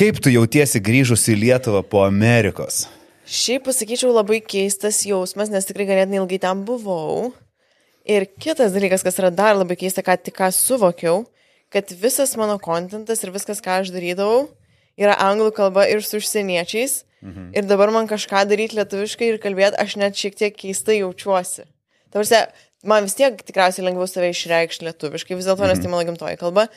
Kaip tu jautiesi grįžus į Lietuvą po Amerikos? Šiaip pasakyčiau labai keistas jausmas, nes tikrai ganėtinai ilgai ten buvau. Ir kitas dalykas, kas yra dar labai keista, ką tik ką suvokiau, kad visas mano kontentas ir viskas, ką aš darydavau, yra anglų kalba ir su užsieniečiais. Mhm. Ir dabar man kažką daryti lietuviškai ir kalbėti, aš net šiek tiek keistai jaučiuosi. Tavars, man vis tiek tikriausiai lengviau save išreikšti lietuviškai, vis dėlto, nes Mhm. tai mano gimtoji kalba.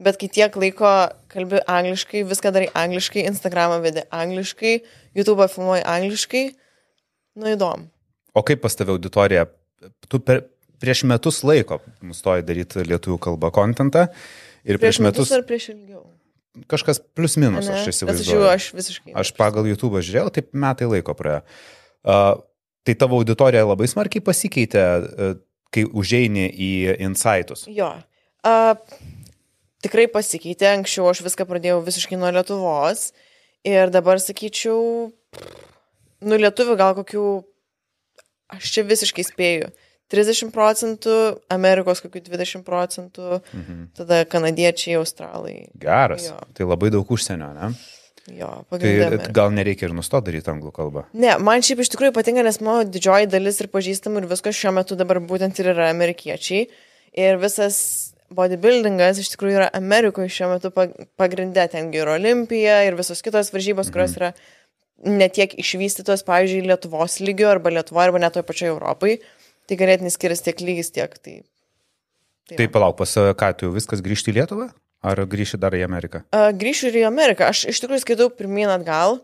Bet kai tiek laiko kalbi angliškai, viską darai angliškai, Instagramą vedi angliškai, YouTube filmuoji angliškai, nu įdomu. O kaip pas tave auditorija? Tu per, prieš metus laiko nustoji daryti lietuvių kalbą kontentą ir prieš, Prieš metus metus ar prieš ilgiau? kažkas plius minus, Ane? aš Nes aš įsivaizduoju. aš visiškai. Aš pagal YouTube žiūrėjau, taip metai laiko praėjo. Uh, tai tavo auditorija labai smarkiai pasikeitė, uh, kai užeini į insightus. Jo. Uh, tikrai pasikeitė, anksčiau aš viską pradėjau visiškai nuo Lietuvos ir dabar sakyčiau, nu lietuvių gal kokių, aš čia visiškai spėju, 30 procentų, Amerikos kokių 20 procentų, Mhm. tada kanadiečiai, australai. Geras. Jo. Tai labai daug užsienio, ne? Jo, Tai pagrindinė. gal nereikia ir nustoti daryti anglų kalbą. Ne, man šiaip iš tikrųjų patinka, nes mano didžioji dalis ir pažįstamų ir viskas šiuo metu dabar būtent ir yra amerikiečiai. Ir visas bodybuildingas iš tikrųjų yra Amerikoje šiuo metu pag- pagrindė. Tengi ir Olimpija ir visos kitos varžybos, mhm. kurios yra netiek išvystytos, pavyzdžiui, Lietuvos lygio arba Lietuvoje arba net toje pačioje Europai. Tai ganėtinai skiriasi tiek lygis, tiek tai. Tai palauk, pas ką, tu viskas grįžti į Lietuvą? Ar grįši dar į Ameriką? Uh, grįšiu ir į Ameriką. Aš iš tikrųjų skaitau pirmyn atgal.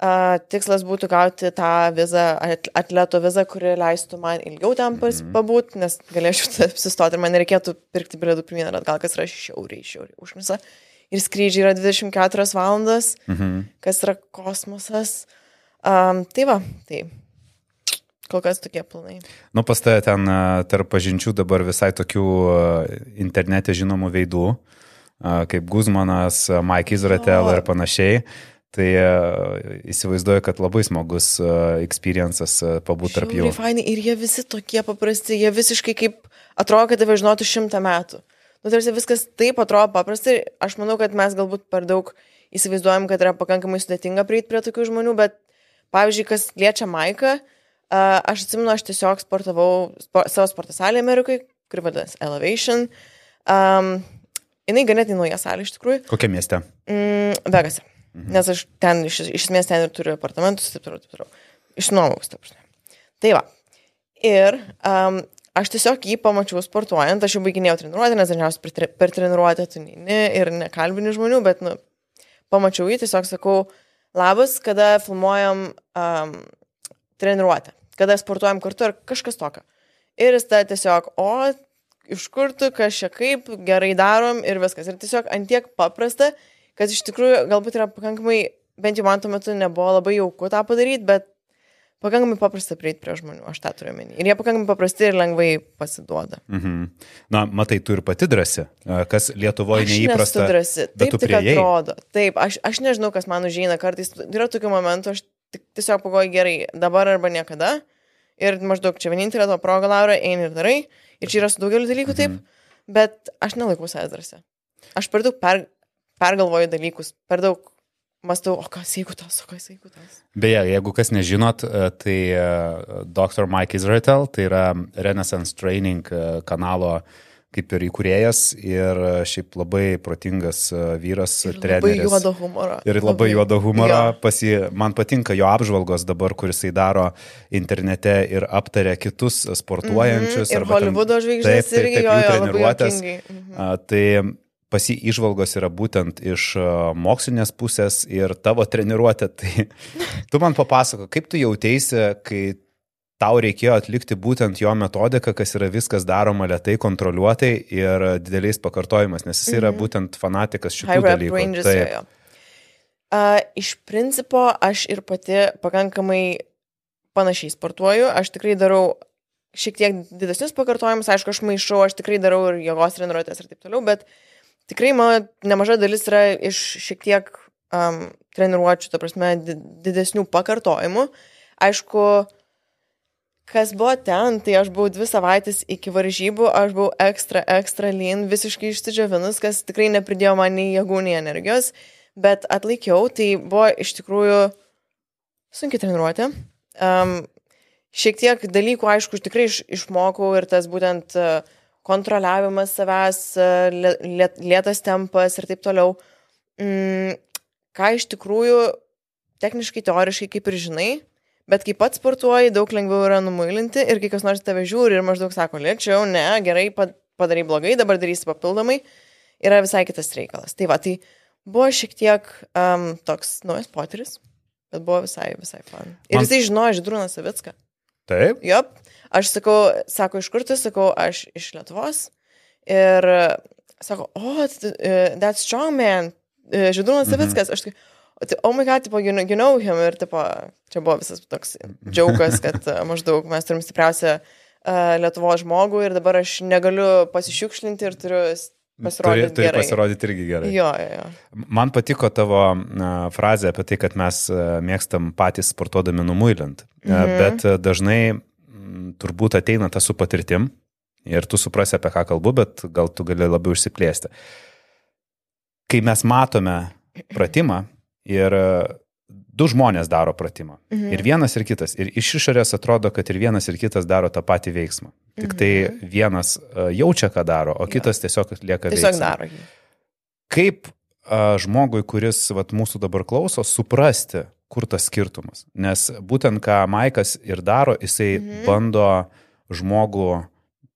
Tikslas būtų gauti tą vizą, at- atleto vizą, kuri leistų man ilgiau ten pas- pabūti, nes galėčiau čia apsistoti ir man nereikėtų pirkti bilietų pirmyn ir atgal, kas yra šiauriai, šiauriai užmisa. Ir skrydžiai yra 24 valandas, Mhm. kas yra kosmosas. Um, tai va, tai kol kas tokie planai. Nu, pas tave ten tarp pažinčių dabar visai tokių internete žinomų veidų, kaip Guzmanas, Mike Izratel ir panašiai. Tai a, įsivaizduoju, kad labai smagus a, experiences a, pabūt tarp jų. Faini ir jie visi tokie paprasti, jie visiškai kaip atrodo, kad tave žinotų šimtą metų. Nu, tarsi viskas taip atrodo paprastai ir aš manau, kad mes galbūt per daug įsivaizduojam, kad yra pakankamai sudėtinga prieiti prie tokių žmonių, bet pavyzdžiui, kas liečia Maiką, uh, aš atsimenu, aš tiesiog sportavau spo, savo sporto salėje Amerikoje, kuri vadinasi Elevation. Um, jinai ganėtinai nauja salė iš tikrųjų. Kokia mieste? Mm, Vegase. Mhm. Nes aš ten iš, iš esmės ten ir turiu apartamentus, taip toliau, taip toliau. Išnuomaus, taip žinai. Tai va. Ir um, aš tiesiog jį pamačiau sportuojant, aš jau baiginėjau treniruotę, nes dažniausiai per, per treniruotę tu neini ir nekalbini žmonių, bet, nu, pamačiau jį, tiesiog sakau, labas, kada filmuojam um, treniruotę, kada sportuojam kartu ar kažkas tokio. Ir jis tada tiesiog, o, iš kur tu, kas čia kaip, gerai darom ir viskas. Ir tiesiog antiek paprasta, kad iš tikrųjų galbūt yra pakankamai, bent jau man tuo metu nebuvo labai jauku tą padaryti, bet pakankamai paprasta prieiti prie žmonių, aš tą turiu menį. Ir jie pakankamai paprasti ir lengvai pasiduoda. Mhm. Na, matai, tu ir pati drasi, kas Lietuvoje Aš neįprasta. drąsi. bet Taip tik priėjai. atrodo. Taip, aš, aš nežinau, kas man užeina. Kartais yra tokių momentų, aš tik, tiesiog pagoju gerai, dabar arba niekada. Ir maždaug čia vienintelė to proga, Laura, eini ir darai. Ir čia yra su daugeliu dalykų taip, bet aš nelaikau savęs drąsia. Aš per daug per, pergalvoju dalykus, per daug mastau, o kas jeigu tas, o kas jeigu tas. Beje, jeigu kas nežinot, e, tai e, Dr. Mike Izrael, tai yra Renaissance Training e, kanalo kaip ir įkūrėjas ir šiaip labai protingas vyras, Ir labai treneris. juodo humoro. Ir labai juodo humoro. Pasi, man patinka jo apžvalgos dabar, kuris jisai daro internete ir aptaria kitus sportuojančius. Mhm, ir arba ten- Hollywoodo žvaigždės Taip, taip, irgi taip, jo, jo, labai treniruotės. juokingai. Mhm. A, Tai pasi išvalgos yra būtent iš a, mokslinės pusės ir tavo treniruotė. Tai tu man papasako, kaip tu jautėsi, kai tau reikėjo atlikti būtent jo metodiką, kas yra viskas daroma lietai, kontroliuotai ir dideliais pakartojimas, nes jis yra būtent fanatikas šitų dalykų. Taip. Uh, iš principo aš ir pati pakankamai panašiai sportuoju. Aš tikrai darau šiek tiek didesnius pakartojimus, aišku, aš maišau, aš tikrai darau ir jėgos treniruotės ir taip toliau, bet tikrai mano nemaža dalis yra iš šiek tiek um, treniruočių, ta prasme, di- didesnių pakartojimų. Aišku, kas buvo ten, tai aš buvau dvi savaitės iki varžybų, aš buvau ekstra, ekstra lean, visiškai išsidžiovinus, kas tikrai nepridėjo man nei jėgų, nei energijos, bet atlaikiau, tai buvo iš tikrųjų sunkiai treniruoti. Um, šiek tiek dalykų, aišku, tikrai iš, išmokau ir tas būtent uh, kontroliavimas savęs, lėtas tempas ir taip toliau. Mm, ką iš tikrųjų techniškai, teoriškai kaip ir žinai, bet kai pats sportuoji, daug lengviau yra numuilinti ir kai kas nors tave žiūri ir maždaug sako, lėčiau, ne, gerai, padarai blogai, dabar darysi papildomai, yra visai kitas reikalas. Tai va, tai buvo šiek tiek um, toks naujas potyris, bet buvo visai, visai fan. Ir Man... jisai žinojo Židrūną Savicką. Taip. Jop. Aš sakau, sako, iš kur tu, sakau, aš iš Lietuvos. Ir sako, oh, that's strong man, Židrūnas mhm. Savickas. Aš sakai, Tai, oh my god, tipo, you know, you know him ir, tipo, čia buvo visas toks džiaugas, kad maždaug mes turim stipriausią uh, Lietuvo žmogų ir dabar aš negaliu pasišiukšlinti ir turiu pasirodyti. Turi, turi pasirodyti irgi gerai. Jo, jo, jo. Man patiko tavo frazė apie tai, kad mes uh, mėgstam patys sportuodami numuilint, uh, mhm. bet uh, dažnai turbūt ateina tas su patirtim ir tu suprasi, apie ką kalbu, bet gal tu gali labiau išsiplėsti. Kai mes matome pratimą, Ir e, du žmonės daro pratimą. Mhm. Ir vienas ir kitas. Ir iš išorės atrodo, kad ir vienas ir kitas daro tą patį veiksmą. Tik tai mhm. vienas uh, jaučia, ką daro, o kitas tiesiog lieka tiesiog veiksmą. daro. Kaip uh, žmogui, kuris vat, mūsų dabar klauso, suprasti, kur tas skirtumas? Nes būtent ką Maikas ir daro, jisai mhm. bando žmogų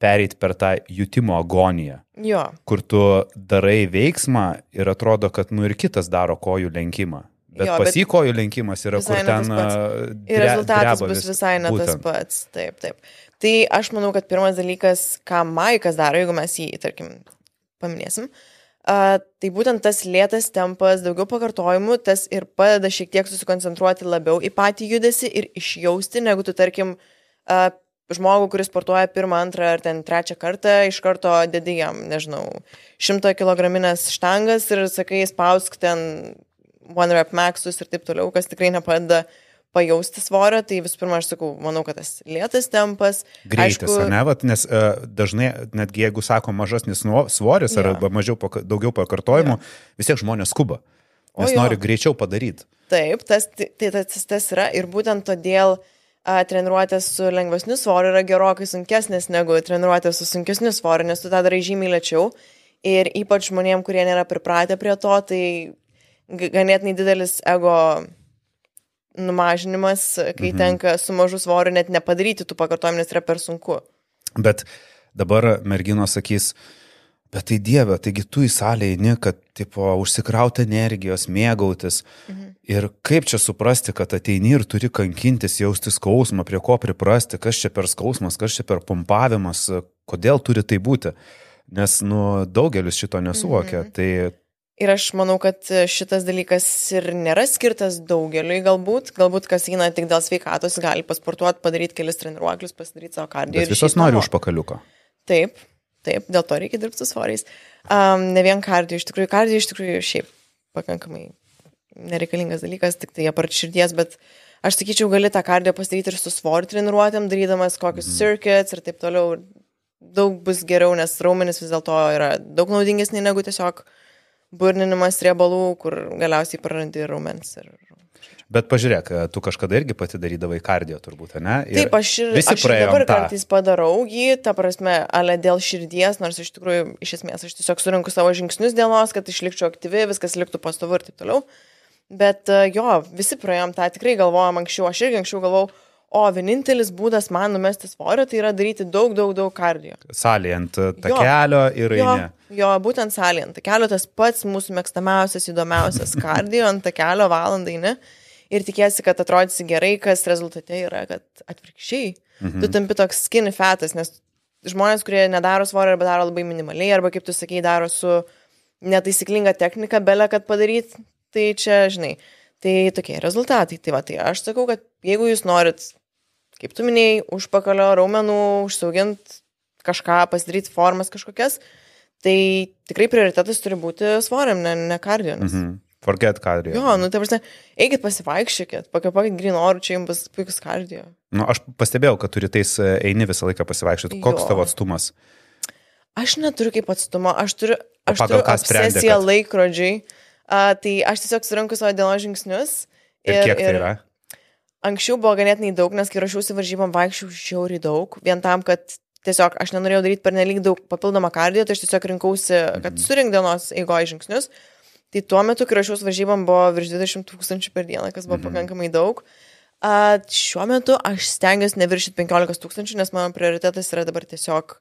pereiti per tą jutimo agoniją. Jo. Kur tu darai veiksmą ir atrodo, kad nu ir kitas daro kojų lenkimą. Bet jo, pas jį kojų lenkimas yra, kur ten... Ir rezultatas bus vis, visai ne būtent. tas pats. Taip, taip. Tai aš manau, kad pirmas dalykas, ką Maikas daro, jeigu mes jį, tarkim, paminėsim, uh, tai būtent tas lėtas tempas, daugiau pakartojimų, tas ir padeda šiek tiek susikoncentruoti labiau į patį judesi ir išjausti, negu tu, tarkim, uh, žmogų, kuris sportuoja pirmą, antrą ar ten trečią kartą, iš karto dedi jam, nežinau, šimto kilograminės štangas ir sakai, spausk ten one rep maxus ir taip toliau, kas tikrai nepadeda pajausti svorio, tai visų pirma, aš sakau, manau, kad tas lėtas tempas. Greitas, aišku, ne, vat, nes uh, dažnai, netgi jeigu sako mažesnis svoris ja. arba mažiau, daugiau pakartojimų, ja. vis tiek žmonės skuba, nes nori greičiau padaryti. Taip, tas, tai, tas, tas yra ir būtent todėl uh, treniruotės su lengvesniu svoriu yra gerokai sunkesnės negu treniruotės su sunkesniu svoriu, nes tu tą darai žymiai lėčiau. Ir ypač žmonėm, kurie nėra pripratę prie to, tai ganėtinai didelis ego numažinimas, kai mhm. tenka su mažu svoriu net nepadaryti tų pakartojimų, nes yra per sunku. Bet dabar merginos sakys, Bet tai Dieve, taigi tu į salę eini, kad, tipo, užsikrauti energijos, mėgautis. Mhm. Ir kaip čia suprasti, kad ateini ir turi kankintis, jausti skausmą, prie ko priprasti, kas čia per skausmas, kas čia per pumpavimas, kodėl turi tai būti. Nes, nu, daugelis šito nesuvokia. Mhm. Tai Ir aš manau, kad šitas dalykas ir nėra skirtas daugeliui galbūt. Galbūt kas eina tik dėl sveikatos, gali pasportuoti, padaryti kelis treniruoklius, pasidaryti savo kardiją. Bet visos nori užpakaliuko. Taip, Taip, dėl to reikia dirbti su svoriais. Um, ne vien kardio, iš tikrųjų, kardio iš tikrųjų šiaip pakankamai nereikalingas dalykas, tik tai apart širdies, bet aš sakyčiau, gali tą kardio pasidaryti ir su svoriu treniruotėm, darydamas kokius mm. circuits ir taip toliau. Daug bus geriau, nes raumenis vis dėlto yra daug naudingesni negu tiesiog burninimas riebalų, kur galiausiai prarandi raumens ir Bet pažiūrėk, tu kažkada irgi pati darydavai kardio turbūt, ne? Ir Taip, aš ir, aš ir dabar tą. kartais padarau jį, ta prasme, ale dėl širdies, nors iš tikrųjų, iš esmės, aš tiesiog surinku savo žingsnius dienos, kad išlikčiau aktyvi, viskas liktų pastovu ir taip toliau. Bet e, jo, visi praėjom tą, tikrai galvojom anksčiau, aš irgi anksčiau galvojau, o vienintelis būdas man numesti svorio tai yra daryti daug, daug, daug kardio. Salė ant takelio ir jo, jo, būtent salė ant takelio, tas pats mūsų mėgstamiausias, įdomiausias kardio ant takelio valandai, ne? ir tikėsi, kad atrodysi gerai, kas rezultate yra, kad atvirkščiai. Mhm. Tu tampi toks skinny fetas, nes žmonės, kurie nedaro svorio arba daro labai minimaliai, arba kaip tu sakei, daro su netaisyklinga technika, belė, kad padaryt, tai čia, žinai, tai tokie rezultatai. Tai va, tai aš sakau, kad jeigu jūs norit, kaip tu minėjai, užpakalio raumenų, užsiaugint kažką, pasidaryti formas kažkokias, tai tikrai prioritetas turi būti svoriam, ne, ne kardio. Nes... Mhm. Forget kardio. Jo, nu, tai prasme, eikit pasivaikščiokit, pakapakit green orų, čia jums bus puikus kardio. Nu, aš pastebėjau, kad turi tais e, eini visą laiką pasivaikščioti. Koks jo. tavo atstumas? Aš neturiu kaip atstumo, aš turiu, aš turiu obsesiją kad... laikrodžiai. Uh, tai aš tiesiog suranku savo dienos žingsnius. Ir, ir kiek tai yra? Anksčiau buvo ganėtinai daug, nes kai rašiausi varžybom vaikščiau žiauriai daug, vien tam, kad tiesiog aš nenorėjau daryti per nelik daug papildomą kardiją, tai aš tiesiog rinkausi, kad mhm. surink dienos eigoje žingsnius. Tai tuo metu, kai rašiausi varžybom, buvo virš 20 tūkstančių per dieną, kas buvo mhm. pakankamai daug. A, šiuo metu aš stengiuosi neviršyti 15 tūkstančių, nes mano prioritetas yra dabar tiesiog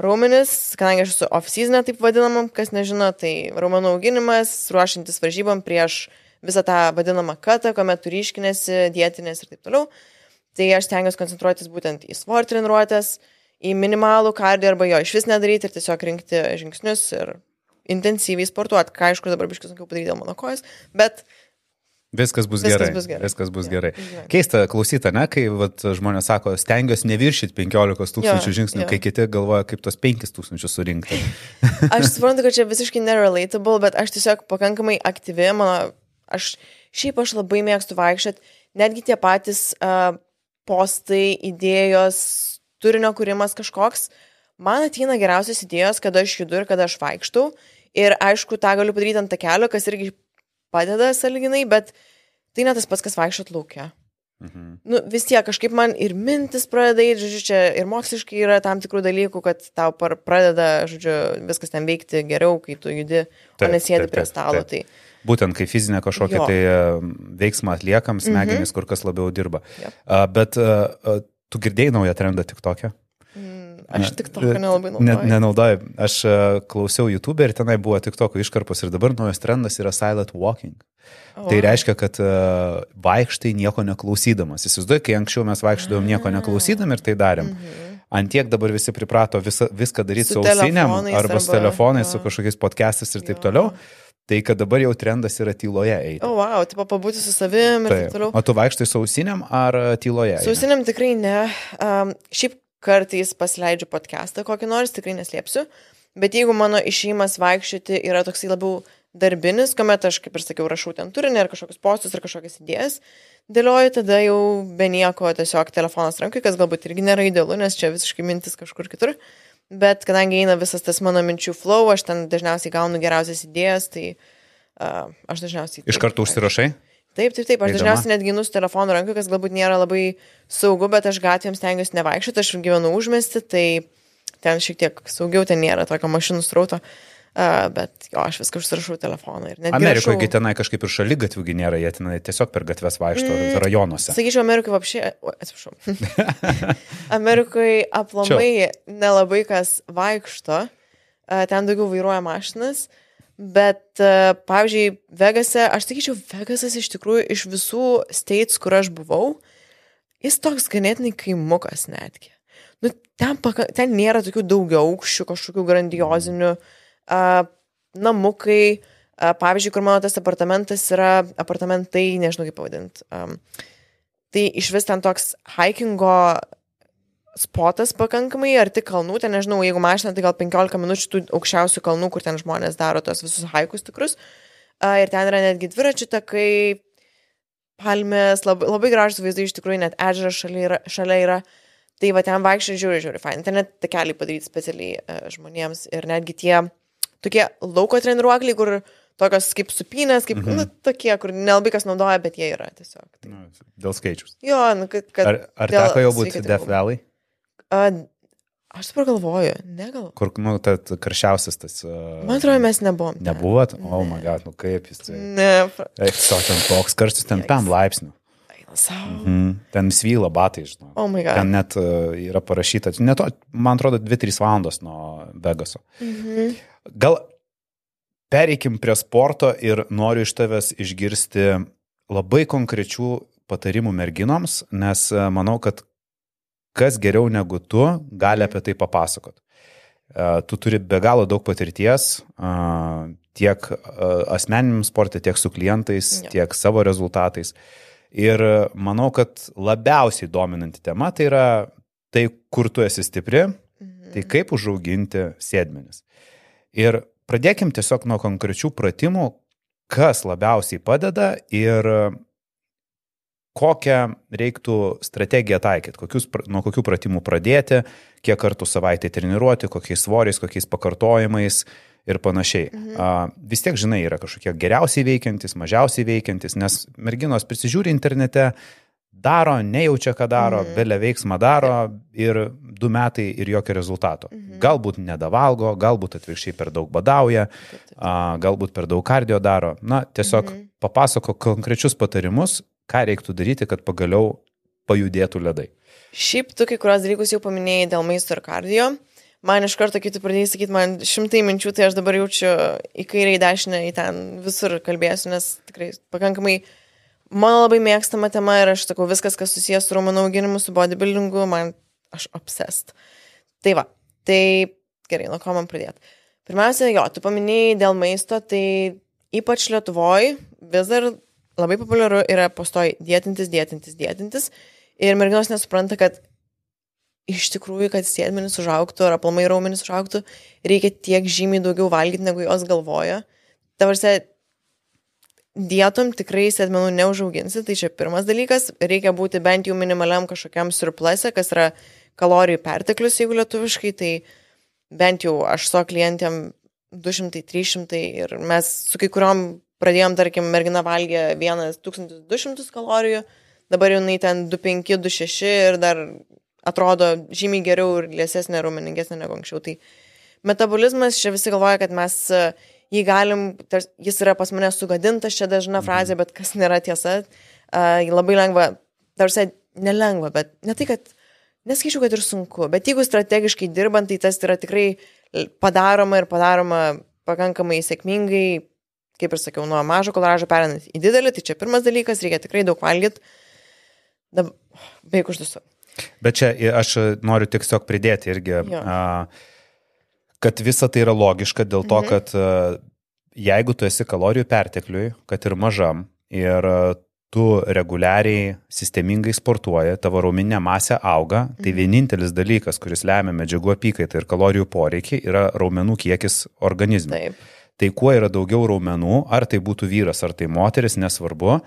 raumenis, kadangi aš esu off-season, taip vadinamam, kas nežino, tai raumenų auginimas, ruošiantis varžybom prieš visą tą vadinamą katą, kuomet tu ryškinėsi, dėtinės ir taip toliau. Tai aš stengiuosi koncentruotis būtent į svorį treniruotės, į minimalų kardiją arba jo iš vis nedaryti ir tiesiog rinkti žingsnius ir intensyviai sportuoti. Ką aišku, dabar biškai sunkiau padaryti dėl mano kojas, bet Viskas bus viskas gerai. Bus gerai. Viskas bus gerai. gerai. Keista klausyta, ne, kai vat, žmonės sako, stengiuosi neviršyti 15 tūkstančių žingsnių, jo. kai kiti galvoja, kaip tos 5 tūkstančius surinkti. aš suprantu, kad čia visiškai nerelatable, bet aš tiesiog pakankamai aktyvi, mano Aš šiaip aš labai mėgstu vaikščioti, netgi tie patys uh, postai, idėjos, turinio kūrimas kažkoks. Man ateina geriausios idėjos, kada aš judu ir kada aš vaikštau. Ir aišku, tą galiu padaryti ant takelio, kas irgi padeda saliginai, bet tai ne tas pats, kas vaikščiot laukia. Mhm. Nu, vis tiek kažkaip man ir mintis pradeda, žodžiu, čia ir moksliškai yra tam tikrų dalykų, kad tau pradeda, žodžiu, viskas ten veikti geriau, kai tu judi, taip, o nesėdi prie stalo. Taip. Tai Būtent kai fizinę kažkokią jo. tai e, veiksmą atliekam, smegenys mhm. kur kas labiau dirba. Yep. Bet uh, tu girdėjai naują trendą tik tokią? Mm, aš tik tokią nelabai naudoju. Ne, nenaudoju. Aš klausiau YouTube ir tenai buvo tik tokio iškarpos ir dabar naujas trendas yra silent walking. Oh. Tai reiškia, kad vaikštai nieko neklausydamas. Įsivaizduoju, kai anksčiau mes vaikščiodavome nieko neklausydami ir tai darėm. Mm -hmm. Antiek dabar visi priprato visa, viską daryti su, su ausiniam arba, arba su telefonais, su kažkokiais podcastais ir taip jo. toliau. Tai, kad dabar jau trendas yra tyloje eiti. O, oh, wow, tipo pabūti su savimi ir taip, taip toliau. O tu vaikštai su ausiniam ar tyloje? Su ausiniam tikrai ne. Um, šiaip kartais pasileidžiu podcastą kokį nors, tikrai neslėpsiu. Bet jeigu mano išėjimas vaikščioti yra toksai labiau darbinis, kuomet aš, kaip ir sakiau, rašau ten turinį ar kažkokius postus ar kažkokias idėjas, dėlioju, tada jau be nieko tiesiog telefonas rankai, kas galbūt irgi nėra idealu, nes čia visiškai mintis kažkur kitur. Uh, bet kadangi eina visas tas mano minčių flow, aš ten dažniausiai gaunu geriausias idėjas, tai uh, aš dažniausiai... Iš karto užsirašai? Taip, taip, taip, aš Eidama. dažniausiai netgi nus telefonų ranką, kas galbūt nėra labai saugu, bet aš gatvėms stengiuosi nevaikščioti, aš gyvenu užmesti, tai ten šiek tiek saugiau, ten nėra tokio mašinų strauto. Uh, Uh, bet jo, aš viską užsirašau telefoną. Amerikoje rašau... tenai kažkaip ir šalia gatvių nėra, jie tenai tiesiog per gatves vaikšto mm, rajonuose. Sakyčiau, Amerikoje apšė, atsiprašau. Amerikoje aplamai nelabai kas vaikšto, uh, ten daugiau vairuoja mašinas. Bet, uh, pavyzdžiui, Vegase, aš sakyčiau, Vegasas iš tikrųjų iš visų states, kur aš buvau, jis toks ganėtinai kaimukas netgi. Nu, ten, paka, ten nėra tokių daugia aukščių, kažkokių grandiozinių uh, a, namukai, a, pavyzdžiui, kur mano tas apartamentas yra, apartamentai, nežinau kaip pavadinti. Um, tai iš vis ten toks hikingo spotas pakankamai arti kalnų, ten nežinau, jeigu mašina, tai gal 15 minučių tų aukščiausių kalnų, kur ten žmonės daro tos visus haikus tikrus. Uh, ir ten yra netgi dviračių takai, palmės, labai, labai gražus vaizdai, iš tikrųjų net ežeras šalia yra. Šalia yra. Tai va ten vaikščiai žiūri, žiūri, fain. Ten net takeliai padaryti specialiai uh, žmonėms ir netgi tie uh, tokie lauko treniruokliai, kur tokios kaip supinės, kaip, mhm. nu, tokie, kur nelabai kas naudoja, bet jie yra tiesiog. Tai. Nu, dėl skaičius. Jo, nu, kad... kad ar ar teko jau būti Death Valley? Uh, aš dabar galvoju, negal. Kur, nu, ta karščiausias tas. Uh, Man atrodo, mes nebuvom. Nebuvot? O, oh, my god, nu kaip jis tai. Ne. Eik, so ten toks karštis, ten 5 laipsnių. Mhm. Ten svyla batai, žinau. Oh ten net uh, yra parašyta, net, man atrodo, 2-3 valandos nuo Vegaso. Mhm. Gal pereikim prie sporto ir noriu iš tavęs išgirsti labai konkrečių patarimų merginoms, nes e, manau, kad kas geriau negu tu gali apie tai papasakot. E, tu turi be galo daug patirties tiek asmeniniam sportui, tiek su klientais, ja. tiek savo rezultatais. Ir manau, kad labiausiai dominanti tema tai yra tai, kur tu esi stipri, mhm. tai kaip užauginti sėdmenis. Ir pradėkim tiesiog nuo konkrečių pratimų, kas labiausiai padeda ir kokią reiktų strategiją taikyti, kokius, nuo kokių pratimų pradėti, kiek kartų savaitę treniruoti, kokiais svoriais, kokiais pakartojimais ir panašiai. Mhm. A, vis tiek, žinai, yra kažkokie geriausiai veikiantis, mažiausiai veikiantis, nes merginos prisižiūri internete, daro, nejaučia, ką daro, mhm. belė veiksmą daro ir du metai ir jokio rezultato. Mhm. Galbūt nedavalgo, galbūt atvirkščiai per daug badauja, a, galbūt per daug kardio daro. Na, tiesiog mhm. papasako konkrečius patarimus, ką reiktų daryti, kad pagaliau pajudėtų ledai. Šiaip tu kai kurios dalykus jau paminėjai dėl maisto ir kardio. Man iš karto, kai tu pradėjai sakyti, man šimtai minčių, tai aš dabar jaučiu į kairę, į dešinę, į ten visur kalbėsiu, nes tikrai pakankamai mano labai mėgstama tema ir aš sakau, viskas, kas susijęs su raumenų auginimu, su bodybuildingu, man aš obsessed. Tai va, tai gerai, nuo ko man pradėti. Pirmiausia, jo, tu paminėjai dėl maisto, tai ypač Lietuvoje vis dar labai populiaru yra postoj dėtintis, dėtintis, dėtintis. Ir merginos nesupranta, kad iš tikrųjų, kad sėdmenis užauktų ar aplamai raumenis užauktų, reikia tiek žymiai daugiau valgyti, negu jos galvoja. Tavarse, dietom tikrai sėdmenų neužauginsi, tai čia pirmas dalykas. Reikia būti bent jau minimaliam kažkokiam surplase, kas yra kalorijų perteklius, jeigu lietuviškai, tai bent jau aš savo klientėm 200-300 ir mes su kai kuriuom pradėjom, tarkim, mergina valgė 1200 kalorijų, dabar jinai ten 25, 26 ir dar atrodo žymiai geriau ir liesesnė, raumeningesnė negu anksčiau. Tai metabolizmas, čia visi galvoja, kad mes e, jį galim, jis yra pas mane sugadintas, čia dažna mhm. frazė, bet kas nėra tiesa, uh, labai lengva, tarsi nelengva, bet ne tai, kad, neskaičiau, kad ir sunku, bet jeigu strategiškai dirbant, tai tas yra tikrai padaroma ir padaroma pakankamai sėkmingai, kaip ir sakiau, nuo mažo koloražo perinant į didelį, tai čia pirmas dalykas, reikia tikrai daug valgyti. Beveik uždusiu. Bet čia aš noriu tiesiog pridėti irgi, jo. kad visa tai yra logiška dėl to, mhm. kad jeigu tu esi kalorijų pertekliui, kad ir mažam, ir tu reguliariai, sistemingai sportuoji, tavo rauminė masė auga, tai mhm. vienintelis dalykas, kuris lemia medžiagų apykaitą ir kalorijų poreikį, yra raumenų kiekis organizme. Taip. Tai kuo yra daugiau raumenų, ar tai būtų vyras, ar tai moteris, nesvarbu,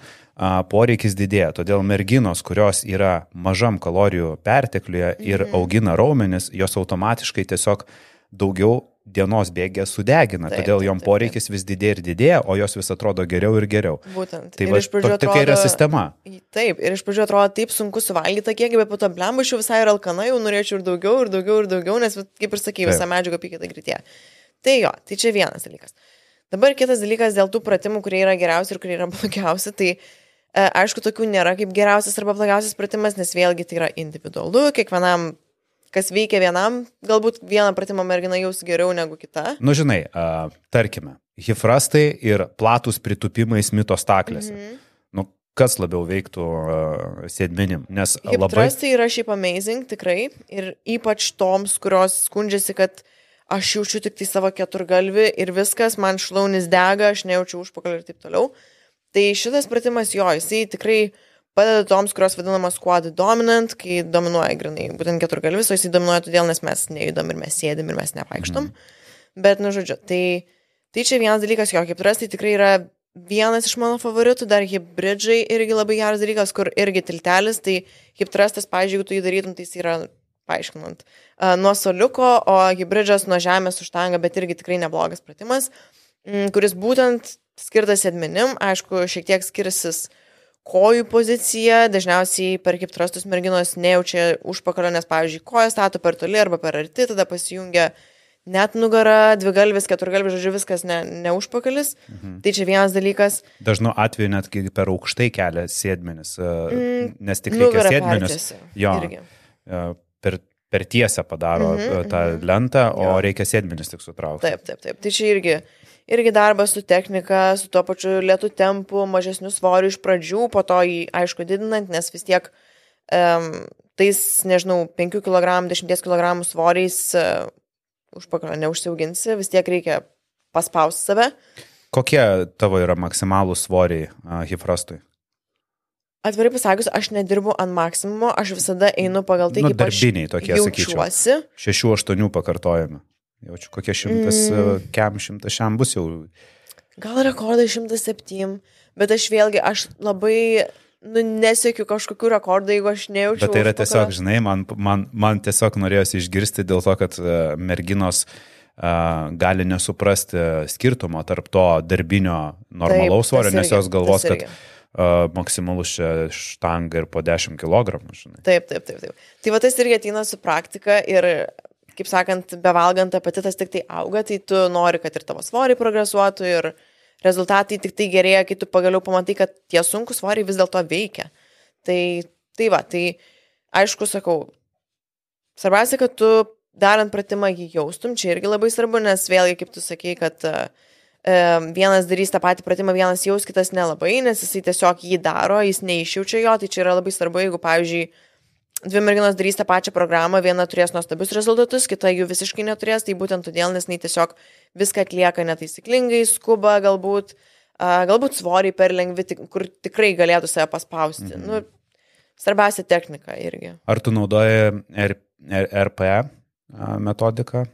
poreikis didėja. Todėl merginos, kurios yra mažam kalorijų pertekliuje ir mhm. augina raumenis, jos automatiškai tiesiog daugiau dienos bėgė sudegina, taip, todėl jom poreikis taip, taip. vis didėja ir didėja, o jos vis atrodo geriau ir geriau. Būtent. Tai va, tokia atrodo, yra sistema. Taip, ir iš pradžių atrodo taip sunku suvalgyti tą kiekį, bet po to blembušiu visai ir alkana, jau norėčiau ir daugiau, ir daugiau, ir daugiau, nes, kaip ir sakai, visa medžiaga pykita greitie. Tai jo, tai čia vienas dalykas. Dabar kitas dalykas dėl tų pratimų, kurie yra geriausi ir kurie yra blogiausi, tai e, aišku, tokių nėra kaip geriausias arba blogiausias pratimas, nes vėlgi tai yra individualu, kiekvienam, kas veikia vienam, galbūt vieną pratimą mergina jaus geriau negu kita. Nu, žinai, uh, tarkime, hifrastai ir platus pritupimai smito staklėse. Mm -hmm. Nu, kas labiau veiktų uh, sėdmenim. Nes Hiptrastai labai... yra šiaip amazing, tikrai. Ir ypač toms, kurios skundžiasi, kad uh, aš jaučiu tik tai savo keturgalvį ir viskas, man šlaunis dega, aš nejaučiu užpakalį ir taip toliau. Tai šitas pratimas jo, jisai tikrai padeda toms, kurios vadinamas quad dominant, kai dominuoja grinai, būtent keturgalvis, o jisai dominuoja todėl, nes mes nejudam ir mes sėdim ir mes nepaikštom. Mm. Bet, nu, žodžiu, tai, tai čia vienas dalykas, jo, kaip turas, tai tikrai yra vienas iš mano favoritų, dar hybridžai irgi labai geras dalykas, kur irgi tiltelis, tai hiptrastas, pažiūrėjau, jeigu tu jį darytum, tai jis yra paaiškinant. Nuo soliuko, o hybridžas nuo žemės užtanga, bet irgi tikrai neblogas pratimas, kuris būtent skirtas sėdmenim, aišku, šiek tiek skirsis kojų pozicija, dažniausiai per kaip trastus merginos nejaučia užpakalio, nes, pavyzdžiui, koja stato per toli arba per arti, tada pasijungia net nugara, dvigalvis, keturgalvis, žodžiu, viskas ne, ne užpakalis. Mhm. Tai čia vienas dalykas. Dažnu atveju net per aukštai kelia sėdmenis, mm, nes tik reikia sėdmenis. Jo. Irgi per, per tiesę padaro mm -hmm, tą mm -hmm. lentą, o jo. reikia sėdmenis tik sutraukti. Taip, taip, taip. Tai čia irgi, irgi darbas su technika, su tuo pačiu lietų tempu, mažesniu svoriu iš pradžių, po to jį, aišku, didinant, nes vis tiek um, tais, nežinau, 5 kg, 10 kg svoriais uh, užpakalio neužsiauginsi, vis tiek reikia paspausti save. Kokie tavo yra maksimalų svoriai uh, hifrostui? Atvirai pasakius, aš nedirbu ant maksimumo, aš visada einu pagal tai, nu, kaip darbiniai tokie, jaučiuosi. Šešių, aštuonių pakartojami. Jaučiu, kokie šimtas, mm. kem šimtas šiam bus jau. Gal rekordai šimtas septym, bet aš vėlgi, aš labai nu, nesiekiu kažkokių rekordų, jeigu aš nejaučiu. Bet tai yra tiesiog, žinai, man, man, man tiesiog norėjosi išgirsti dėl to, kad uh, merginos uh, gali nesuprasti skirtumo tarp to darbinio normalaus svorio, nes jos galvos, kad uh, maksimalus čia štanga ir po 10 kg. Taip, taip, taip, taip. Tai va tas irgi ateina su praktika ir, kaip sakant, bevalgant apetitas tik tai auga, tai tu nori, kad ir tavo svoriai progresuotų ir rezultatai tik tai gerėja, kai tu pagaliau pamatai, kad tie sunkus svoriai vis dėlto veikia. Tai, tai va, tai aišku, sakau, svarbiausia, kad tu darant pratimą jį jaustum, čia irgi labai svarbu, nes vėlgi, kaip tu sakei, kad uh, vienas darys tą patį pratimą, vienas jaus, kitas nelabai, nes jisai tiesiog jį daro, jis neišjaučia jo, tai čia yra labai svarbu, jeigu, pavyzdžiui, dvi merginos darys tą pačią programą, viena turės nuostabius rezultatus, kita jų visiškai neturės, tai būtent todėl, nes jinai tiesiog viską atlieka netaisyklingai, skuba galbūt, galbūt svoriai per lengvi, kur tikrai galėtų save paspausti. Mhm. Nu, svarbiausia technika irgi. Ar tu naudoji R R RPE metodiką?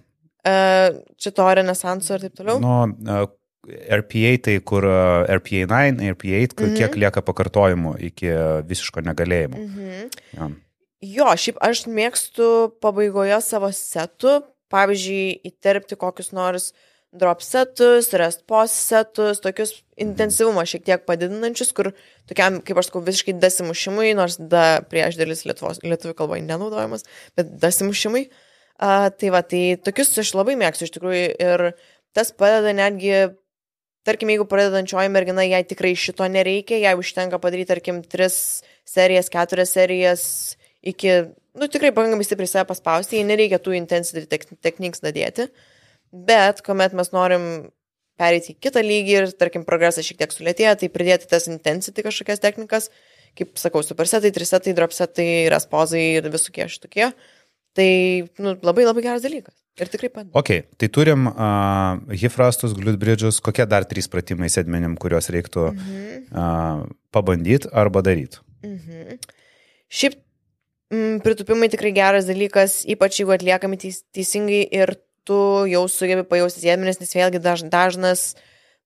Uh, čia to renesanso ir taip toliau? Nu, uh, RPA tai kur RPA 9, RPA 8, kur mm -hmm. kiek lieka pakartojimų iki visiško negalėjimo. -hmm. ja. Jo, šiaip aš mėgstu pabaigoje savo setų, pavyzdžiui, įterpti kokius nors drop setus, rest post setus, tokius intensyvumą šiek tiek padidinančius, kur tokiam, kaip aš sakau, visiškai dasimušimui, nors da prieš dalis lietuvių kalboje nenaudojamas, bet dasimušimui. Uh, tai va, tai tokius aš labai mėgstu iš tikrųjų ir tas padeda netgi tarkim, jeigu pradedančioji mergina, jai tikrai šito nereikia, jai užtenka padaryti, tarkim, tris serijas, keturias serijas iki, nu, tikrai pakankamai stipriai save paspausti, jai nereikia tų intensity techniques dadėti, bet kuomet mes norim pereiti į kitą lygį ir, tarkim, progresas šiek tiek sulėtėja, tai pridėti tas intensity kažkokias technikas, kaip sakau, supersetai, trisetai, dropsetai, respozai ir visokie šitokie. Tai nu, labai labai geras dalykas. Ir tikrai padeda. Ok, tai turim uh, hifrastus, glutbridžius, kokie dar trys pratimai sėdmenim, kuriuos reiktų mhm. uh, pabandyti arba daryti. Mhm. Šiaip m, pritupimai tikrai geras dalykas, ypač jeigu atliekami teis, teisingai ir tu jau sugebi pajausti sėdmenis, nes vėlgi daž, dažnas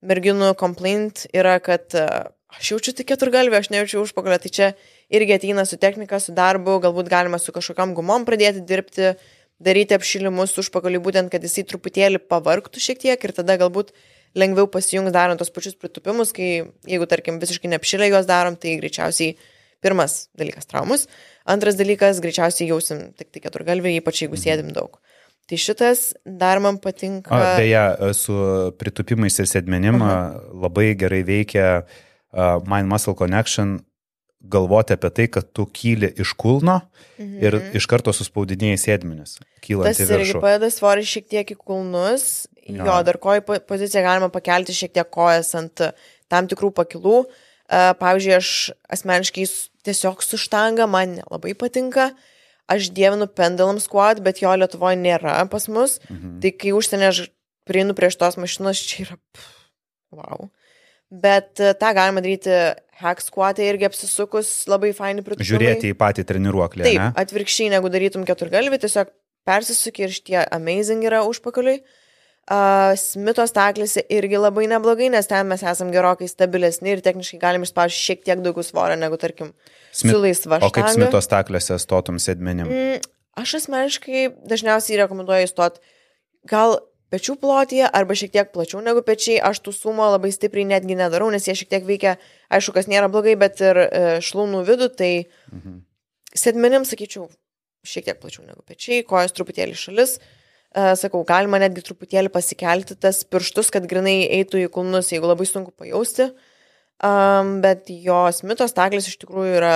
merginų complaint yra, kad uh, aš jaučiu tik keturgalvį, aš nejaučiu užpakalio, tai čia irgi ateina su technika, su darbu, galbūt galima su kažkokiam gumom pradėti dirbti. Daryti apšilimus užpakaliui, būtent, kad jisai truputėlį pavarktų šiek tiek ir tada galbūt lengviau pasijungs darant tos pačius pritupimus, kai jeigu, tarkim, visiškai neapšilę juos darom, tai greičiausiai pirmas dalykas traumus, antras dalykas greičiausiai jausim tik tai keturgalvį, ypač jeigu sėdim daug. Tai šitas dar man patinka. A, beje, su pritupimais ir sėdmenim uh -huh. labai gerai veikia uh, Mind Muscle Connection galvoti apie tai, kad tu kyli iš kulno mhm. ir iš karto suspaudinėjai sėdmenis. Tas irgi padeda svorį šiek tiek į kulnus. Jo, jo dar kojų poziciją galima pakelti šiek tiek kojas ant tam tikrų pakilų. Pavyzdžiui, aš asmeniškai tiesiog su štanga man nelabai patinka. Aš dievinu pendulum squad, bet jo Lietuvoje nėra pas mus. Mhm. Tai kai užsienė aš prieinu prie šitos mašinos, čia yra... Pff, wow. Bet tą galima daryti hack squat'e irgi apsisukus labai faini pritupimai. Žiūrėti į patį treniruoklį. Taip, ne? atvirkščiai negu darytum keturgalvį, tiesiog persisuki ir šitie amazing yra užpakaliui. Uh, Smito staklėse irgi labai neblogai, nes ten mes esame gerokai stabilesni ir techniškai galim išspausti šiek tiek daugiau svorio negu, tarkim, Smit... su laisva štanga. O kaip smito staklėse stotum sėdmenim? Mm, aš asmeniškai dažniausiai rekomenduoju stot gal pečių plotyje arba šiek tiek plačiau negu pečiai. Aš tų sumo labai stipriai netgi nedarau, nes jie šiek tiek veikia, aišku, kas nėra blogai, bet ir e, šlaunų vidų, tai mhm. sėdmenim, sakyčiau, šiek tiek plačiau negu pečiai, kojas truputėlį šalis. E, sakau, galima netgi truputėlį pasikelti tas pirštus, kad grinai eitų į kulnus, jeigu labai sunku pajausti. Um, bet jo smitos staklis iš tikrųjų yra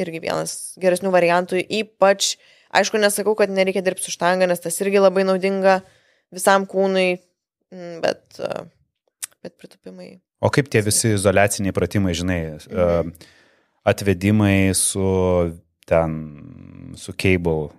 irgi vienas geresnių variantų, ypač, aišku, nesakau, kad nereikia dirbti su štanga, nes tas irgi labai naudinga. Uh, visam kūnui, mm, bet, bet pritupimai. O kaip tie visi izolaciniai pratimai, žinai, mhm. atvedimai su ten, su cable,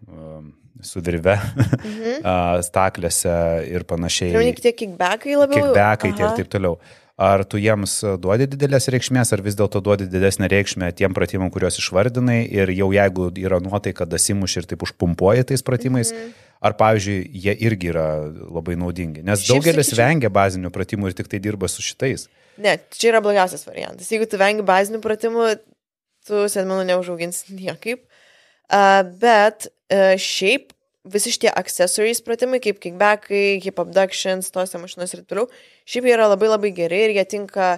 su virve, mhm. staklėse ir panašiai. Ir tik tie kickbackai labiau. Kickbackai ir taip toliau. Ar tu jiems duodi didelės reikšmės, ar vis dėlto duodi didesnę reikšmę tiem pratimam, kuriuos išvardinai ir jau jeigu yra nuotaika, dasimuš ir taip užpumpuoja tais pratimais, -hmm. Ar pavyzdžiui, jie irgi yra labai naudingi? Nes Šiaip daugelis sakyčiau... vengia bazinių pratimų ir tik tai dirba su šitais. Ne, čia yra blogiausias variantas. Jeigu tu vengi bazinių pratimų, tu sėdmenų neužauginsi niekaip. Uh, bet uh, šiaip visi šitie accessories pratimai, kaip kickbackai, hip abductions, tose mašinos ir toliau, šiaip jie yra labai labai geri ir jie tinka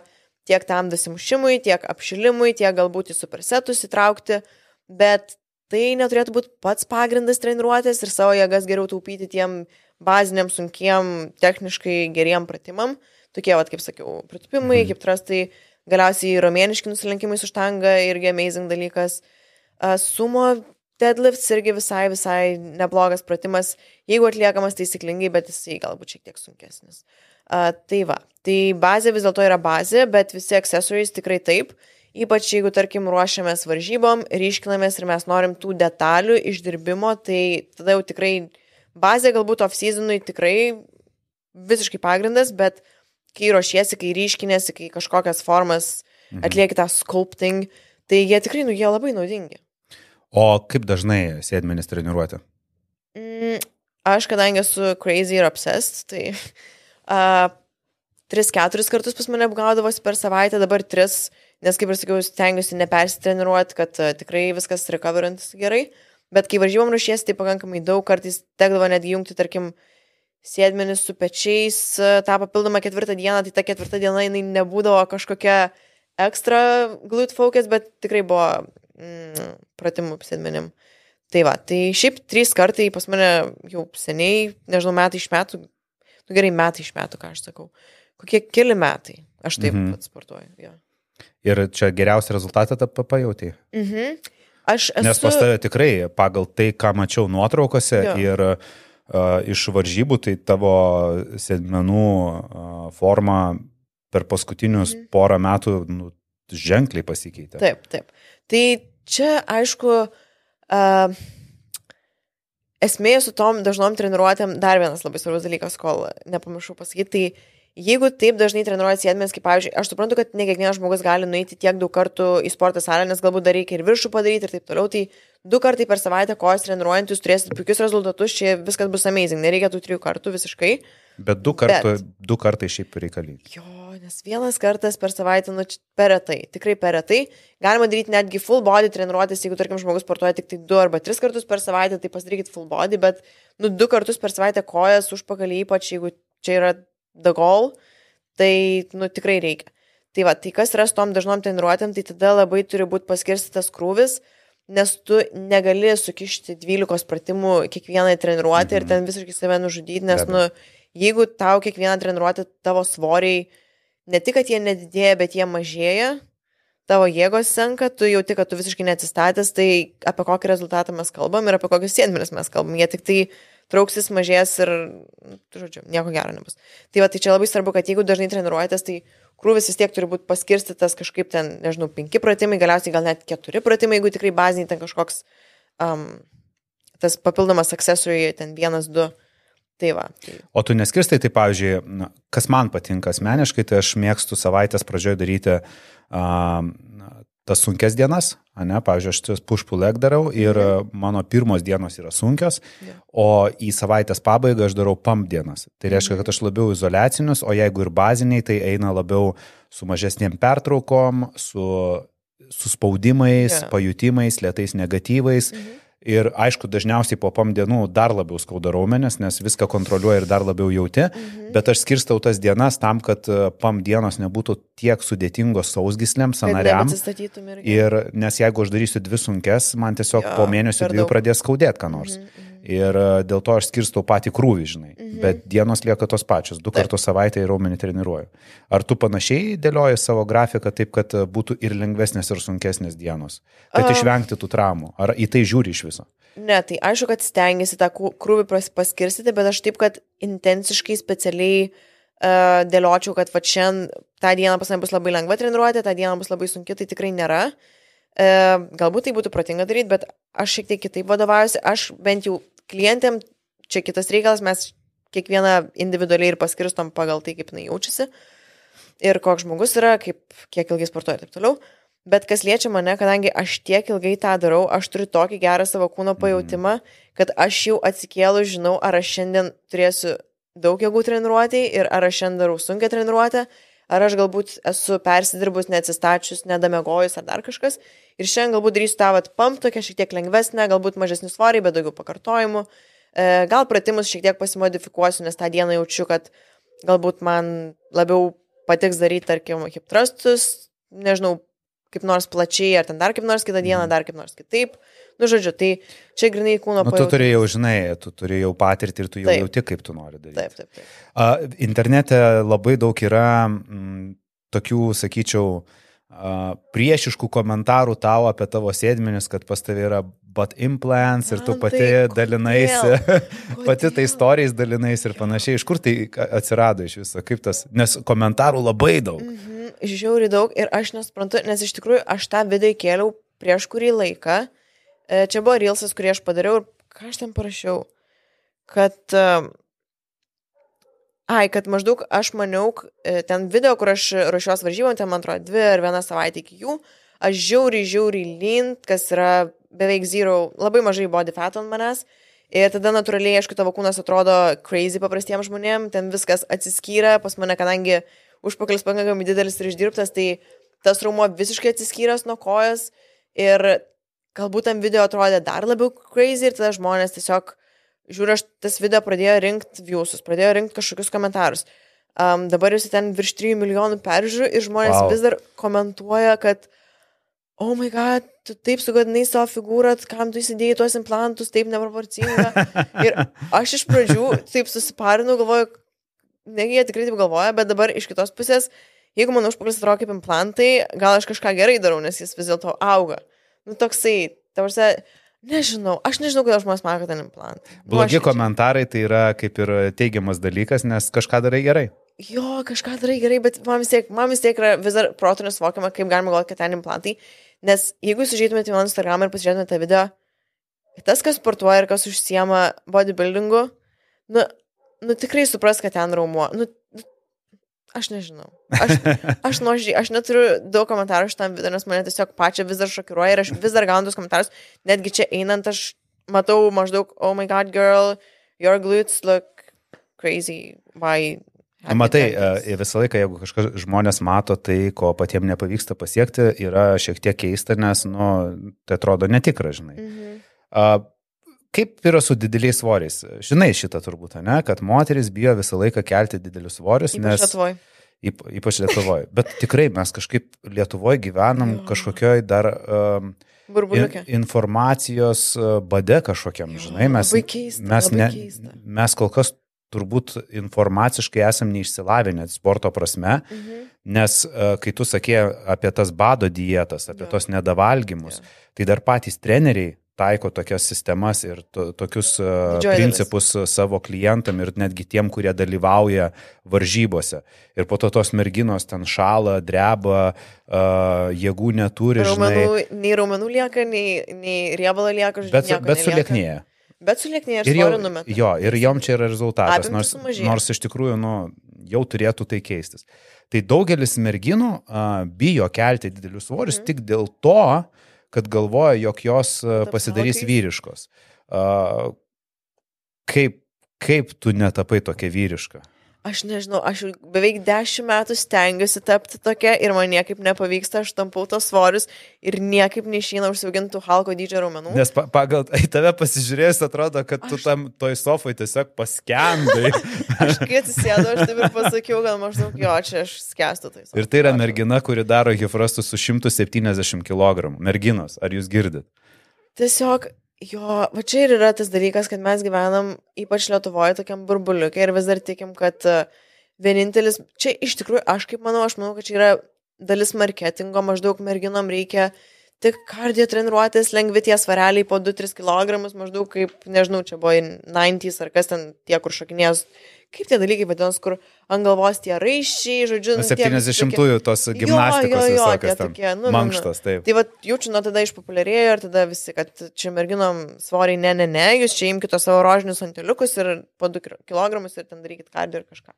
tiek tam dasimušimui, tiek apšilimui, tiek galbūt į supersetus įtraukti, bet tai neturėtų būti pats pagrindas treniruotės ir savo jėgas geriau taupyti tiem baziniam, sunkiem, techniškai geriem pratimam. Tokie, vat, kaip sakiau, pritupimai, mhm. kaip trastai, galiausiai romėniški nusilenkimai su štanga irgi amazing dalykas. Uh, sumo deadlifts irgi visai, visai neblogas pratimas, jeigu atliekamas taisyklingai, bet jisai galbūt šiek tiek sunkesnis. Uh, tai va, tai bazė vis dėlto yra bazė, bet visi accessories tikrai taip. Ypač jeigu, tarkim, ruošiamės varžybom, ryškinamės ir mes norim tų detalių išdirbimo, tai tada jau tikrai bazė galbūt off-seasonui tikrai visiškai pagrindas, bet kai ruošiesi, kai ryškinėsi, kai kažkokias formas mhm. atlieki tą sculpting, tai jie tikrai, nu, jie labai naudingi. O kaip dažnai sėdmenis treniruoti? Mm, aš, kadangi esu crazy ir obsessed, tai uh, 3-4 kartus pas mane apgaudavosi per savaitę, dabar 3, nes kaip ir sakiau, stengiuosi nepersitreniruoti, kad uh, tikrai viskas recoverantis gerai. Bet kai varžybom ruošiesi, tai pakankamai daug, kartais tekdavo netgi jungti, tarkim, sėdmenis su pečiais, uh, tą papildomą ketvirtą dieną, tai ta ketvirta diena jinai nebūdavo kažkokia ekstra glute focus, bet tikrai buvo mm, pratimų sėdmenim. Tai va, tai šiaip trys kartai pas mane jau seniai, nežinau, metai iš metų, nu gerai, metai iš metų, ką aš sakau. Kokie keli metai, aš taip mhm. pat sportuoju. Ja. Ir čia geriausią rezultatą tą pajautai. Mhm. Aš esu... Nes pas tave tikrai, pagal tai, ką mačiau nuotraukose jo. ir uh, iš varžybų, tai tavo sėdmenų uh, forma per paskutinius mhm. porą metų nu, ženkliai pasikeitė. Taip, taip. Tai čia, aišku, uh, esmė su tom dažnom treniruotėm dar vienas labai svarbus dalykas, kol nepamiršau pasakyti, tai jeigu taip dažnai treniruojasi sėdmės, kaip pavyzdžiui, aš suprantu, kad ne kiekvienas žmogus gali nueiti tiek daug kartų į sporto salę, nes galbūt dar reikia ir viršų padaryti ir taip toliau, tai du kartai per savaitę kojas treniruojant jūs turėsite puikius rezultatus, čia viskas bus amazing, nereikia tų trijų kartų visiškai. Bet du, kartu, Bet, du kartai šiaip reikalingi. Jo, nes vienas kartas per savaitę, nu, per retai, tikrai per retai. Galima daryti netgi full body treniruotės, jeigu, tarkim, žmogus sportuoja tik tai du arba tris kartus per savaitę, tai pasidarykit full body, bet, nu, du kartus per savaitę kojas užpakalį, ypač jeigu čia yra the goal, tai, nu, tikrai reikia. Tai va, tai kas yra su tom dažnom treniruotėm, tai tada labai turi būti paskirstytas krūvis, nes tu negali sukišti 12 pratimų kiekvienai treniruotė mhm. ir ten visiškai save nužudyti, nes, nu, jeigu tau kiekvieną treniruotę tavo svoriai, ne tik, kad jie nedidėja, bet jie mažėja, tavo jėgos senka, tu jauti, kad tu visiškai neatsistatęs, tai apie kokį rezultatą mes kalbam ir apie kokius sėdmenis mes kalbam. Jie tik tai trauksis, mažės ir, nu, žodžiu, nieko gero nebus. Tai va, tai čia labai svarbu, kad jeigu dažnai treniruojatės, tai krūvis vis tiek turi būti paskirstytas kažkaip ten, nežinau, penki pratimai, galiausiai gal net keturi pratimai, jeigu tikrai baziniai ten kažkoks um, tas papildomas accessory, ten vienas, du. Tai va. Tai... O tu neskirstai, tai pavyzdžiui, kas man patinka asmeniškai, tai aš mėgstu savaitės pradžioje daryti uh, tas sunkes dienas, ne, pavyzdžiui, aš push-pull leg darau ir mhm. mano pirmos dienos yra sunkios, o į savaitės pabaigą aš darau pump dienas. Tai reiškia, mhm. kad aš labiau izoliacinius, o jeigu ir baziniai, tai eina labiau su mažesniem pertraukom, su, su spaudimais, yeah. pajutimais, lietais negatyvais. Mhm Ir aišku, dažniausiai po pam dienų dar labiau skauda raumenis, nes viską kontroliuoja ir dar labiau jauti, mhm. bet aš skirstau tas dienas tam, kad e, pam dienos nebūtų tiek sudėtingos sausgislėms, sanariam. Ir, ir nes jeigu aš darysiu dvi sunkes, man tiesiog jo, po mėnesio dviejų pradės skaudėti ką nors. Mhm. Ir e, dėl to aš skirstau patį krūvį, žinai. Mhm. Bet dienos lieka tos pačios. Du kartus savaitę į raumenį treniruoju. Ar tu panašiai dėlioji savo grafiką taip, kad e, būtų ir lengvesnės, ir sunkesnės dienos? Kad um, išvengti tų traumų. Ar į tai žiūri iš viso? Ne, tai aišku, kad stengiasi tą krūvį paskirstyti, bet aš taip, kad intenciškai specialiai uh, dėliočiau, kad va šiandien tą dieną pas mane bus labai lengva treniruoti, tą dieną bus labai sunki, tai tikrai nėra. Uh, galbūt tai būtų protinga daryti, bet aš šiek tiek kitaip vadovaujuosi. Aš bent jau klientėm, čia kitas reikalas, mes kiekvieną individualiai ir paskirstom pagal tai, kaip jinai jaučiasi ir koks žmogus yra, kaip, kiek ilgai sportuoja ir taip toliau. Bet kas liečia mane, kadangi aš tiek ilgai tą darau, aš turiu tokį gerą savo kūno mhm. pajūtimą, kad aš jau atsikėlu, žinau, ar aš šiandien turėsiu daug jėgų treniruotėjai ir ar aš šiandien darau sunkia treniruotę, ar aš galbūt esu persidirbus, neatsistačius, nedamegojus ar dar kažkas. Ir šiandien galbūt darysiu tą vat pump tokia šiek tiek lengvesnė, galbūt mažesnis svoriai, bet daugiau pakartojimų. E, gal pratimus šiek tiek pasimodifikuosiu, nes tą dieną jaučiu, kad galbūt man labiau patiks daryti, tarkim, hip trustus, nežinau, kaip nors plačiai, ar ten dar kaip nors kitą dieną, dar kaip nors kitaip. Nu, žodžiu, tai čia grinai kūno Nu, tu turėjai jau, žinai, tu turėjai jau patirtį ir tu jau Taip. jauti, kaip tu nori daryti. Taip, taip, taip. A, Internete labai daug yra mm, tokių, sakyčiau, a, priešiškų komentarų tau apie tavo sėdmenis, kad pas tavai yra butt implants ir tu pati tai dalinaisi, kodėl? pati tai istorijais dalinaisi ir panašiai. Iš kur tai atsirado iš viso, kaip tas, nes komentarų labai daug. Mhm, žiauri daug ir aš nesuprantu, nes iš tikrųjų aš tą video įkėliau prieš kurį laiką. E, Čia buvo Reelsas, kurį aš padariau ir ką aš ten parašiau. Kad... e, Ai, kad maždaug aš maniau, e, ten video, kur aš ruošiuos varžybom, ten man atrodo dvi ar vieną savaitę iki jų, aš žiauriai, žiauriai lint, kas yra beveik zero, labai mažai body fat ant manęs. Ir tada natūraliai, aišku, tavo kūnas atrodo crazy paprastiems žmonėms, ten viskas atsiskyrė, pas mane, kadangi užpakalis pakankamai didelis ir išdirbtas, tai tas raumo visiškai atsiskyręs nuo kojas ir galbūt tam video atrodė dar labiau crazy ir tada žmonės tiesiog, žiūri, aš tas video pradėjo rinkti viewsus, pradėjo rinkti kažkokius komentarus. Um, dabar jūs ten virš 3 milijonų peržiūrų ir žmonės Wow. vis dar komentuoja, kad oh my god, tu taip sugadinai savo figūrą, kam tu įsidėjai tuos implantus, taip neproporcinga. ir aš iš pradžių taip susiparinau, galvoju, negi jie tikrai taip galvoja, bet dabar iš kitos pusės, jeigu mano užpakalis atrodo kaip implantai, gal aš kažką gerai darau, nes jis vis dėlto auga. Nu toksai, tavarse, nežinau, aš nežinau, kodėl žmonės mano, kad ten implantai. Blogi Nuoširdžiai. komentarai tai yra kaip ir teigiamas dalykas, nes kažką darai gerai. Jo, kažką darai gerai, bet man vis tiek, man vis tiek yra vis dar protų nesuvokiama, kaip galima galvoti, kad ten implantai. Nes jeigu jūs žiūrėtumėte į mano Instagram ir pasižiūrėtumėte tą video, tas, kas sportuoja ir kas užsiema bodybuildingu, nu, nu tikrai supras, kad ten raumuo. Nu, nu, aš nežinau. Aš, aš nuožiai, aš neturiu daug komentarų šitam video, nes mane tiesiog pačią vis dar šokiruoja ir aš vis dar gaunu tos komentarus. Netgi čia einant aš matau maždaug, oh my god, girl, your glutes look crazy. Why? Matai, this?" e, visą laiką, jeigu kažkas žmonės mato tai, ko patiems nepavyksta pasiekti, yra šiek tiek keista, nes, nu, tai atrodo netikra, žinai. Mhm. A, kaip yra su dideliais svoriais? Žinai šitą turbūt, ne, kad moteris bijo visą laiką kelti didelius svorius, Ypač nes... Lietuvoj. Yp, ypač Lietuvoje. Bet tikrai mes kažkaip Lietuvoje gyvenam Jo. kažkokioj dar um, in, Burbuliukė. informacijos uh, bade kažkokiam, žinai, mes, labai keista, mes, labai ne, keista. mes kol kas turbūt informaciškai esam neišsilavinę sporto prasme, Mhm. nes uh, kai tu sakė apie tas bado dietas, apie Jo. tos nedavalgymus, Jo. tai dar patys treneriai taiko tokias sistemas ir to, tokius uh, Didžioji dalis. principus uh, savo klientam ir netgi tiem, kurie dalyvauja varžybose. Ir po to tos merginos ten šala, dreba, uh, jėgų neturi, žinai, Raumenų, nei raumenų lieka, nei, nei riebalo lieka, žodžiu, bet, bet sulieknėja. Bet sulieknėja ir, svorio numeta. jo, ir jom čia yra rezultatas, Apimtys nors, sumažėja. nors iš tikrųjų nu, jau turėtų tai keistis. Tai daugelis merginų a, bijo kelti didelius svorius Mhm. tik dėl to, kad galvoja, jog jos Taps pasidarys vyriškos. Kaip, kaip tu netapai tokia vyriška? Aš nežinau, aš beveik dešimt metų stengiuosi tapti tokia ir man niekaip nepavyksta, aš tampau tos svorius ir niekaip neišeina užsiaugintų halko dydžio raumenų. Nes pa, pagal į tave pasižiūrėjus atrodo, kad tu Aš- tam toj sofai tiesiog paskendai. Aš kai atsisėdau, aš taip ir pasakiau, gal maždaug jo, čia aš skęstu tai. Ir tai yra mergina, kuri daro hifrastus su 170 kg. Merginos, ar jūs girdit? Tiesiog, jo, va čia ir yra tas dalykas, kad mes gyvenam ypač Lietuvoje tokiam burbuliukai ir vis dar tikim, kad e, vienintelis, čia iš tikrųjų, aš kaip manau, aš manau, kad čia yra dalis marketingo, maždaug merginom reikia tik kardio treniruotės, lengvi tie svareliai po 2-3 kg, maždaug kaip, nežinau, čia buvo 90s ar kas ten tie, kur šakinės, kaip tie dalykai vadinasi, kur ant galvos tie raiščiai, žodžiu, nu, tie visi tokie- 70-ųjų tos gimnastikos jo, jo, tie visokios ten. tokie, nu, nu, nu. Mankštos, taip. Tai va, jaučiu nuo tada išpopuliarėjo ir tada visi, kad čia merginom svoriai, ne, ne, ne, jūs čia imkite savo rožinius anteliukus ir po 2 kg ir ten darykit kardio ir kažką.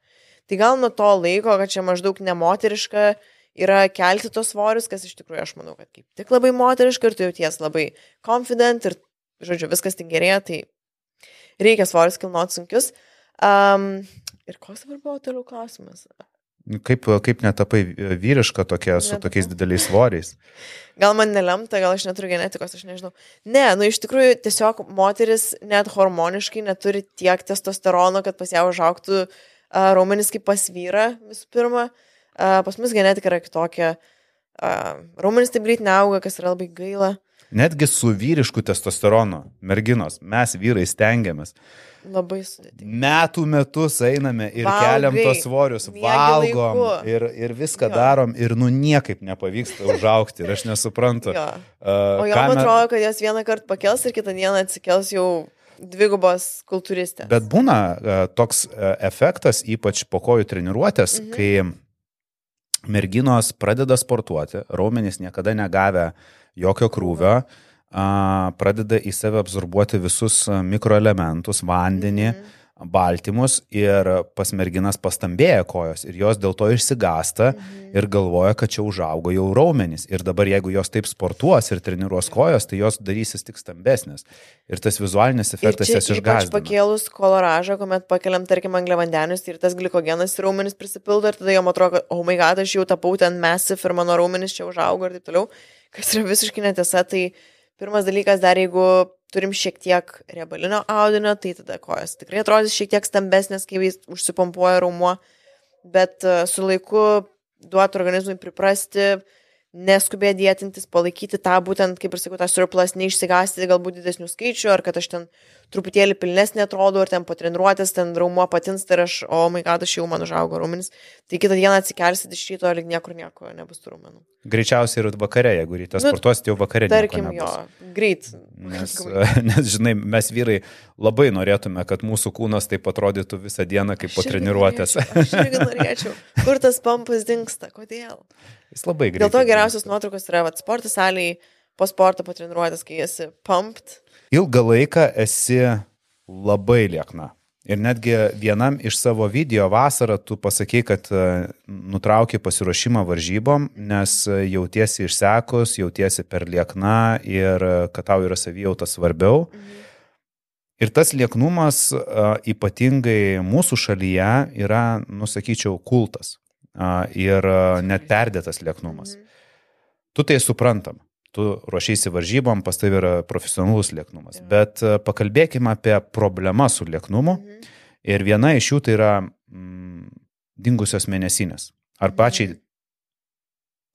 Tai gal nuo to laiko, kad čia maždaug nemoteriška yra kelti tos svorius, kas iš tikrųjų aš manau, kad kaip tik labai moteriška ir tu jauties labai confident ir, žodžiu, viskas tik gerėja, tai reikia svorius kilnoti sunkius. Um, ir koks dabar buvo toliau klausimas? Kaip, kaip netapai vyriška tokia su Netapau. tokiais dideliais svoriais? Gal man nelemta, gal aš neturiu genetikos, aš nežinau. Ne, nu iš tikrųjų tiesiog moteris net hormoniškai neturi tiek testosterono, kad pas ją užauktų uh, raumenis kaip pas vyrą visų pirma. Uh, pas mus genetika yra kitokia. Uh, raumenis taip greit neauga, kas yra labai gaila. Netgi su vyrišku testosteronu, merginos, mes vyrai stengiamės. Labai sudėtinga. Metų metus einame ir Valgai, keliam tos svorius, valgom laiku. ir, ir viską Jo. darom ir nu niekaip nepavyksta užaukti ir aš nesuprantu. Jo. Uh, O jom atrodo, kad jos vieną kartą pakels ir kitą dieną atsikels jau dvigubos kultūristės. Bet būna uh, toks uh, efektas, ypač po kojų treniruotės, mhm. kai merginos pradeda sportuoti, raumenys niekada negavę jokio krūvio, pradeda į save absorbuoti visus mikroelementus, vandenį, mhm. baltymus ir pas merginas pastambėja kojos ir jos dėl to išsigasta mhm. ir galvoja, kad čia užaugo jau raumenys. Ir dabar jeigu jos taip sportuos ir treniruos kojos, tai jos darysis tik stambesnės. Ir tas vizualinis efektas jas išgąsdina. pakėlus koloražą, kuomet pakeliam, tarkim, angliavandenius ir tas glikogenas raumenis prisipildo ir tada jom atrodo, kad, oh my god, aš jau tapau ten massive ir mano raumenis čia užaugo ir taip toliau, kas yra visiškai netiesa. Tai pirmas dalykas, dar jeigu turim šiek tiek riebalinio audinio, tai tada kojas tikrai atrodys šiek tiek stambesnės, kai jis užsipompuoja raumuo, bet e, su laiku duoti organizmui priprasti, neskubėti dėtintis, palaikyti tą būtent, kaip ir sakau, tą surplus, neišsigasti galbūt didesnių skaičių, ar kad aš ten truputėlį pilnesnė atrodo, ar ten po treniruotės ten raumuo patins, tai aš, o my god, aš jau man užaugo raumenis, tai kitą dieną atsikelsit iš ryto ir niekur nieko nebus tų raumenų. Greičiausiai ir vakare, jeigu ryte Nu, sportuosit, jau vakare. Tarkim, jo, greit. Nes, nes, žinai, mes vyrai labai norėtume, kad mūsų kūnas taip atrodytų visą dieną kaip po treniruotės. Aš irgi norėčiau. Kur tas pampas dinksta? Kodėl? Jis labai greitai. Dėl to geriausios nuotraukos yra vat, sporto salėje, po sporto, po treniruotės, kai esi pumped. Ilgą laiką esi labai liekna. Ir netgi vienam iš savo video vasarą tu pasakai, kad e, nutrauki pasiruošimą varžybom, nes e, jautiesi išsekus, jautiesi per liekna ir e, kad tau yra savijauta svarbiau. Mhm. Ir tas lieknumas ypatingai mūsų šalyje yra, nusakyčiau, kultas. Ir net perdėtas lieknumas. Mhm. Tu tai suprantam. Tu ruošiasi varžybom, pas tai yra profesionalus lieknumas. Bet pakalbėkime apie problemą su lieknumu. Mhm. Ir viena iš jų tai yra mm, dingusios mėnesinės. Ar pačiai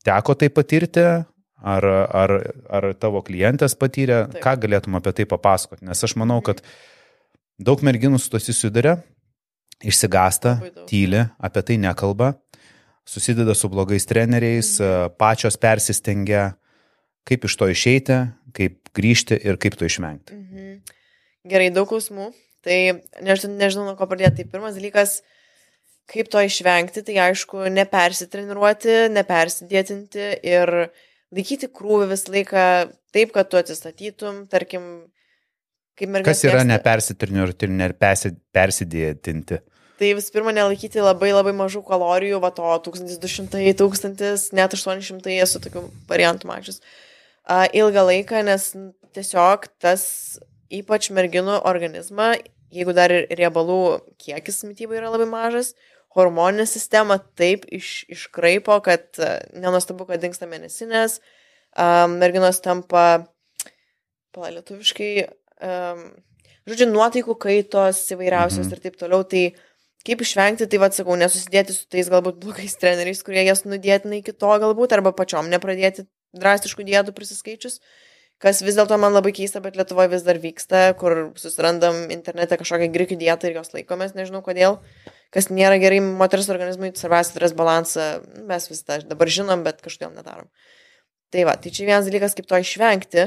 teko tai patirti, ar, ar, ar tavo klientės patyrė, Taip. ką galėtum apie tai papasakoti? Nes aš manau, kad daug merginų su to susiduria, išsigasta, tyli, apie tai nekalba, susideda su blogais treneriais, Mhm. pačios persistengia, kaip iš to išeiti, kaip grįžti ir kaip to išvengti. Mhm. Gerai, daug klausimų. Tai nežinau, nežinau, nuo ko pradėti. Tai pirmas dalykas, kaip to išvengti, tai aišku, nepersitreniruoti, nepersidėtinti ir laikyti krūvį visą laiką taip, kad tu atsistatytum, tarkim, kaip mergaitė. Kas yra nepersitrenirti ir nepersidėtinti? Tai visų pirma, nelaikyti labai labai mažų kalorijų, va to 1200, 1000, net 800 esu tokių variantų mačius. Uh, ilgą laiką, nes tiesiog tas ypač merginų organizmą, jeigu dar ir riebalų kiekis mytybai yra labai mažas, hormoninė sistema taip iš, iškraipo, kad uh, nenuostabu, kad dinksta mėnesinės, um, merginos tampa, pala lietuviškai, um, žodžiu, nuotaikų kaitos įvairiausios Mhm. mhm. ir taip toliau. Tai kaip išvengti, tai vad sakau, nesusidėti su tais galbūt blogais treneriais, kurie jas nudėtina iki to galbūt, arba pačiom nepradėti drastiškų dietų prisiskaičius, kas vis dėlto man labai keista, bet Lietuvoje vis dar vyksta, kur susirandam internete kažkokią grikių dietą ir jos laikomės, nežinau kodėl, kas nėra gerai moters organizmui, svarbiausia turės balansą, mes vis tą dabar žinom, bet kažkodėl nedarom. Tai va, tai čia vienas dalykas, kaip to išvengti,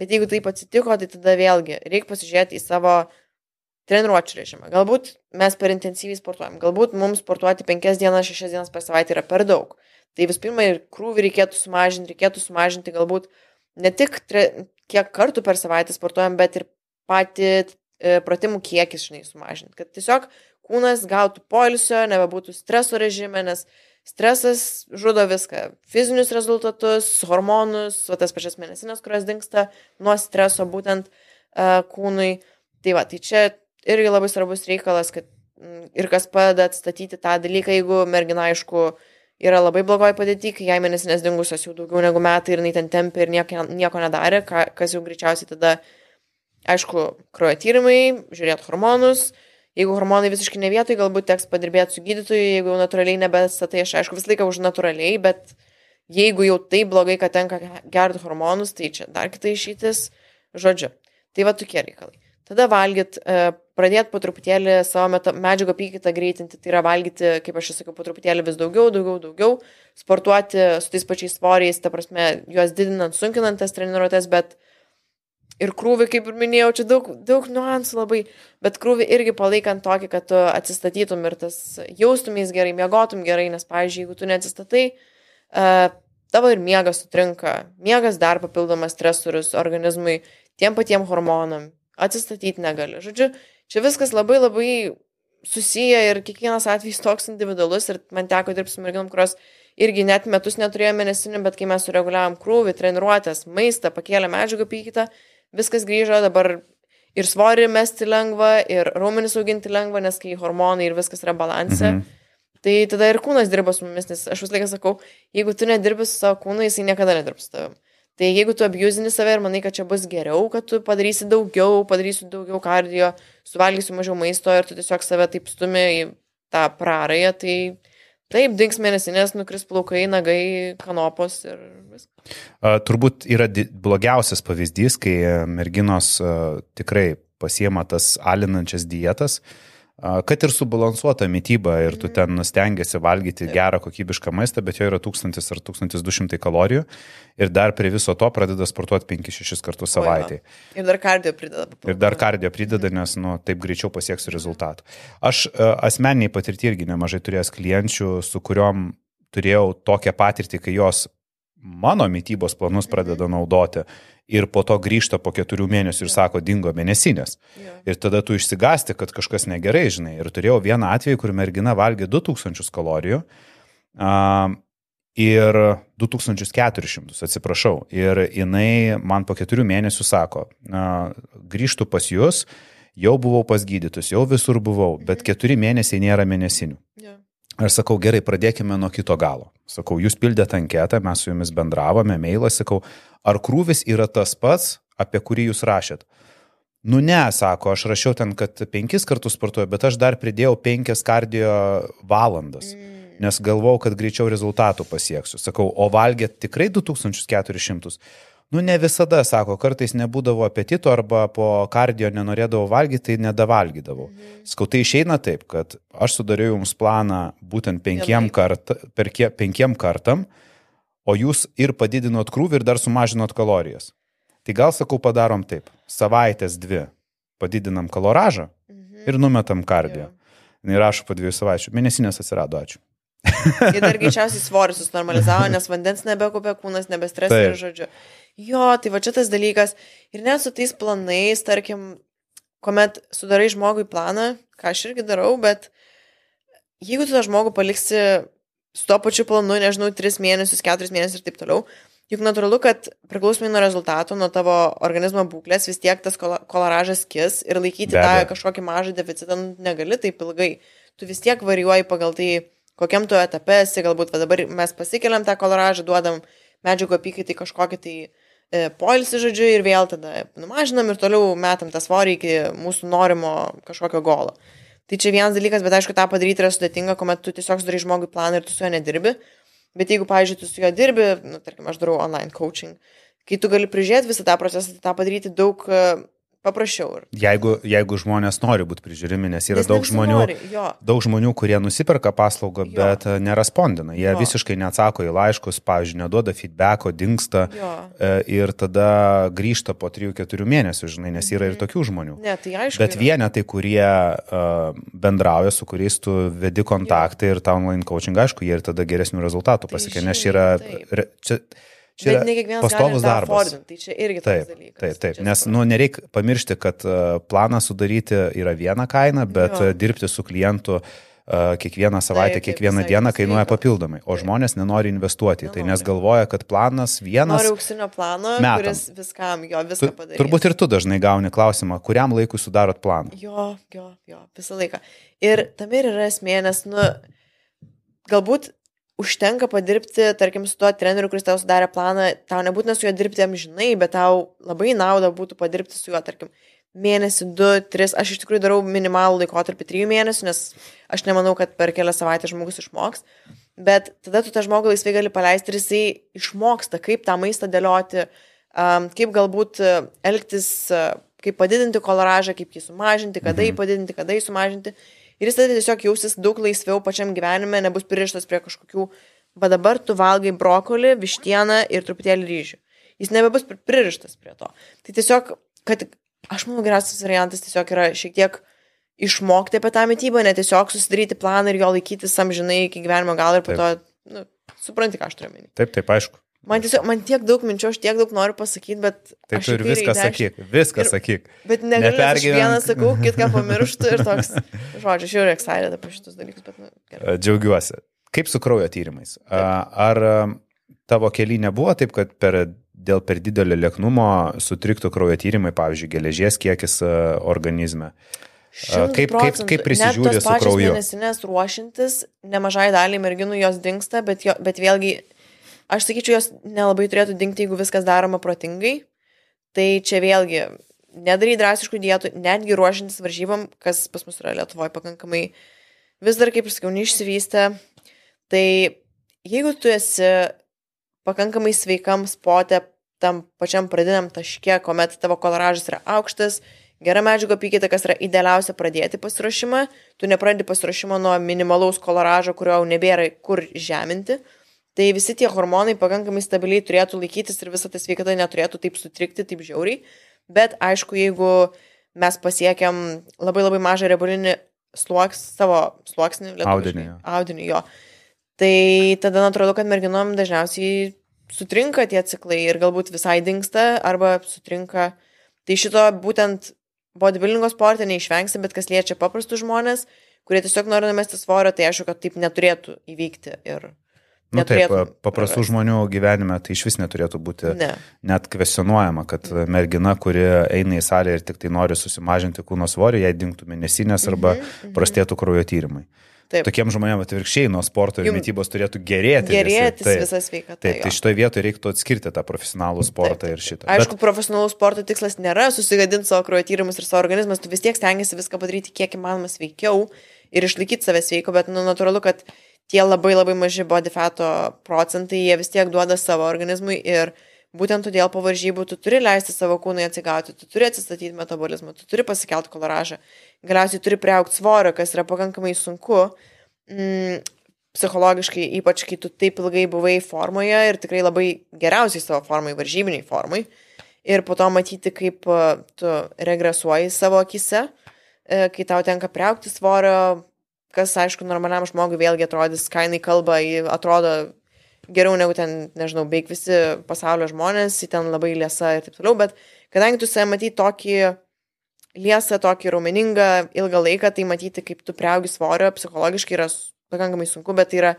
bet jeigu taip atsitiko, tai tada vėlgi reikia pasižiūrėti į savo treniruočio režimą. Galbūt mes per intensyviai sportuojam, galbūt mums sportuoti 5 dienas, 6 dienas per savaitę yra per daug. Tai vis pirma, ir krūvį reikėtų sumažinti, reikėtų sumažinti galbūt ne tik tre, kiek kartų per savaitę sportuojam, bet ir patį e, pratimų kiekį, žinai, sumažinti. Kad tiesiog kūnas gautų polisio, nebebūtų streso režime, nes stresas žudo viską. Fizinius rezultatus, hormonus, o tas pačias mėnesinės, kurios dinksta nuo streso būtent uh, kūnui. Tai va, tai čia irgi labai svarbus reikalas, kad Mm, ir kas padeda atstatyti tą dalyką, jeigu mergina, aišku, yra labai blogoje padėti, kai jai mėnesinės dingusios jau daugiau negu metai ir jinai ten tempė ir nieko, nieko nedarė, kas jau greičiausiai tada, aišku, kraujo tyrimai, žiūrėti hormonus, jeigu hormonai visiškai ne vietoj, galbūt teks padirbėti su gydytoju, jeigu jau natūraliai nebestatai, aš aišku visą laiką už natūraliai, bet jeigu jau taip blogai, kad tenka gerti hormonus, tai čia dar kita išytis, žodžiu. Tai va tokie reikalai. Tada valgyt, e, pradėti po truputėlį savo medžiagą apykaitą greitinti, tai yra valgyti, kaip aš jau sakiau, po truputėlį vis daugiau, daugiau, daugiau, sportuoti su tais pačiais svoriais, ta prasme, juos didinant, sunkinant tas treniruotės, bet ir krūvį, kaip ir minėjau, čia daug, daug niuansų labai, bet krūvį irgi palaikant tokį, kad tu atsistatytum ir tas jaustumės gerai, miegotum gerai, nes, pavyzdžiui, jeigu tu neatsistatai, uh, tavo ir miegas sutrinka, miegas dar papildomas stresorius organizmui, tiem patiem hormonam, atsistatyti negali. Žodžiu, čia viskas labai labai susiję ir kiekvienas atvejis toks individualus ir man teko dirbti su merginom, kurios irgi net metus neturėjo mėnesinių, bet kai mes sureguliavom krūvį, treniruotės, maistą, pakėlė medžiagą pykytą, viskas grįžo, dabar ir svorį mesti lengva, ir raumenis auginti lengva, nes kai hormonai ir viskas yra balansė. Mhm. Tai tada ir kūnas dirba su mumis, nes aš visą laiką sakau, jeigu tu nedirbi su savo kūnu, jisai niekada nedirbs su tavimi. Tai jeigu tu abusini save ir manai, kad čia bus geriau, kad tu padarysi daugiau, padarysi daugiau kardio, suvalgysi mažiau maisto ir tu tiesiog save taip stumi į tą prarąją, tai taip, dings mėnesinės, nukris plaukai, nagai, kanopos ir viskas. Turbūt yra blogiausias pavyzdys, kai merginos tikrai pasiema tas alinančias dietas. Uh, kad ir subalansuota mytyba ir tu ten stengiasi valgyti gerą kokybišką maistą, bet jo yra 1000 ar 1200 kalorijų ir dar prie viso to pradeda sportuoti 5-6 kartus savaitėje. Ir dar kardio prideda. Ir dar kardio prideda, nes nu, taip greičiau pasieksiu rezultatų. Aš asmeniai patirtį irgi nemažai turėjęs klienčių, su kuriuom turėjau tokią patirtį, kai jos mano mytybos planus pradeda naudoti ir po to grįžta po keturių mėnesių ir sako, dingo mėnesinės. Ir tada tu išsigasti, kad kažkas negerai, žinai. Ir turėjau vieną atvejį, kur mergina valgė 2000 kalorijų. Uh, ir 2400, atsiprašau. Ir jinai man po keturių mėnesių sako, grįžtų pas jūs, jau buvau pas gydytus, jau visur buvau, bet mhm. keturi mėnesiai nėra mėnesinių. Yeah. Aš sakau, gerai, pradėkime nuo kito galo. Sakau, jūs pildėte anketą, mes su jumis bendravome, mailą, sakau, ar krūvis yra tas pats, apie kurį jūs rašėt? Nu ne, sako, aš rašiau ten, kad penkis kartus sportuoju, bet aš dar pridėjau penkias kardio valandas, mm. nes galvau, kad greičiau rezultatų pasieksiu. Sakau, o valgėt tikrai 2400? Nu, ne visada, sako, kartais nebūdavo apetito arba po kardio nenorėdavau valgyti, tai nedavalgydavau. Mhm. Skau, tai išeina taip, kad aš sudariau jums planą būtent penkiem, kart, per kie, penkiem kartam, o jūs ir padidinot krūvį ir dar sumažinot kalorijas. Tai gal sakau, padarom taip. Savaitės dvi padidinam kaloražą mhm. ir numetam kardio. Jis rašo po dviejų savaičių. Mėnesinės atsirado, ačiū. Ir dar greičiausiai svoris susinormalizavo, nes vandens nebekopė, kūnas nebestresė ir žodžiu. Jo, tai va čia tas dalykas. Ir net su tais planais, tarkim, kuomet sudarai žmogui planą, ką aš irgi darau, bet jeigu tu tą žmogų paliksi su tuo pačiu planu, nežinau, 3 mėnesius, 4 mėnesius ir taip toliau, juk natūralu, kad priklausomai nuo rezultatų, nuo tavo organizmo būklės, vis tiek tas koloražas kis ir laikyti tą kažkokį mažą deficitą negali taip ilgai. Tu vis tiek varijuoji pagal tai, kokiam tu etape esi, galbūt dabar mes pasikeliam tą koloražą, duodam medžiagų apykaitai kažkokį tai E, poilsį, žodžiu, ir vėl tada numažinam ir toliau metam tą svorį iki mūsų norimo kažkokio golo. Tai čia vienas dalykas, bet aišku, tą padaryti yra sudėtinga, kuomet tu tiesiog sudarai žmogui planą ir tu su juo nedirbi. Bet jeigu, pavyzdžiui, tu su juo dirbi, nu, tarkim, aš darau online coaching, kai tu gali prižiūrėti visą tą procesą, tai tą padaryti daug paprasčiau. Jeigu, jeigu žmonės nori būti prižiūrimi, nes yra nes daug žmonių, nori, daug žmonių, kurie nusiperka paslaugą, jo. bet e, nerespondina. Jie jo. visiškai neatsako į laiškus, pavyzdžiui, neduoda feedbacko, dinksta jo. E, ir tada grįžta po 3-4 mėnesių, žinai, nes yra ir mhm. tokių žmonių. Ne, tai aišku, bet vienetai, kurie uh, bendrauja, su kuriais tu vedi kontaktą jo. ir tą online coaching, aišku, jie ir tada geresnių rezultatų tai pasiekia, nes yra... Re, čia, Čia Bet ne kiekvienas pastovus darbas. Tai čia irgi taip, dalykas. Taip, taip, nes nu, nereikia pamiršti, kad uh, planą sudaryti yra viena kaina, bet jo. dirbti su klientu kiekvieną savaitę, Taip, taip, kiekvieną visai dieną kainuoja papildomai, o Taip. žmonės nenori investuoti į tai, nes Nenori. galvoja, kad planas vienas... Noriu auksinio plano, metam. kuris viskam, jo, viską padarys. turbūt ir tu dažnai gauni klausimą, kuriam laikui sudarot planą. Jo, jo, jo, visą laiką. Ir tame ir yra esmė, nes, nu, galbūt užtenka padirbti, tarkim, su tuo treneriu, kuris tau sudarė planą, tau nebūtina su juo dirbti amžinai, bet tau labai nauda būtų padirbti su juo, tarkim, mėnesį, du, tris, aš iš tikrųjų darau minimalų laikotarpį trijų mėnesių, nes aš nemanau, kad per kelias savaitės žmogus išmoks, bet tada tu tą žmogų laisvai gali paleisti ir jisai išmoksta, kaip tą maistą dėlioti, kaip galbūt uh, elgtis, uh, kaip padidinti koloražą, kaip jį sumažinti, kada jį padidinti, kada jį sumažinti. Ir jis tada tiesiog jausis daug laisviau pačiam gyvenime, nebus pririštas prie kažkokių, va dabar tu valgai brokolį, vištieną ir truputėlį ryžių. Jis nebebus pri- pririštas prie to. Tai tiesiog, kad aš manau, geriausias variantas tiesiog yra šiek tiek išmokti apie tą mytybą, ne tiesiog susidaryti planą ir jo laikytis amžinai iki gyvenimo galo ir po to, nu, supranti, ką aš turiu minėti. Taip, taip, aišku. Man tiesiog, man tiek daug minčių, aš tiek daug noriu pasakyti, bet... Tai tu ir viską dešinę. sakyk, viską Ir- sakyk. Bet negaliu, nes aš vieną sakau, kitką pamirštu ir toks, žodžiu, aš jau excited apie šitus dalykus, bet, nu, gerai. Džiaugiuosi. Kaip su kraujo tyrimais? A, Ar a, tavo keliai nebuvo taip, kad per, dėl per didelio lieknumo sutriktų kraujo tyrimai, pavyzdžiui, geležies kiekis organizme? Kaip- kaip- 100%. kaip tos su krauju? Mėnesinės ruošintis, nemažai daliai merginų jos dinksta, bet, jo, bet vėlgi, aš sakyčiau, jos nelabai turėtų dinkti, jeigu viskas daroma protingai. Tai čia vėlgi, nedarai drastiškų dietų, netgi ruošintis varžybom, kas pas mus yra Lietuvoje pakankamai vis dar, kaip ir sakiau, neišsivystę. Tai jeigu tu esi pakankamai sveikam spote, tam pačiam pradiniam taške, kuomet tavo koloražas yra aukštas, gera medžiago apykaita, kas yra idealiausia pradėti pasiruošimą, tu nepradedi pasiruošimo nuo minimalaus koloražo, kurio jau nebėra kur žeminti. Tai visi tie hormonai pakankamai stabiliai turėtų laikytis ir visa ta sveikata neturėtų taip sutrikti, taip žiauriai. Bet aišku, jeigu mes pasiekiam labai labai mažą riebalinį sluoks, savo sluoksnį, Audinį, jo. audinį jo, tai tada atrodo, kad merginom dažniausiai sutrinka tie ciklai ir galbūt visai dinksta arba sutrinka. Tai šito būtent bodybuildingo sporte neišvengsi, bet kas liečia paprastus žmonės, kurie tiesiog nori numesti svorio, tai aišku, kad taip neturėtų įvykti. Ir nu, taip, paprastų žmonių gyvenime tai iš vis neturėtų būti Ne. net kvestionuojama, kad mergina, kuri eina į salę ir tik tai nori susimažinti kūno svorį, jai dinktų mėnesinės arba Mhm, prastėtų kraujo tyrimai. Taip. Tokiem žmonėms atvirkščiai nuo sporto ir Jum- mytybos turėtų gerėti. Gerėtis visi. visą sveikatą. Taip, jo. tai šitoje vietoje reiktų atskirti tą profesionalų sportą ir šitą. Aišku, Bet... profesionalus sporto tikslas nėra susigadinti savo kraujo tyrimus ir savo organizmas, tu vis tiek stengiasi viską padaryti kiek įmanoma sveikiau ir išlaikyti save sveiko, bet nu, natūralu, kad tie labai labai maži body fato procentai, jie vis tiek duoda savo organizmui ir būtent todėl po varžybų tu turi leisti savo kūnui atsigauti, tu turi atsistatyti metabolizmą, tu turi pasikelti koloražą, galiausiai turi priaukti svorio, kas yra pakankamai sunku. Mm, psichologiškai, ypač kai tu taip ilgai buvai formoje ir tikrai labai geriausiai savo formai, varžybiniai formai. Ir po to matyti, kaip tu regresuoji savo akise, e, kai tau tenka priaukti svorio, kas, aišku, normaliam žmogui vėlgi atrodys, ką jinai kalba, ji atrodo geriau negu ten, nežinau, beveik visi pasaulio žmonės, ji ten labai liesa ir taip toliau, bet kadangi tu save matai tokį liesą, tokį raumeningą ilgą laiką, tai matyti, kaip tu priaugi svorio, psichologiškai yra pakankamai sunku, bet tai yra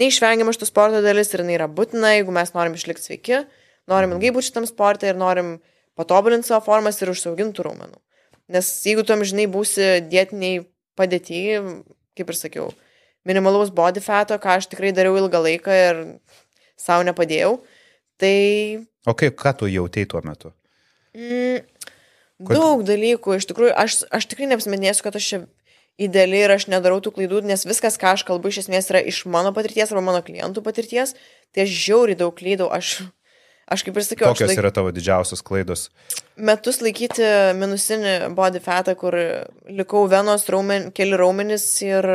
neišvengiama šitų sporto dalis ir jinai yra būtina, jeigu mes norim išlikti sveiki, norim ilgai būti šitam sportui ir norim patobulinti savo formas ir užsiauginti tų raumenų. Nes jeigu tu amžinai būsi dietiniai padėti, kaip ir sakiau, minimalaus body fato, ką aš tikrai dariau ilgą laiką ir savo nepadėjau, tai O kaip, ką tu jautėjai tuo metu? Mm, Kod- daug dalykų, iš tikrųjų, aš, aš tikrai neapsiminėsiu, kad aš čia ideali ir aš nedarau tų klaidų, nes viskas, ką aš kalbu, iš esmės yra iš mano patirties arba mano klientų patirties, tai aš žiauriai daug klydau, aš, aš kaip ir sakiau, Kokios laik, yra tavo didžiausios klaidos? metus laikyti minusinį body fatą, kur likau venos, raumen, keli raumenys ir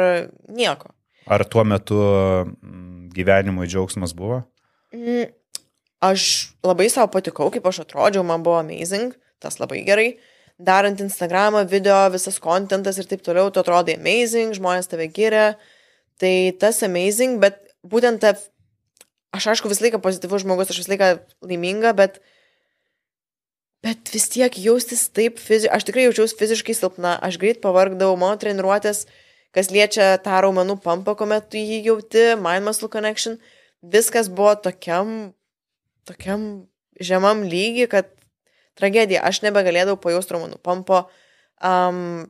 nieko. Ar tuo metu mm, gyvenimui džiaugsmas buvo? Mm, Aš labai savo patikau, kaip aš atrodžiau, man buvo amazing, tas labai gerai. Darant Instagramą, video, visas kontentas ir taip toliau, tu atrodai amazing, žmonės tave giria. Tai tas amazing, bet būtent ta... Aš aišku visą laiką pozityvus žmogus, aš visą laiką laiminga, bet... Bet vis tiek jaustis taip fiziškai, aš tikrai jaučiausi fiziškai silpna, aš greit pavargdavau, mano treniruotės kas liečia tą raumenų pampą, kuomet tu jį jauti, mind muscle connection, viskas buvo tokiam, tokiam žemam lygiai, kad tragedija, aš nebegalėdavau pajausti raumenų pampo, um,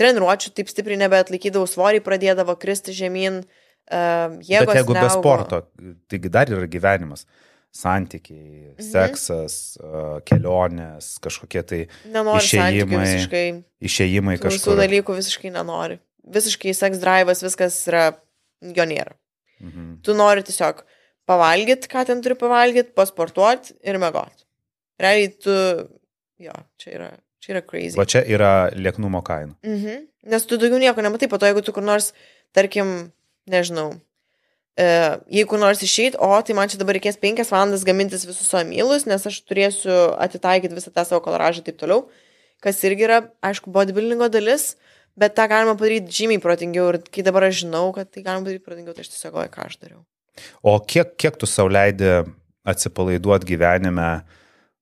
treniruočių taip stipriai nebeatlaikydavau, svorį pradėdavo kristi žemyn, uh, jėgos. Bet jeigu be neaugo. sporto, taigi dar yra gyvenimas. Santykiai, Mhm. seksas, uh, kelionės, kažkokie tai santykių išėjimai, visiškai. išėjimai Tų visų dalykų visiškai nenori. Visiškai seks drive'as, viskas yra, jo nėra. Mhm. Tu nori tiesiog pavalgyti, ką ten turi pavalgyti, pasportuoti ir mėgoti. Realiai tu, jo, čia yra, čia yra crazy. Va čia yra lieknumo kaina. Mhm. Nes tu daugiau nieko nematai, po to jeigu tu kur nors, tarkim, nežinau, e, jeigu nors išeit, o tai man čia dabar reikės penkias valandas gamintis visus savo mylus, nes aš turėsiu atitaikyti visą tą savo kaloražą ir taip toliau, kas irgi yra, aišku, bodybuildingo dalis, bet tą galima padaryti žymiai protingiau ir kai dabar aš žinau, kad tai galima padaryti protingiau, tai aš tiesiog galvoju, ką aš dariau. O kiek, kiek tu sauliaidė atsipalaiduoti gyvenime,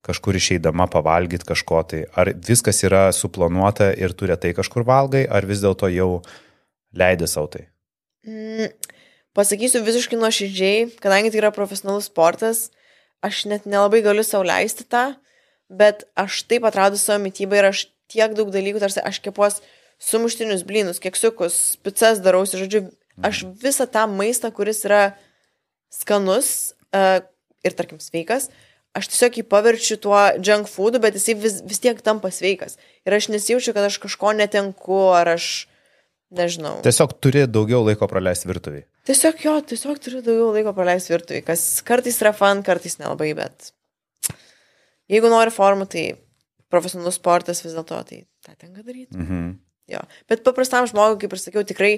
kažkur išeidama pavalgyti kažko tai? Ar viskas yra suplanuota ir tu retai kažkur valgai, ar vis dėlto jau leidai savo tai? Mm, pasakysiu visiškai nuoširdžiai, kadangi tai yra profesionalus sportas, aš net nelabai galiu sauliaisti tą, bet aš taip atradau savo mytybą ir aš tiek daug dalykų, tarsi aš kepuos sumuštinius blynus, keksiukus, pizzas darausi, žodžiu, aš visą tą maistą, kuris yra skanus uh, ir, tarkim, sveikas, aš tiesiog jį paverčiu tuo junk foodu, bet jisai vis, vis tiek tampa sveikas. Ir aš nesijaučiu, kad aš kažko netenku, ar aš, nežinau. Tiesiog turi daugiau laiko praleisti virtuviai. Tiesiog jo, tiesiog turiu daugiau laiko praleisti virtuvį, kas kartais yra fan, kartais nelabai, bet jeigu nori formų, tai profesionalus sportas vis dėlto, tai tą tenka daryti. Mhm. Jo. Bet paprastam žmogui, kaip ir sakiau, tikrai,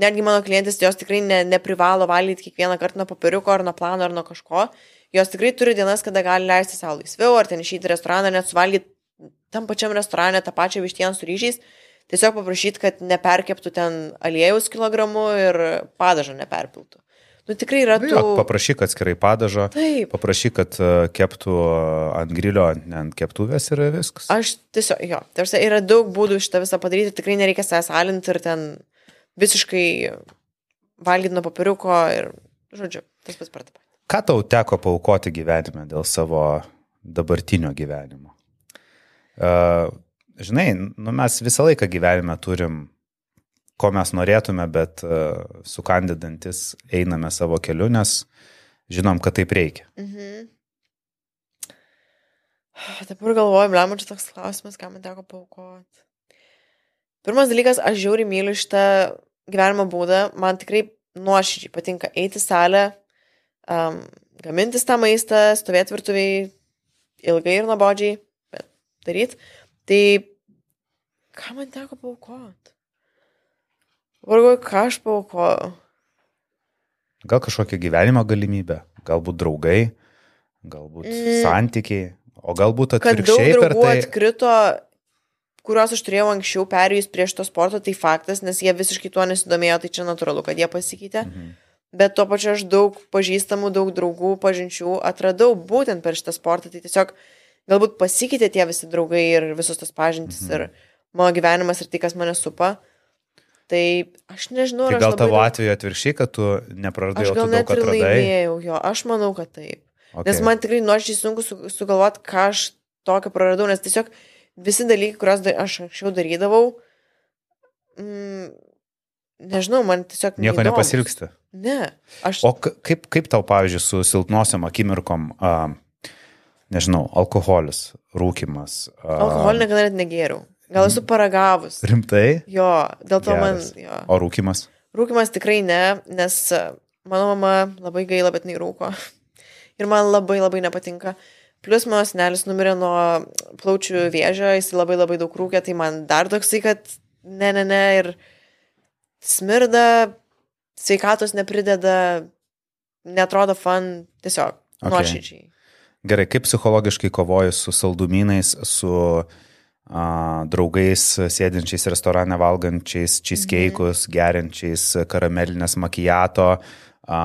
netgi mano klientės, jos tikrai ne, neprivalo valgyti kiekvieną kartą nuo papiriuko ar nuo plano ar nuo kažko. Jos tikrai turi dienas, kada gali leisti savo laisviau, ar ten išeiti į restoraną, net suvalgyti tam pačiam restorane tą pačią vištieną su ryžiais. Tiesiog paprašyti, kad neperkeptų ten aliejus kilogramų ir padažą neperpiltų. Nu tikrai yra tų... Jo, paprašyk atskirai padažo, Taip. paprašyk, kad e, keptų ant grilio, ne ant keptuvės ir viskas. Aš tiesiog, jo, tarsi yra daug būdų šitą visą padaryti, tikrai nereikia savęs alinti ir ten visiškai valgyti nuo papiriuko ir, žodžiu, tas pats per tą patį. Ką tau teko paukoti gyvenime dėl savo dabartinio gyvenimo? Uh, žinai, nu mes visą laiką gyvenime turim, ko mes norėtume, bet uh, sukandidantis einame savo keliu, nes žinom, kad taip reikia. Mhm. Dabar galvoju, blem, čia toks klausimas, ką man teko paukoti. Pirmas dalykas, aš žiauriai myliu šitą gyvenimo būdą, man tikrai nuoširdžiai patinka eiti salę, um, gamintis tą maistą, stovėti virtuviai ilgai ir nuobodžiai, bet daryti. Tai ką man teko paukoti? Vargu, ką aš paukojau? Gal kažkokia gyvenimo galimybė, galbūt draugai, galbūt Mm. santykiai, o galbūt atvirkščiai per draugų tai. atkrito, kuriuos aš turėjau anksčiau perėjus prieš to sporto, tai faktas, nes jie visiškai tuo nesidomėjo, tai čia natūralu, kad jie pasikeitė. Mhm. Bet tuo pačiu aš daug pažįstamų, daug draugų, pažinčių atradau būtent per šitą sportą. Tai tiesiog galbūt pasikeitė tie visi draugai ir visos tos pažintys Mhm. ir mano gyvenimas ir tai, kas mane supa. Tai aš nežinau, Tai ar aš gal labai tavo daug- atveju atvirkščiai, kad tu nepraradai, Aš o tu daug atradai. laimėjau jo, aš manau, kad taip. Okay. Nes man tikrai nuoširdžiai sunku su, sugalvoti, ką aš tokio praradau, nes tiesiog visi dalykai, kuriuos da, aš anksčiau darydavau, mm, nežinau, man tiesiog... Nieko neįdomūs. nepasilgsti. Ne, aš... O kaip, kaip tau, pavyzdžiui, su silpnosiam akimirkom, a, nežinau, alkoholis, rūkimas. Alkoholį niekada net negėriau. Gal esu paragavus. Rimtai? Jo, dėl to Geras. man... Jo. O rūkimas? Rūkimas tikrai ne, nes mano mama labai gaila, bet neįrūko. Ir man labai labai nepatinka. Plus mano senelis numirė nuo plaučių vėžio, jis labai labai daug rūkė, tai man dar toksai, kad ne, ne, ne, ir smirda, sveikatos neprideda, netrodo fan, tiesiog, okay. nuoširdžiai. Gerai, kaip psichologiškai kovoji su saldumynais, su a, draugais sėdinčiais restorane valgančiais cheesecake'us, mhm. geriančiais karamelinės makijato, a,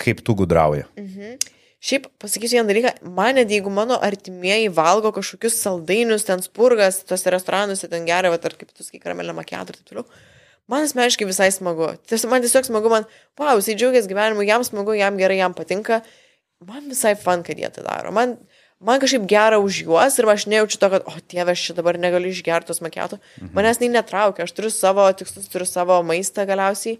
kaip tu gudrauji? Mhm. Šiaip pasakysiu vieną dalyką, man net jeigu mano artimieji valgo kažkokius saldainius, ten spurgas, tose restoranuose ten geria, va, ar kaip tu sakai, karamelę makiatą ir taip toliau, Man asmeniškai visai smagu. Tiesiog, man tiesiog smagu, man, wow, jisai džiaugiasi gyvenimu, jam smagu, jam gerai, jam patinka. Man visai fan, kad jie tai daro. Man, man kažkaip gera už juos ir aš nejaučiu to, kad, o tėve, aš čia dabar negaliu išgerti tos maketų. Mhm. Manęs tai netraukia, aš turiu savo tikslus, turiu savo maistą galiausiai,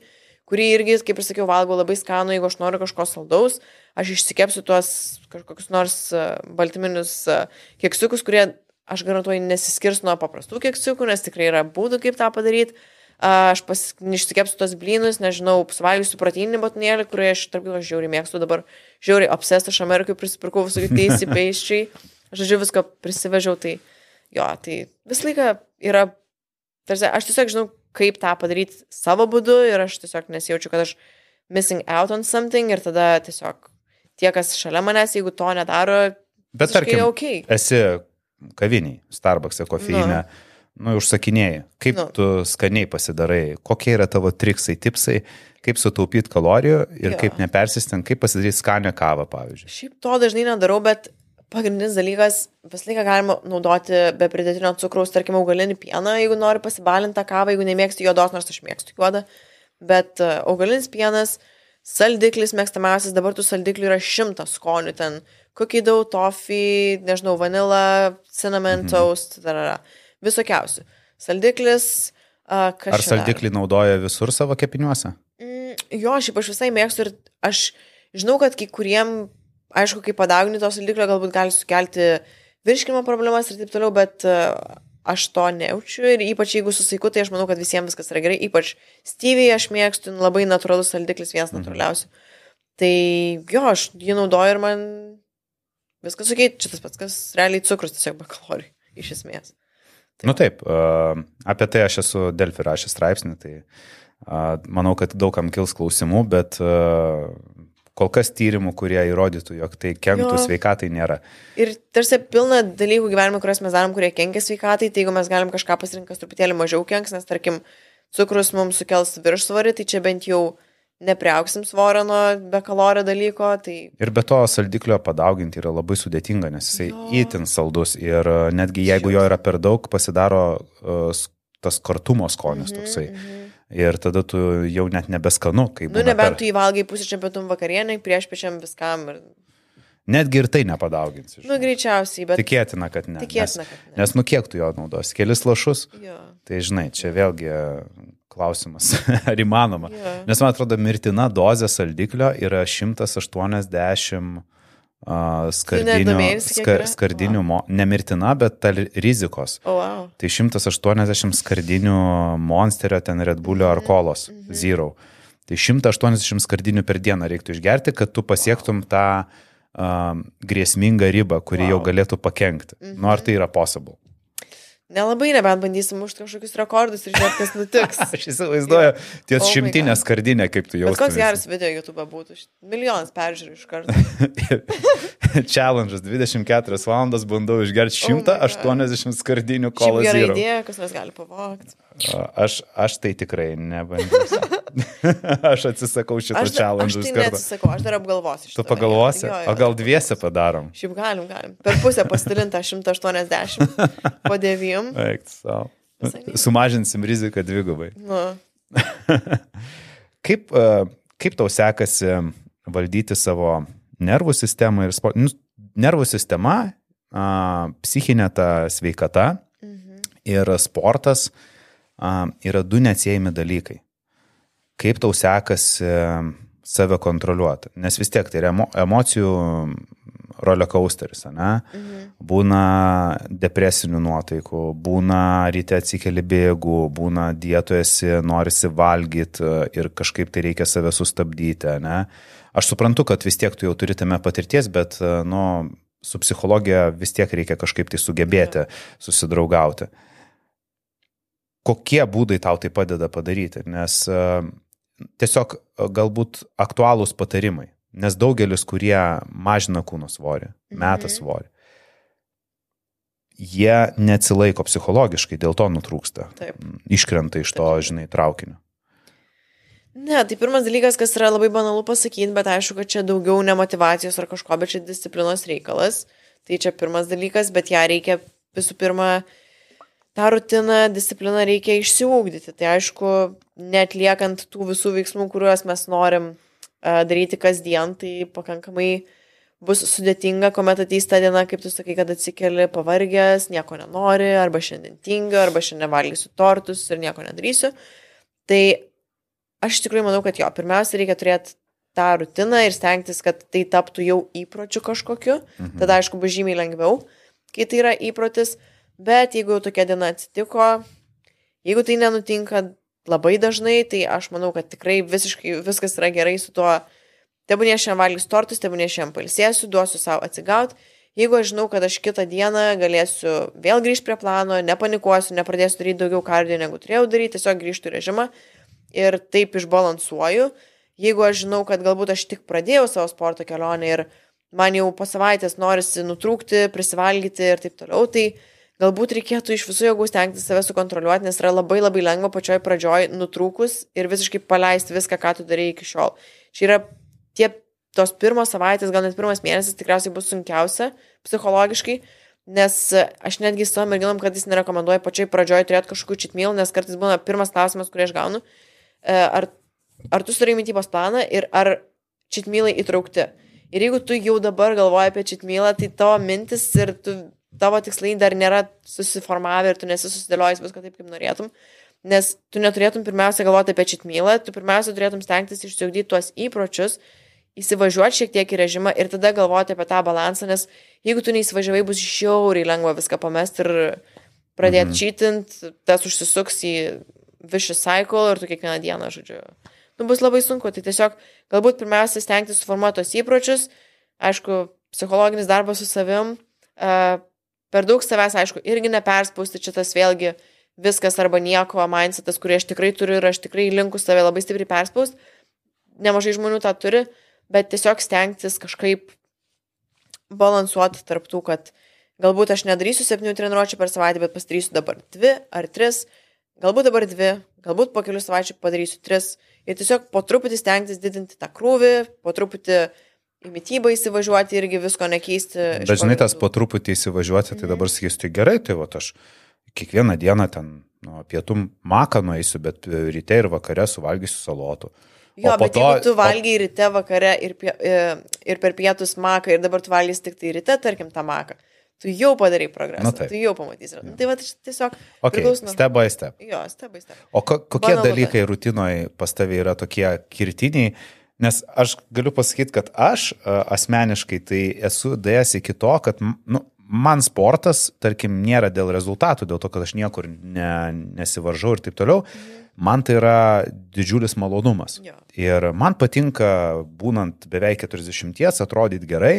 kurį irgi, kaip ir sakiau, valgau labai skanų, jeigu aš noriu kažko saldaus, aš išsikepsiu tuos kažkokius nors uh, baltyminius uh, keksiukus, kurie, aš garantuoju, nesiskirs nuo paprastų keksiukų, nes tikrai yra būdų, kaip tą padaryti aš pas, išsikepsiu tos blynus, nežinau, suvalgysiu proteininį batonėlį, kurį aš, tarp kitko, žiauriai mėgstu dabar, žiauriai obses, aš Amerikai prisipirkau visų teisį peiščiai, žodžiu viską prisivežiau, tai jo, tai visą laiką yra, tarsi, aš tiesiog žinau, kaip tą padaryti savo būdu ir aš tiesiog nesijaučiu, kad aš missing out on something ir tada tiesiog tie, kas šalia manęs, jeigu to nedaro, bet tarkim, okay. esi kaviniai, Starbucks, kofeinė. Nu nu, užsakinėjai, kaip nu. tu skaniai pasidarai, kokie yra tavo triksai, tipsai, kaip sutaupyti kalorijų ir jo. kaip nepersistengti, kaip pasidaryti skanę kavą, pavyzdžiui. Šiaip to dažnai nedarau, bet pagrindinis dalykas, visą laiką galima naudoti be pridėtinio cukraus, tarkim, augalinį pieną, jeigu nori pasibalinti tą kavą, jeigu nemėgsti juodos, nors aš mėgstu juodą, bet e, augalinis pienas, saldiklis mėgstamiausias, dabar tų saldiklių yra šimtas skonių, ten cookie dough, toffee, nežinau, vanila, cinnamon mhm. toast, tarara visokiausių. Saldiklis. Uh, Ar saldiklį naudoja visur savo kepiniuose? Mm, jo, šiaip aš visai mėgstu ir aš žinau, kad kai kuriem, aišku, kai padaugni to saldiklio, galbūt gali sukelti virškimo problemas ir taip toliau, bet uh, aš to nejaučiu ir ypač jeigu susaiku, tai aš manau, kad visiems viskas yra gerai, ypač Stevie aš mėgstu, labai natūralus saldiklis, vienas mhm. natūraliausių. Tai jo, aš jį naudoju ir man viskas sakyti, čia tas pats, kas realiai cukrus, tiesiog be kalorijų, iš esmės. Tai nu taip, apie tai aš esu Delfi rašęs straipsnį, tai manau, kad daugam kils klausimų, bet kol kas tyrimų, kurie įrodytų, jog tai kenktų jo. sveikatai nėra. Ir tarsi pilna dalykų gyvenime, kuriuos mes darom, kurie kenkia sveikatai, tai jeigu mes galim kažką pasirinkti, kas truputėlį mažiau kenks, nes tarkim, cukrus mums sukels viršsvorį, tai čia bent jau nepriauksim svorio nuo be kalorio dalyko. Tai... Ir be to saldiklio padauginti yra labai sudėtinga, nes jisai jo. įtin saldus ir e, netgi jeigu jo yra per daug, pasidaro uh, tas kartumo skonis -hmm, toksai. -hmm. Ir tada tu jau net nebeskanu, kaip... Nu, nebent per... tu įvalgai pusryčiam pietum vakarienai, prieš pečiam viskam. Ir... Netgi ir tai nepadauginsi. Nu, greičiausiai, bet. Tikėtina, kad ne. Tikėtina, nes, kad ne. Nes nu kiek tu jo naudos? Kelis lašus? Jo. Tai žinai, čia vėlgi klausimas, ar įmanoma. Yeah. Nes man atrodo, mirtina dozė saldiklio yra 180 Uh, skardinių, ska, skardinių wow. mo, nemirtina, bet ta rizikos. Oh, wow. Tai 180 skardinių monsterio, ten Red Bullio ar kolos, mm -hmm. zero. Tai 180 skardinių per dieną reiktų išgerti, kad tu pasiektum wow. tą uh, grėsmingą ribą, kuri wow. jau galėtų pakengti. Mm -hmm. Nu, ar tai yra possible? Nelabai, nebent bandysim už kažkokius rekordus ir žiūrėti, kas nutiks. Aš įsivaizduoju, ties oh šimtinę skardinę, kaip tu jau. Koks geras video YouTube būtų, milijonas peržiūrų iš karto. Challenge'as 24 valandas bandau išgerti 180 oh skardinių kolą. Tai yra idėja, kas mes gali pavokti. Aš, aš tai tikrai nebandysiu. aš atsisakau šito aš, challenge. Aš tai neatsisakau, aš dar apgalvosiu. Tu pagalvosi, jo, jo, o gal dviese padarom? Šiaip galim, galim. Per pusę pasidalinta 180, po 9. Eik, savo. Sumažinsim riziką dvigubai. Nu. kaip, e, kaip tau sekasi valdyti savo nervų sistemą ir sport... Nu, nervų sistema, psichinė ta sveikata mhm. ir sportas yra du neatsiejami dalykai. Kaip tau sekasi save kontroliuoti? Nes vis tiek tai yra emo, emocijų roller coasteris, ne? Mhm. Būna depresinių nuotaikų, būna ryte atsikeli bėgų, būna dietosi, norisi valgyti ir kažkaip tai reikia save sustabdyti, ne? Aš suprantu, kad vis tiek tu jau turite patirties, bet, nu, su psichologija vis tiek reikia kažkaip tai sugebėti susidraugauti kokie būdai tau tai padeda padaryti, nes e, tiesiog e, galbūt aktualūs patarimai, nes daugelis, kurie mažina kūno svorį, meta mhm. svorį, jie neatsilaiko psichologiškai, dėl to nutrūksta, Taip. iškrenta iš to, Taip. žinai, traukinio. Ne, tai pirmas dalykas, kas yra labai banalu pasakyti, bet aišku, kad čia daugiau ne motivacijos ar kažko, bet čia disciplinos reikalas. Tai čia pirmas dalykas, bet ją reikia visų pirma tą rutiną, discipliną reikia išsiugdyti. Tai aišku, netliekant tų visų veiksmų, kuriuos mes norim daryti kasdien, tai pakankamai bus sudėtinga, kuomet ateis ta diena, kaip tu sakai, kad atsikeli pavargęs, nieko nenori, arba šiandien tingiu, arba šiandien valgysiu tortus ir nieko nedarysiu. Tai aš tikrai manau, kad jo, pirmiausia, reikia turėti tą rutiną ir stengtis, kad tai taptų jau įpročiu kažkokiu. Mhm. Tada, aišku, bus žymiai lengviau, kai tai yra įprotis. Bet jeigu jau tokia diena atsitiko, jeigu tai nenutinka labai dažnai, tai aš manau, kad tikrai visiškai viskas yra gerai su tuo. Tebūnė šiandien valgys tortus, tebūnė šiandien palsėsiu, duosiu savo atsigauti. Jeigu aš žinau, kad aš kitą dieną galėsiu vėl grįžti prie plano, nepanikuosiu, nepradėsiu daryti daugiau kardio, negu turėjau daryti, tiesiog grįžtų į režimą ir taip išbalansuoju. Jeigu aš žinau, kad galbūt aš tik pradėjau savo sporto kelionę ir man jau po savaitės norisi nutrūkti, prisivalgyti ir taip toliau, tai galbūt reikėtų iš visų jėgų stengtis save sukontroliuoti, nes yra labai labai lengva pačioj pradžioj nutrūkus ir visiškai paleisti viską, ką tu darėjai iki šiol. Čia yra tie tos pirmos savaitės, gal net pirmas mėnesis tikriausiai bus sunkiausia psichologiškai, nes aš netgi su savo merginom kartais nerekomenduoju pačioj pradžioj turėti kažkokių čitmylų, nes kartais būna pirmas klausimas, kurį aš gaunu, e, ar, ar tu surai mytybos planą ir ar čitmylai įtraukti. Ir jeigu tu jau dabar galvoji apie čitmylą, tai tavo mintis ir tu tavo tikslai dar nėra susiformavę ir tu nesi susidėliojęs viską taip, kaip norėtum. Nes tu neturėtum pirmiausia galvoti apie čitmylą, tu pirmiausia turėtum stengtis išsiugdyti tuos įpročius, įsivažiuoti šiek tiek į režimą ir tada galvoti apie tą balansą, nes jeigu tu neįsivažiavai, bus žiauriai lengva viską pamesti ir pradėti mhm. čytint, tas užsisuks į vicious cycle ir tu kiekvieną dieną, žodžiu. Nu, bus labai sunku, tai tiesiog galbūt pirmiausia stengtis suformuoti tos įpročius, aišku, psichologinis darbas su savim, uh, per daug savęs, aišku, irgi neperspausti, čia tas vėlgi viskas arba nieko mindsetas, kurį aš tikrai turiu ir aš tikrai linkus save labai stipriai perspausti. Nemažai žmonių tą turi, bet tiesiog stengtis kažkaip balansuoti tarp tų, kad galbūt aš nedarysiu septynių treniruočių per savaitę, bet pasidarysiu dabar dvi ar tris, galbūt dabar dvi, galbūt po kelių savaičių padarysiu tris ir tiesiog po truputį stengtis didinti tą krūvį, po truputį uh, į mytybą įsivažiuoti irgi visko nekeisti. Dažnai tas po truputį įsivažiuoti, tai dabar sakysiu, tai gerai, tai va aš kiekvieną dieną ten nu, pietų maką nueisiu, bet ryte ir vakare suvalgysiu salotų. Jo, bet to, jeigu tu valgiai o... ryte, vakare ir, pie, ir per pietus maką ir dabar tu valgys tik tai ryte, tarkim, tą maką, tu jau padarai progresą, nu, taip. tu jau pamatysi. Ja. Tai va, tiesiog... Okay, nuo... Step by step. Jo, step by step. O ko, kokie Banalų dalykai rutinoje pas tavai yra tokie kirtiniai, Nes aš galiu pasakyti, kad aš asmeniškai tai esu dėjęs iki to, kad nu, man sportas, tarkim, nėra dėl rezultatų, dėl to, kad aš niekur ne, nesivaržau ir taip toliau. Man tai yra didžiulis malonumas. Jo. Ir man patinka, būnant beveik 40, atrodyti gerai,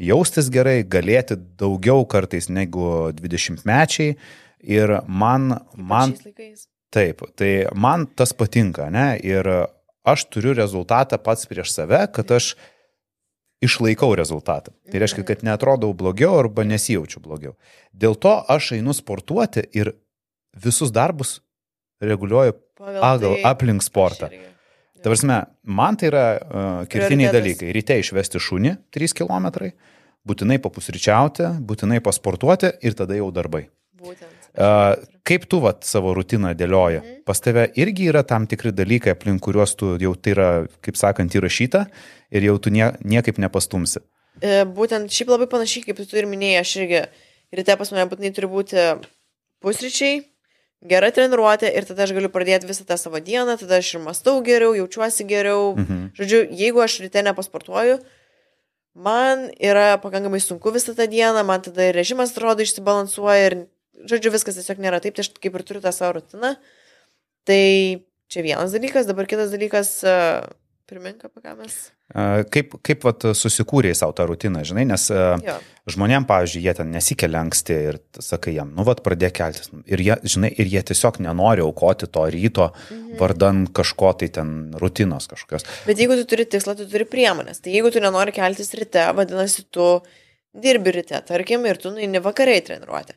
jaustis gerai, galėti daugiau kartais negu 20 mečiai. Ir man... man taip, tai man tas patinka, ne? Ir aš turiu rezultatą pats prieš save, kad aš išlaikau rezultatą. Tai reiškia, kad netrodau blogiau arba nesijaučiu blogiau. Dėl to aš einu sportuoti ir visus darbus reguliuoju pagal tai, aplink sportą. Ta prasme, man tai yra uh, kirtiniai dalykai. Ryte išvesti šunį 3 km, būtinai papusryčiauti, būtinai pasportuoti ir tada jau darbai. Būtent. Kaip tu vat, savo rutiną dėlioji? Mhm. Pas tave irgi yra tam tikri dalykai, aplink kuriuos tu jau tai yra, kaip sakant, įrašyta ir jau tu nie, niekaip nepastumsi. E, būtent šiaip labai panašiai, kaip tu ir minėjai, aš irgi ryte pas mane būtinai turi būti pusryčiai, gera treniruotė ir tada aš galiu pradėti visą tą savo dieną, tada aš ir mastau geriau, jaučiuosi geriau. Mhm. Žodžiu, jeigu aš ryte nepasportuoju, man yra pakankamai sunku visą tą dieną, man tada ir režimas atrodo išsibalansuoja ir žodžiu, viskas tiesiog nėra taip, tai aš kaip ir turiu tą savo rutiną. Tai čia vienas dalykas, dabar kitas dalykas, primink apie ką mes. Kaip, kaip vat, susikūrėjai savo tą rutiną, žinai, nes jo. žmonėm, pavyzdžiui, jie ten nesikelia anksti ir sakai jam, nu, vat, pradėk keltis. Ir jie, žinai, ir jie tiesiog nenori aukoti to ryto mhm. vardan kažko tai ten rutinos kažkokios. Bet jeigu tu turi tikslą, tu turi priemonės. Tai jeigu tu nenori keltis ryte, vadinasi, tu dirbi ryte, tarkim, ir tu nueini vakariai treniruoti.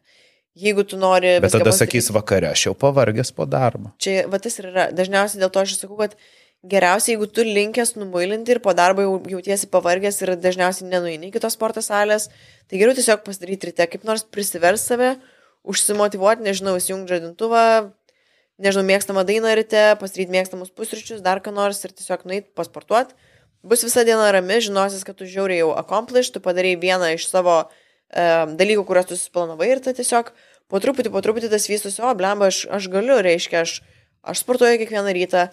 Jeigu tu nori... Bet tada sakys vakare, aš jau pavargęs po darbo. Čia, va tas ir yra. Dažniausiai dėl to aš sakau, kad geriausiai, jeigu tu linkęs numuilinti ir po darbo jau jautiesi pavargęs ir dažniausiai nenuini iki tos sporto salės, tai geriau tiesiog pasidaryti ryte, kaip nors prisivers save, užsimotivuoti, nežinau, įsijungti žadintuvą, nežinau, mėgstamą dainą ryte, pasidaryti mėgstamus pusryčius, dar ką nors ir tiesiog nueiti pasportuoti. Bus visą dieną rami, žinosis, kad tu žiauriai jau accomplish, tu padarai vieną iš savo e, dalykų, kuriuos tu susiplanavai ir tai tiesiog po truputį, po truputį tas vystosi, o blemba, aš, aš galiu, reiškia, aš, aš sportuoju kiekvieną rytą.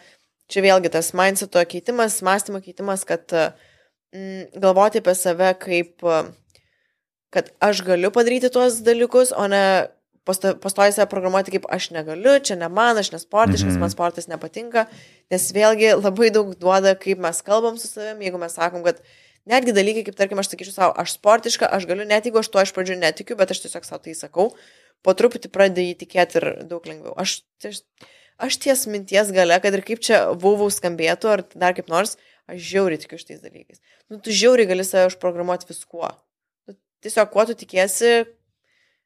Čia vėlgi tas mindseto keitimas, mąstymo keitimas, kad mm, galvoti apie save kaip, kad aš galiu padaryti tuos dalykus, o ne pastoji save programuoti kaip aš negaliu, čia ne man, aš nesportiškas, mhm. man sportas nepatinka, nes vėlgi labai daug duoda, kaip mes kalbam su savimi, jeigu mes sakom, kad netgi dalykai, kaip tarkim, aš sakyčiau savo, aš sportiška, aš galiu, net jeigu aš to iš pradžių netikiu, bet aš tiesiog savo tai sakau, po truputį pradėjai įtikėti ir daug lengviau. Aš, aš, aš ties minties gale, kad ir kaip čia vuvau skambėtų, ar dar kaip nors, aš žiauriai tikiu šitais dalykais. Nu, tu žiauriai gali save užprogramuoti viskuo. Nu, tiesiog, kuo tu tikėsi,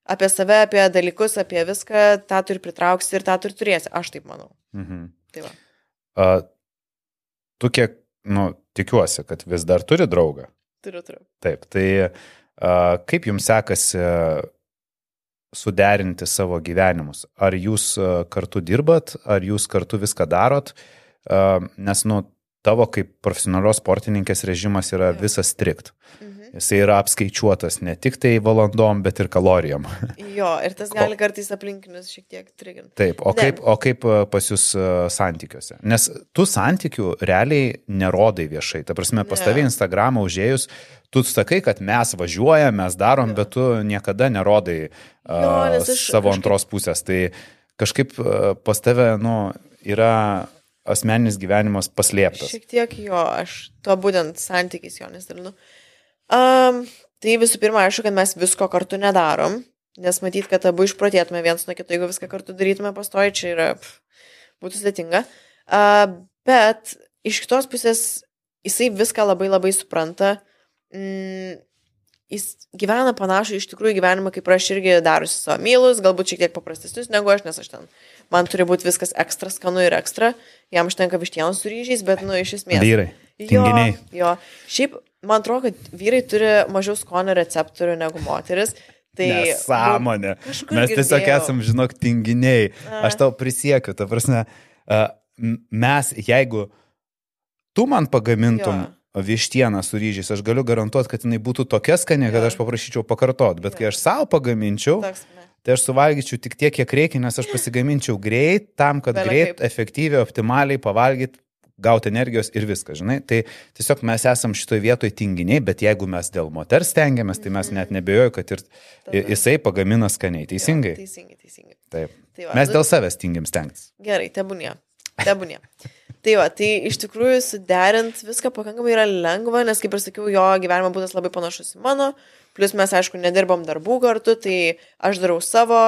apie save, apie dalykus, apie viską, tą turi pritrauksi ir tą turi turėsi. Aš taip manau. Mhm. Tai va. A, tu kiek, nu, tikiuosi, kad vis dar turi draugą. Turiu, turiu. Taip, tai a, kaip jums sekasi suderinti savo gyvenimus? Ar jūs kartu dirbat, ar jūs kartu viską darot? A, nes, nu, tavo kaip profesionalios sportininkės režimas yra visas strikt. Mhm Jisai yra apskaičiuotas ne tik tai valandom, bet ir kalorijom. Jo, ir tas gali kartais aplinkinius šiek tiek triginti. Taip, o kaip, o kaip e, pas jūs e, santykiuose? Nes tu santykių realiai nerodai viešai. Ta prasme, pas tavį Instagramą užėjus, tu sakai, kad mes važiuojam, mes darom, bet tu niekada nerodai jo, uh, savo kažkaip... antros pusės. Tai kažkaip uh, pas tave, nu, yra asmeninis gyvenimas paslėptas. Šiek tiek jo, aš tuo būtent santykiais jo nesidalinu. Nu, Um, tai visų pirma, aišku, kad mes visko kartu nedarom, nes matyt, kad abu išprotėtume viens nuo kito, jeigu viską kartu darytume pastoji, čia yra, pff, būtų sudėtinga. Uh, bet iš kitos pusės jisai viską labai labai supranta. Mm, jis gyvena panašų iš tikrųjų gyvenimą, kaip aš irgi darusi savo mylus, galbūt šiek tiek paprastesnius negu aš, nes aš ten, man turi būti viskas ekstra skanu ir ekstra, jam užtenka vištienos su ryžiais, bet, nu, iš esmės. Vyrai. Tinginiai. Jo, jo. Šiaip man atrodo, kad vyrai turi mažiau skonio receptorių negu moteris. Tai. Nu, mes tiesiog girdėjau. esam, žinok, tinginiai. A. Aš tau prisiekiu, ta prasme, mes, jeigu tu man pagamintum jo. vištieną su ryžiais, aš galiu garantuoti, kad jinai būtų tokia skanė, kad aš paprašyčiau pakartot. Bet kai aš savo pagaminčiau, Toks, tai aš suvalgyčiau tik tiek, kiek reikia, nes aš pasigaminčiau greit, tam, kad Vėlia greit, kaip. efektyviai, optimaliai pavalgyti gauti energijos ir viskas, žinai. Tai tiesiog mes esam šitoje vietoje tinginiai, bet jeigu mes dėl moters stengiamės, tai mes net nebejoju, kad ir Tada. jisai pagamina skaniai. Teisingai? Jo, teisingai, teisingai. Taip. Tai va, mes nu, dėl savęs tingim stengtis. Gerai, tebūnė. Tebūnė. Tai va, tai iš tikrųjų suderint viską pakankamai yra lengva, nes kaip ir sakiau, jo gyvenimo būdas labai panašus į mano, plus mes aišku nedirbam darbų kartu, tai aš darau savo,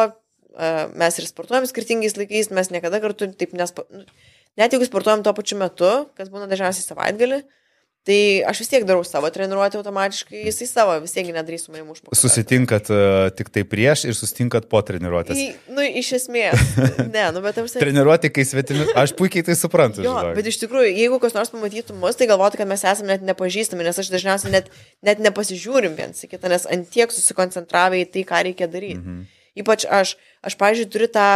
mes ir sportuojam skirtingais laikais, mes niekada kartu taip nespa... Net jeigu sportuojam tuo pačiu metu, kas būna dažniausiai savaitgalį, tai aš vis tiek darau savo treniruotę automatiškai, jisai savo vis tiek nedarys su manim užpakalį. Susitinkat uh, tik tai prieš ir susitinkat po treniruotės. Į, nu, iš esmės. ne, nu, bet aš... Treniruotė, kai svetimi, aš puikiai tai suprantu. jo, žinok. bet iš tikrųjų, jeigu kas nors pamatytų mus, tai galvotų, kad mes esame net nepažįstami, nes aš dažniausiai net, net nepasižiūrim viens į kitą, nes antiek susikoncentravę į tai, ką reikia daryti. Mhm. Ypač aš, aš, pažiūrėjau, turiu tą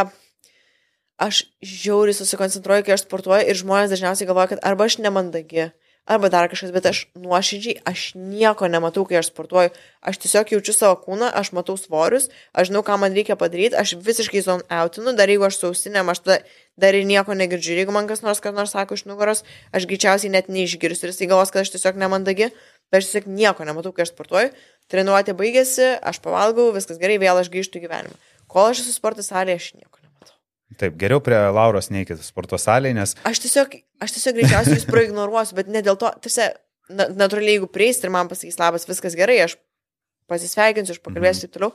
aš žiauriai susikoncentruoju, kai aš sportuoju ir žmonės dažniausiai galvoja, kad arba aš nemandagi, arba dar kažkas, bet aš nuoširdžiai, aš nieko nematau, kai aš sportuoju. Aš tiesiog jaučiu savo kūną, aš matau svorius, aš žinau, ką man reikia padaryti, aš visiškai zone outinu, dar jeigu aš sausinėm, aš tada dar ir nieko negirdžiu. Jeigu man kas nors, kas nors sako iš nugaros, aš greičiausiai net neišgirsiu ir jisai galvos, kad aš tiesiog nemandagi, bet aš tiesiog nieko nematau, kai aš sportuoju. Treniruotė baigėsi, aš pavalgau, viskas gerai, vėl aš grįžtu į gyvenimą. Kol aš esu sporto salėje, aš nieko Taip, geriau prie Lauros neikit sporto salėje, nes... Aš tiesiog, aš tiesiog greičiausiai jūs praignoruosiu, bet ne dėl to, tarsi, natūraliai, jeigu prieis ir man pasakys labas, viskas gerai, aš pasisveikinsiu, aš pakalbėsiu ir toliau,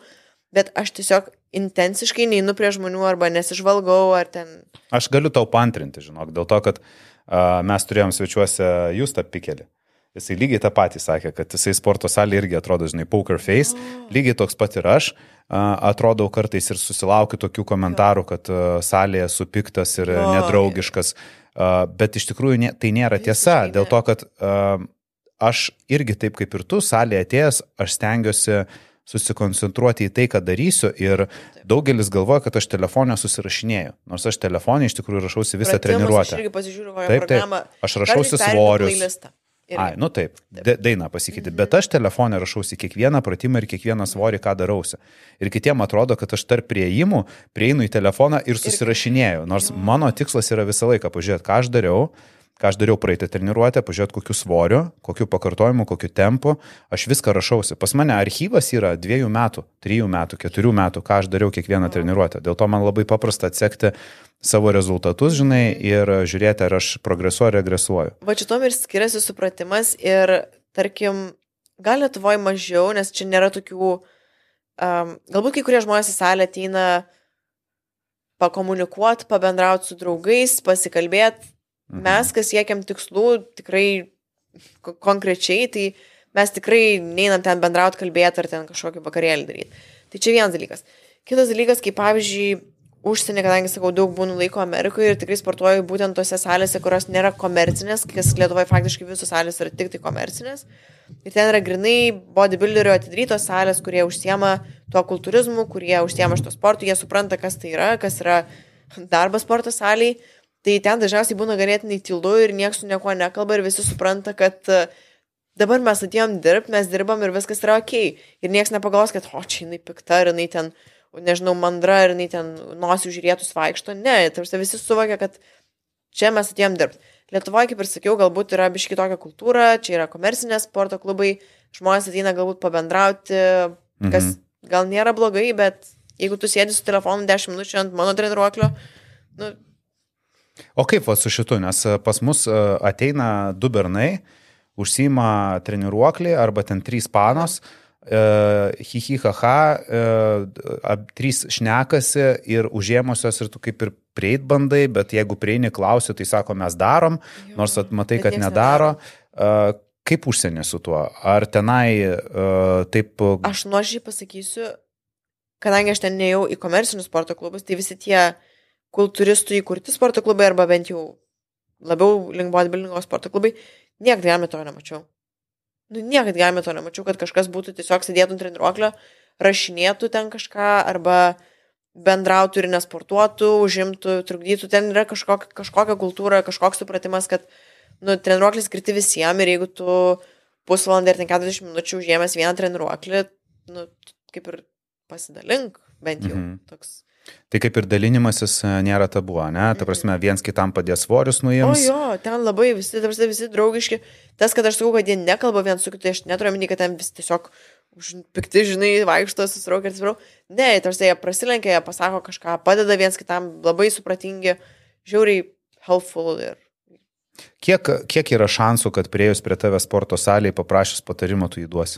bet aš tiesiog intensiškai neinu prie žmonių arba nesižvalgau ar ten... Aš galiu tau pantrinti, žinok, dėl to, kad uh, mes turėjom svečiuose Justą Pikelį. Jisai lygiai tą patį sakė, kad jisai sporto salėje irgi atrodo, žinai, poker face, oh. lygiai toks pat ir aš. Atrodau kartais ir susilaukiu tokių komentarų, kad salėje supiktas ir nedraugiškas. Bet iš tikrųjų tai nėra tiesa, dėl to, kad aš irgi taip kaip ir tu, salėje atėjęs, aš stengiuosi susikoncentruoti į tai, ką darysiu ir daugelis galvoja, kad aš telefonę susirašinėjau, nors aš telefonė iš tikrųjų rašausi visą Pratimus treniruotę. Aš irgi pasižiūriu, kokią Taip, taip. programą. Aš rašausi svorius. playlistą. Ai, nu taip, de- dainą pasikeitė, bet aš telefonė rašausi kiekvieną pratimą ir kiekvieną svorį, ką darausi. Ir kitiem atrodo, kad aš tarp prieimų prieinu į telefoną ir susirašinėjau, nors mano tikslas yra visą laiką pažiūrėti, ką aš dariau, ką aš dariau praeitą treniruotę, pažiūrėti, kokiu svoriu, kokiu pakartojimu, kokiu tempu, aš viską rašausi. Pas mane archyvas yra dviejų metų, trijų metų, keturių metų, ką aš dariau kiekvieną treniruotę. Dėl to man labai paprasta atsekti savo rezultatus, žinai, ir žiūrėti, ar aš progresuoju ar regresuoju. Va šitom ir skiriasi supratimas ir, tarkim, gal Lietuvoje mažiau, nes čia nėra tokių, um, galbūt kai kurie žmonės į salę ateina pakomunikuoti, pabendrauti su draugais, pasikalbėti. Mhm. Mes, kas siekiam tikslų, tikrai ko- konkrečiai, tai mes tikrai neinam ten bendrauti, kalbėti ar ten kažkokį vakarėlį daryti. Tai čia vienas dalykas. Kitas dalykas, kaip pavyzdžiui, užsienį, kadangi sakau, daug būnu laiko Amerikoje ir tikrai sportuoju būtent tose salėse, kurios nėra komercinės, kas Lietuvoje faktiškai visos salės yra tik tai komercinės. Ir ten yra grinai bodybuilderio atidarytos salės, kurie užsiema tuo kultūrizmu, kurie užsiema šito sportu, jie supranta, kas tai yra, kas yra darbas sporto saliai. Tai ten dažniausiai būna ganėtinai tylu ir niekas su niekuo nekalba ir visi supranta, kad e, dabar mes atėjom dirbti, mes dirbam ir viskas yra ok. Ir niekas nepagalvos, kad, o čia jinai pikta, ar jinai ten, nežinau, mandra, ar jinai ten nosių žiūrėtus vaikšto. Ne, tarsi visi suvokia, kad čia mes atėjom dirbti. Lietuvoje, kaip ir sakiau, galbūt yra biški tokia kultūra, čia yra komercinės sporto klubai, žmonės ateina galbūt pabendrauti, kas Mhm. gal nėra blogai, bet jeigu tu sėdi su telefonu 10 minučių ant mano treniruoklio, nu, O kaip va su šitu, nes e, pas mus e, ateina du bernai, užsima treniruoklį arba ten trys panos, e, hihihaha, e, trys šnekasi ir užėmusios ir tu kaip ir prieit bandai, bet jeigu prieini klausi, tai sako mes darom, Jo, nors at- matai, kad nedaro. E, Kaip užsienį su tuo? Ar tenai e, taip... Aš nuoširdžiai pasakysiu, kadangi aš ten neėjau į komercinius sporto klubus, tai visi tie kultūristų įkurti sporto klubai arba bent jau labiau link bodybuildingo sporto klubai, niekada gyvenime to nemačiau. Nu, niekada gyvenime to nemačiau, kad kažkas būtų tiesiog sėdėtų ant treniruoklio, rašinėtų ten kažką arba bendrautų ir nesportuotų, užimtų, trukdytų. Ten yra kažkokia, kažkokia kultūra, kažkoks supratimas, kad nu, treniruoklis skirti visiems ir jeigu tu pusvalandį ar ten 40 minučių užėmęs vieną treniruoklį, nu, kaip ir pasidalink, bent jau. Mhm. Toks. Tai kaip ir dalinimasis e, nėra tabu, ne? Ta prasme, viens kitam padės svorius O nuims. jo, ten labai visi, ta prasme, visi draugiški. Tas, kad aš sakau, kad jie nekalba vien su kitu, aš neturiu omeny, kad ten visi tiesiog pikti, žinai, vaikšto, susiraukia ir atsiprašau. Ne, tarsi jie prasilenkia, jie pasako kažką, padeda viens kitam, labai supratingi, žiauriai helpful ir Kiek, kiek yra šansų, kad prieėjus prie tave sporto salėje paprašys patarimo, tu įduosi?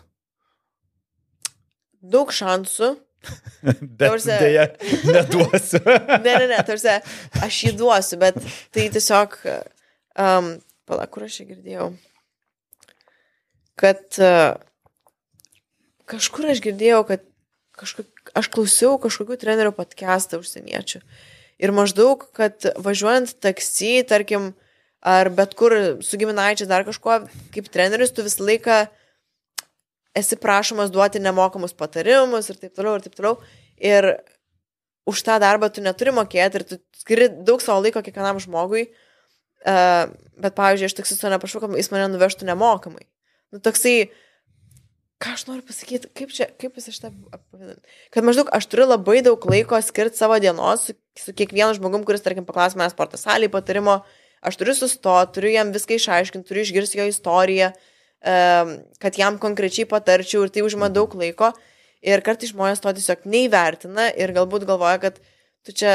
daug šansų. Bet Taurse- dėja, neduosiu. Ne, ne, ne, tarsi aš jį duosiu, bet tai tiesiog, um, pala, kur aš čia girdėjau, kad uh, kažkur aš girdėjau, kad kažkok, aš klausiau kažkokių trenerių podcastą užsieniečių. Ir maždaug, kad važiuojant taksi, tarkim, ar bet kur su giminaičiais dar kažkuo, kaip treneris, tu visą laiką esi prašomas duoti nemokamus patarimus ir taip toliau, ir taip toliau. Ir už tą darbą tu neturi mokėti ir tu skiri daug savo laiko kiekvienam žmogui. Uh, bet, pavyzdžiui, aš taksisto neprašau, kad jis mane nuvežtų nemokamai. Nu, toksai, ką aš noriu pasakyti, kaip čia, kaip jis iš tą apivadinti. Kad maždaug aš turiu labai daug laiko skirti savo dienos su, su kiekvienu žmogum, kuris, tarkim, paklaus manęs sporto salėje patarimo, aš turiu sustoti, turiu jam viską išaiškinti, turiu išgirsti jo istoriją, um, kad jam konkrečiai patarčiau ir tai užima daug laiko. Ir kartais žmonės to tiesiog neįvertina ir galbūt galvoja, kad tu čia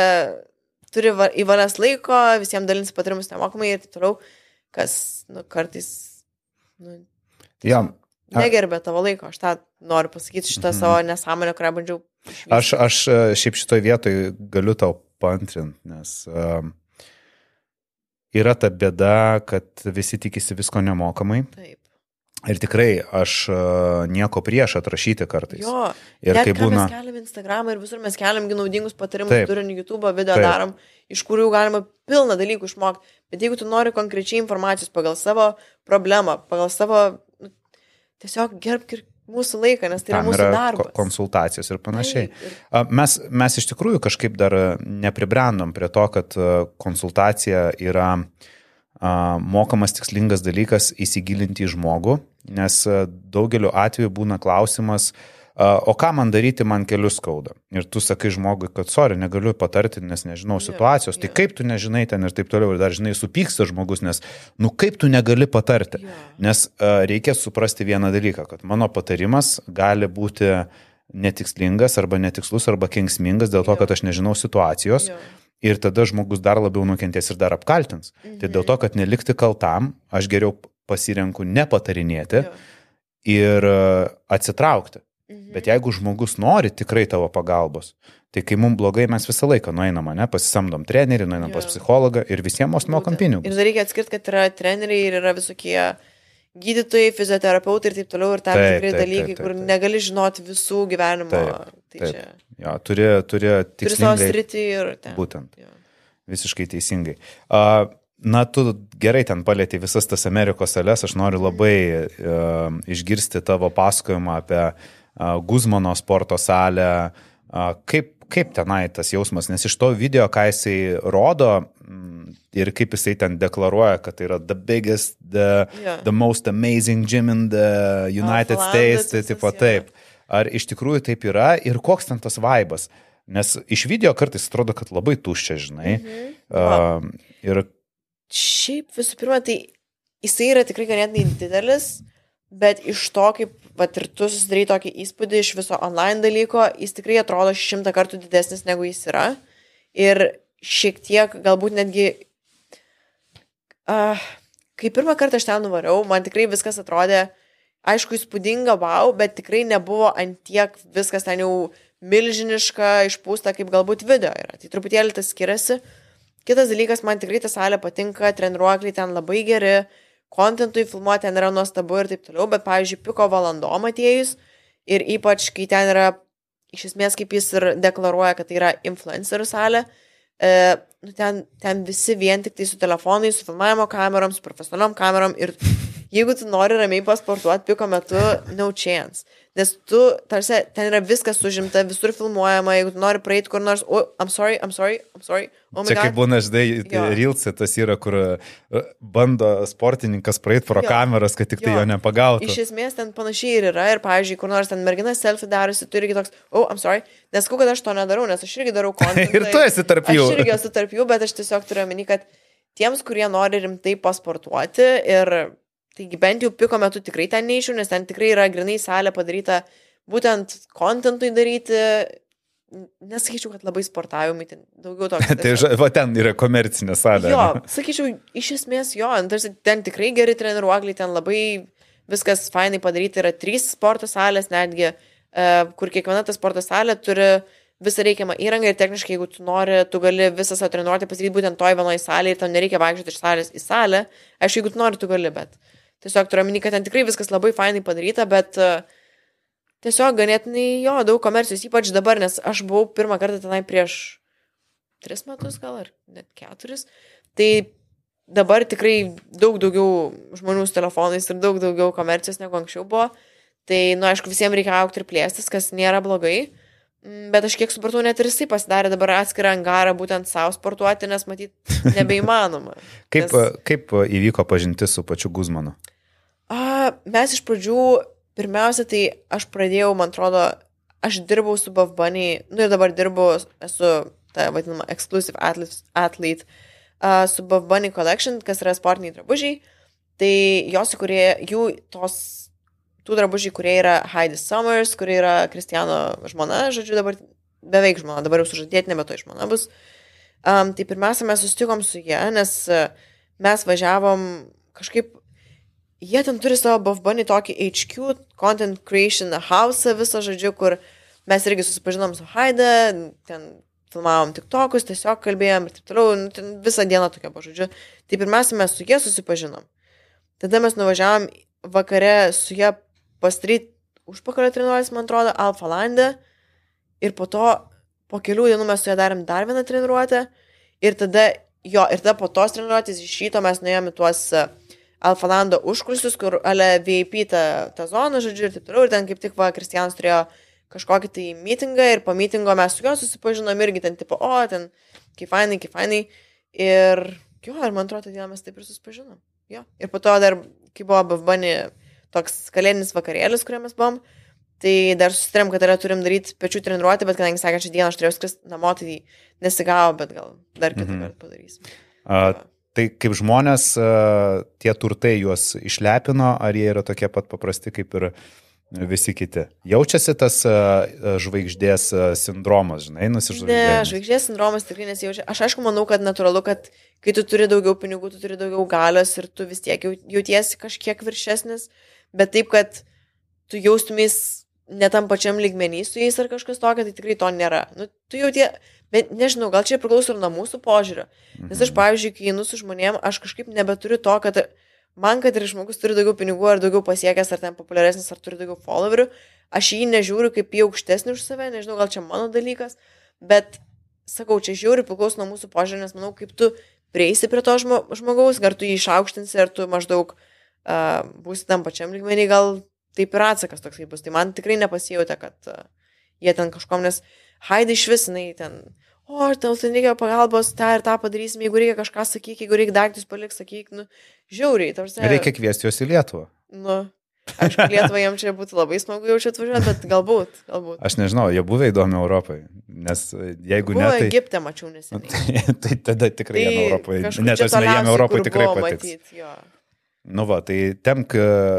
turi va- įvalęs laiko, visiems dalinsi patarimus nemokamai ir taip toliau, kas nu, kartais nu, Ja, a- negerbė tavo laiko. Aš tą noriu pasakyti, šitą Mhm. savo nesąmonę, kurią bandžiau. išvysti. aš, aš e, šiaip šitoj vietoj galiu tau pantrinti, nes um, yra ta bėda, kad visi tikisi visko nemokamai. Taip. Ir tikrai aš uh, nieko prieš atrašyti kartais. Jo, ir kai būna... Mes keliam Instagramą ir visur mes keliam naudingus patarimus, turinį YouTube, video Taip. darom, iš kurių galima pilną dalykų išmokti. Bet jeigu tu nori konkrečiai informacijos pagal savo problemą, pagal savo, nu, tiesiog gerbk ir mūsų laiką, nes tai yra Tam mūsų darbas. ko- konsultacijos ir panašiai. Taip, Mes, mes iš tikrųjų kažkaip dar nepribrendom prie to, kad a, konsultacija yra a, mokamas tikslingas dalykas įsigilinti į žmogų, nes daugeliu atveju būna klausimas, o ką man daryti, man kelius skauda. Ir tu sakai žmogui, kad sorry, negaliu patarti, nes nežinau situacijos. Tai jo. kaip tu nežinai ten ir taip toliau, ir dar žinai, supyksta žmogus, nes, nu kaip tu negali patarti. Jo. Nes uh, reikia suprasti vieną dalyką, kad mano patarimas gali būti netikslingas arba netikslus arba kengsmingas dėl to, kad aš nežinau situacijos. Jo. Ir tada žmogus dar labiau nukentės ir dar apkaltins. Mhm. Tai dėl to, kad nelikti kaltam, aš geriau pasirenku nepatarinėti Jo. ir e, atsitraukti. Mhm. Bet jeigu žmogus nori tikrai tavo pagalbos, tai kai mums blogai, mes visą laiką nueinam, ne, pasisamdom trenerį, nueinam pas Jo. psichologą ir visiems mokam Būtent. Ir pinigus. dar reikia atskirti, kad yra treneriai ir yra visokie gydytojai, fizioterapeutai ir taip toliau, ir tam Taip, tikrai taip, dalykai, taip, taip, kur taip. negali žinoti visų gyvenimo. Taip, tai taip. čia Jo, turi, turi turi savo tikslingai. sritį ir ten. Būtent. Jo. Visiškai teisingai. A, Na, tu gerai ten palėtė visas tas Amerikos sales, aš noriu labai uh, išgirsti tavo pasakojimą apie uh, Guzmano sporto salę, uh, kaip, kaip tenai tas jausmas, nes iš to video, ką jisai rodo mm, ir kaip jisai ten deklaruoja, kad tai yra the biggest, the, Jo. the most amazing gym in the United Alphalandas States, tai tipo taip. Ar iš tikrųjų taip yra ir koks ten tas vaibas? Nes iš video kartais atrodo, kad labai tuščia, žinai. Mhm. Uh, ir Šiaip visų pirma, tai jisai yra tikrai ganėtinai didelis, bet iš to, kaip vat, ir tu susidarai tokį įspūdį iš viso online dalyko, jis tikrai atrodo šimtą kartų didesnis negu jis yra. Ir šiek tiek, galbūt netgi, uh, kai pirmą kartą aš ten nuvariau, man tikrai viskas atrodė, aišku, įspūdinga, wow, bet tikrai nebuvo ant tiek viskas ten jau milžiniška, išpūsta, kaip galbūt video yra. Tai truputėlį tas skiriasi. Kitas dalykas, man tikrai ta salė patinka, treniruokliai ten labai geri, kontentui filmuoti ten yra nuostabu ir taip toliau, bet, pavyzdžiui, piko valandom atėjus ir ypač, kai ten yra, iš esmės, kaip jis ir deklaruoja, kad tai yra influencerių salė, e, nu, ten, ten visi vien tik tai su telefonais, su filmavimo kamerom, su profesionaliom kamerom ir jeigu tu nori ramiai pasportuoti piko metu, no chance. Nes tu, tarsi, ten yra viskas užimta, visur filmuojama, jeigu nori praeiti kur nors, o, oh, I'm sorry, I'm sorry, I'm sorry, oh čia kaip god. būna, žinai, Jo. Rilse tas yra, kur uh, bando sportininkas praeiti pro Jo. kameras, kad tik tai Jo. jo nepagautų. Iš esmės ten panašiai ir yra, ir, pavyzdžiui, kur nors ten mergina selfie darosi, tu irgi toks, oh, I'm sorry, nesakau, kad aš to nedarau, nes aš irgi darau kontentą. Ir tu esi tarp jų. Aš irgi esu tarp jų, bet aš tiesiog turiu omeny, kad tiems, kurie nori rimtai pasportuoti ir taigi bent jau piko metu tikrai ten neišiu, nes ten tikrai yra grinai salė padaryta būtent kontentui daryti. Nesakyčiau, kad labai sportavimai, ten daugiau to. tai ža- va ten yra komercinė salė. Jo, sakyčiau, iš esmės jo, tarsi ten tikrai geri treniruokliai, ten labai viskas fainai padaryti, yra trys sporto salės netgi, e, kur kiekviena ta sporto salė turi visą reikiamą įrangą ir techniškai, jeigu tu nori, tu gali visą savo treniruotę pasidaryti būtent toj vienoje salėje ir tau nereikia vaikščioti iš salės į salę. Aišku, jeigu tu nori, tu gali, bet tiesiog turiu omeny, kad ten tikrai viskas labai fainai padaryta, bet uh, tiesiog ganėtinai jo, daug komercijos, ypač dabar, nes aš buvau pirmą kartą tenai prieš tris metus gal ar net keturis. Tai dabar tikrai daug daugiau žmonių su telefonais ir daug daugiau komercijos negu anksčiau buvo. Tai, na, nu, aišku, visiems reikia aukti ir plėstis, kas nėra blogai. Mm, Bet aš kiek supratau, net ir jisai pasidarė dabar atskirą angarą būtent savo sportuoti, nes matyt, nebeįmanoma. Kaip, Nes- kaip įvyko pažintis su pačiu Guzmanu? A, mes iš pradžių, pirmiausia, tai aš pradėjau, man atrodo, aš dirbau su Bunny, nu ir dabar dirbu, esu ta vadinama exclusive athlete, athlete uh, su Bunny Collection, kas yra sportiniai drabužiai. Tai jos, kurie, jų tos, tų drabužiai, kurie yra Heidi Summers, kurie yra Kristijano žmona, žodžiu, dabar beveik žmona, dabar jau sužadėti, nebe to žmona bus. Um, tai pirmiausia, mes susitikom su ją, nes uh, mes važiavom kažkaip Jie ten turi savo Bunny tokį HQ, Content Creation House, visą žodžiu, kur mes irgi susipažinom su Haida, ten filmavom tik tokus, tiesiog kalbėjom ir taip toliau, nu, visą dieną tokia buvo žodžiu. Tai pirmiausia, mes su jie susipažinom. Tada mes nuvažiavom vakare su jie pastryti užpakalio treniruotis, man atrodo, Alfa Lande. Ir po to, po kelių dienų mes su jie darėm dar vieną treniruotę. Ir tada, jo, ir tada po tos treniruotės iš ryto mes nuėjome tuos uh, Alfalando užkulsius, kur ale VIP ta, ta zona, žodžiu, ir taip toliau. Ir ten kaip tik va, Kristijanas turėjo kažkokį tai mitingą ir po mitingo mes su juo susipažinom irgi ten tipo, o, ten, kaip fainai, kaip fainai. Ir jo, ir man atrodo, dieną mes taip ir susipažinom. Jo. Ir po to dar, kai buvo Bavbani toks kalėdinis vakarėlis, kuriame mes buvom, tai dar susitarėm, kad yra turim daryti pečių treniruotę, bet kadangi sekančią dieną aš turėjau skristi namo, tai nesigavo, bet gal dar kitą mhm. kartą padarysim. A, tai kaip žmonės, tie turtai juos išlepino, ar jie yra tokie pat paprasti kaip ir visi kiti. Jaučiasi tas žvaigždės sindromas, žinai, nusižvaigždės. Ne, žvaigždės sindromas tikrai nesijaučia. Aš aišku manau, kad natūralu, kad kai tu turi daugiau pinigų, tu turi daugiau galios ir tu vis tiek jautiesi kažkiek viršesnis, bet taip, kad tu jaustumės netam pačiam lygmenį su jais ar kažkas tokio, tai tikrai to nėra. Nu, tu jau tie, bet nežinau, gal čia priklauso ir nuo mūsų požiūrio. Nes aš, mhm. pavyzdžiui, kai einu su žmonėm, aš kažkaip nebeturiu to, kad man, kad ir žmogus turi daugiau pinigų ar daugiau pasiekęs, ar ten populiaresnis, ar turi daugiau followerių, aš jį nežiūriu kaip į aukštesnį už save, nežinau, gal čia mano dalykas, bet sakau, čia žiūri priklauso nuo mūsų požiūrio, nes manau, kaip tu prieisi prie to žmogaus, ar tu jį išaukštinsi, ar tu maždaug uh, būsi tam pačiam lygmenį, gal taip ir atsakas toksai bus. Tai man tikrai nepasijauti, kad uh, jie ten kažkom, nes Haidai iš vis, jinai ten, o, ar tau ten reikia pagalbos, tą ir tą padarysim, jeigu reikia kažką sakyti, jeigu reikia daiktus paliks, sakyk, nu, žiauriai. Tarsi, reikia kviesti juos į Lietuvą. Nu, Aišku, Lietuvą jiems čia būtų labai smagu jau čia atvažiuoti, bet galbūt, galbūt. Aš nežinau, jie buvę įdomi Europai, nes jeigu Buvo ne... Tai... Egipte mačiau neseniai. tai, tai tada tikrai tai jiem Europai, net aš ne jiem Europai tikrai patiks. Matyt, jo. Nu va, tai temk,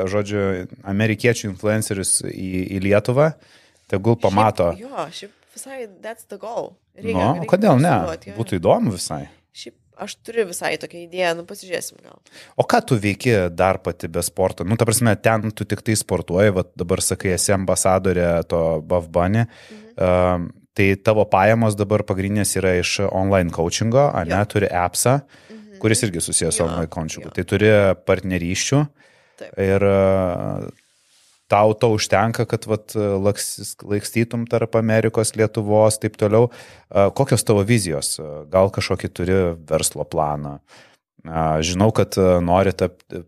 žodžiu, amerikiečių influencerius į, į Lietuvą, tegul pamato. Šiaip, jo, šiaip visai, that's the goal. Reikia, nu, reikia kodėl ne? Būtų įdomu visai. Šiaip aš turiu visai tokią idėją, nu pasižiūrėsim gal. O ką tu veiki dar pati be sporto? Nu, ta prasme, ten tu tik tai sportuoji, va dabar sakai, esi ambasadorė to Bavbani. Mhm. Uh, tai tavo pajamos dabar pagrindinės yra iš online coachingo, ar ne, turi appsą. Mhm kuris irgi susijęs su online coachingu. Tai turi partnerysčių Taip. ir tau to užtenka, kad vat, laikstytum tarp Amerikos, Lietuvos, taip toliau. Kokios tavo vizijos? Gal kažkokį turi verslo planą? Žinau, kad nori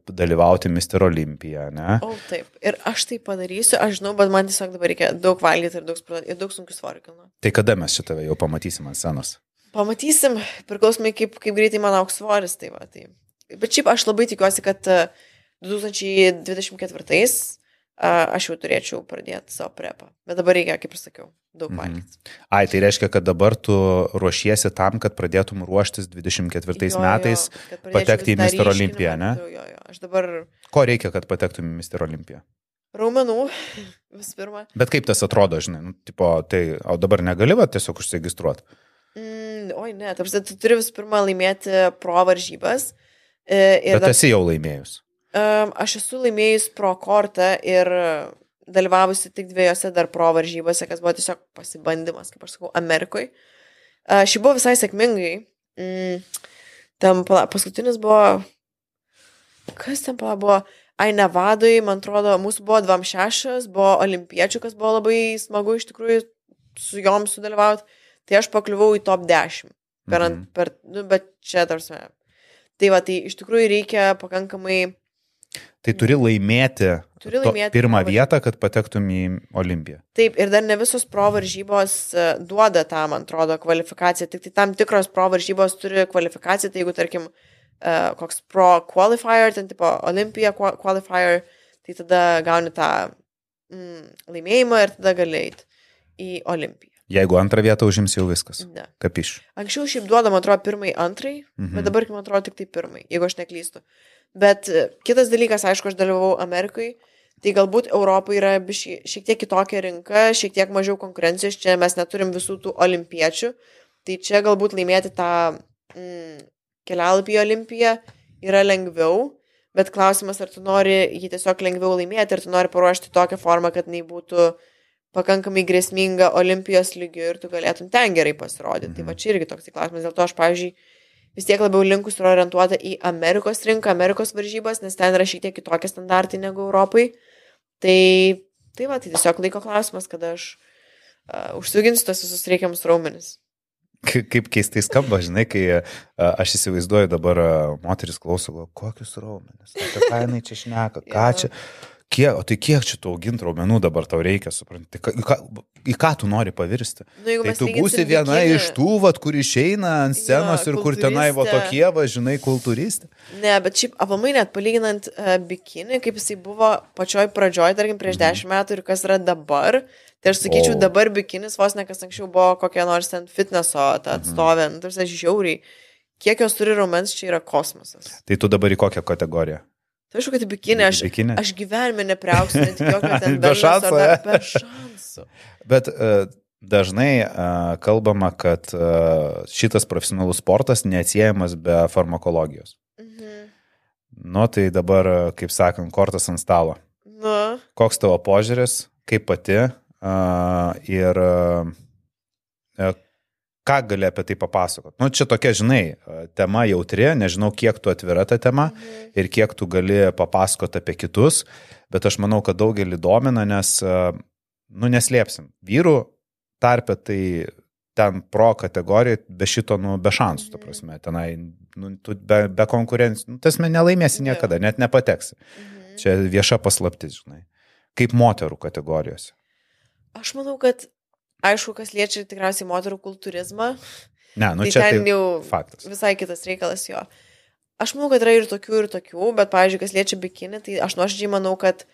dalyvauti Mister Olimpija, ne? O, taip. Ir aš tai padarysiu, aš žinau, bet man tiesiog dabar reikia daug valgyti ir daug, ir daug sunkių svorių. Tai kada mes šitą jau pamatysim ant scenos? Pamatysim, priklausomai kaip, kaip greitai man auks svoris. Tai va, tai. Bet šiaip aš labai tikiuosi, kad 2024 aš jau turėčiau pradėti savo prepą. Bet dabar reikia, kaip ir sakiau, daug mhm. valgyti. Mm. Ai, tai reiškia, kad dabar tu ruošiesi tam, kad pradėtum ruoštis 24 jo, metais jo, patekti į Mister Olimpiją, ne? Jo, jo. Aš dabar... Ko reikia, kad patektum į Mister Olimpiją? Raumenų, vis pirma. Bet kaip tas atrodo, žinai, nu, tipo, tai, o dabar negali va tiesiog užsiregistruoti? Mm, oi, ne, tarsi tu turi visų pirma laimėti pro varžybas. E, Bet dar, esi jau laimėjus. Um, aš esu laimėjus pro kortą ir dalyvavusi tik dviejose dar pro varžybose, kas buvo tiesiog pasibandymas, kaip aš sakau, Amerikoje. Uh, ši buvo visai sėkmingai. Mm, tam pala, paskutinis buvo. Kas ten pala buvo? Ai, Nevadui, man atrodo, mūsų buvo 26, buvo olimpiečių, kas buvo labai smagu iš tikrųjų su jom sudalyvauti. Tai aš pakliuvau į top 10. Per, mhm. per, nu, bet čia tarsi. Tai va, tai iš tikrųjų reikia pakankamai. Tai turi laimėti, turi laimėti pirmą vietą, kad patektum į Olimpiją. Taip, ir dar ne visos pro varžybos e, duoda tą, man atrodo, kvalifikaciją. Tik tai tam tikros pro varžybos turi kvalifikaciją, tai jeigu, tarkim, e, koks pro qualifier, ten tipo Olimpija qualifier, tai tada gauni tą mm, laimėjimą ir tada gali eiti į Olimpiją. Jeigu antrą vietą užims jau viskas. Ne. Kapiš. Anksčiau šiaip duodam, atrodo, pirmai, antrai, mhm. bet dabar, man atrodo, tik tai pirmai, jeigu aš neklystu. Bet e, kitas dalykas, aišku, aš dalyvau Amerikai, tai galbūt Europai yra šiek tiek kitokia rinka, šiek tiek mažiau konkurencijos, čia mes neturim visų tų olimpiečių, tai čia galbūt laimėti tą mm, kelialapį į olimpiją yra lengviau, bet klausimas, ar tu nori jį tiesiog lengviau laimėti, ar tu nori paruošti tokią formą, kad jinai būtų uh, pakankamai grėsminga olimpijos lygiu ir tu galėtum ten gerai pasirodyti. Mhm. Tai va čia irgi toks klausimas. Dėl to aš, pavyzdžiui, vis tiek labiau linkus yra orientuota į Amerikos rinką, Amerikos varžybas, nes ten yra šiek tiek kitokie standartai negu Europai. Tai, tai va, tai tiesiog laiko klausimas, kada aš uh, užsiauginsiu tos visus reikiamus raumenis. Ka- Kaip keistai skamba, žinai, kai a, aš įsivaizduoju dabar a, moteris klauso, kokius raumenis, apie ką jinai čia šneka, ką čia, kiek, o tai kiek čia tų auginti raumenų dabar tau reikia, supranti, Ka- į ką, į ką tu nori pavirsti. Nu, Tai tu būsi viena bikinį- iš tų, vat, kur išeina ant scenos ir kur tenai va tokie, va, žinai, kultūristė. Ne, bet šiaip apamai net palyginant uh, bikinį, kaip jisai buvo pačioj pradžioj, tarkim, prieš dešimt metų ir kas yra dabar, tai aš sakyčiau, O. o. dabar bikinis vos ne kas anksčiau buvo kokia nors ten fitneso ta atstovė, mhm. tarsi žiauriai. Kiek jos turi raumens, čia yra kosmosas. Tai tu dabar į kokią kategoriją? Tai aišku, kad į bikinį aš, Į bikinį? aš gyvenime nepriauksiu, net jokio ten Be šansų, e? Be šansų. Bet uh, dažnai uh, kalbama, kad uh, šitas profesionalus sportas neatsiejamas be farmakologijos. Mhm. Nu, tai dabar, kaip sakant, kortas ant stalo. Nu, Koks tavo požiūris, kaip pati uh, ir uh, ką gali apie tai papasakot? Nu, čia tokia, žinai, tema jautri, nežinau, kiek tu atvira ta tema mhm. ir kiek tu gali papasakot apie kitus, bet aš manau, kad daugelį domina, nes, nu, neslėpsim, vyrų tarpe tai ten pro kategorijai be šito, nu, be šansų, ta prasme, tenai, nu, tu be, be konkurencijos, nu, tas man nelaimėsi niekada, net nepateksi. Mhm. Čia vieša paslaptis, žinai. Kaip moterų kategorijose. Aš manau, kad aišku, kas liečia tikriausiai moterų kultūrizmą, Ne, nu tai čia ten tai jau faktas. visai kitas reikalas jo. Aš manau, kad yra ir tokių, ir tokių, bet, pavyzdžiui, kas liečia bikinį, tai aš nuoširdžiai manau, kad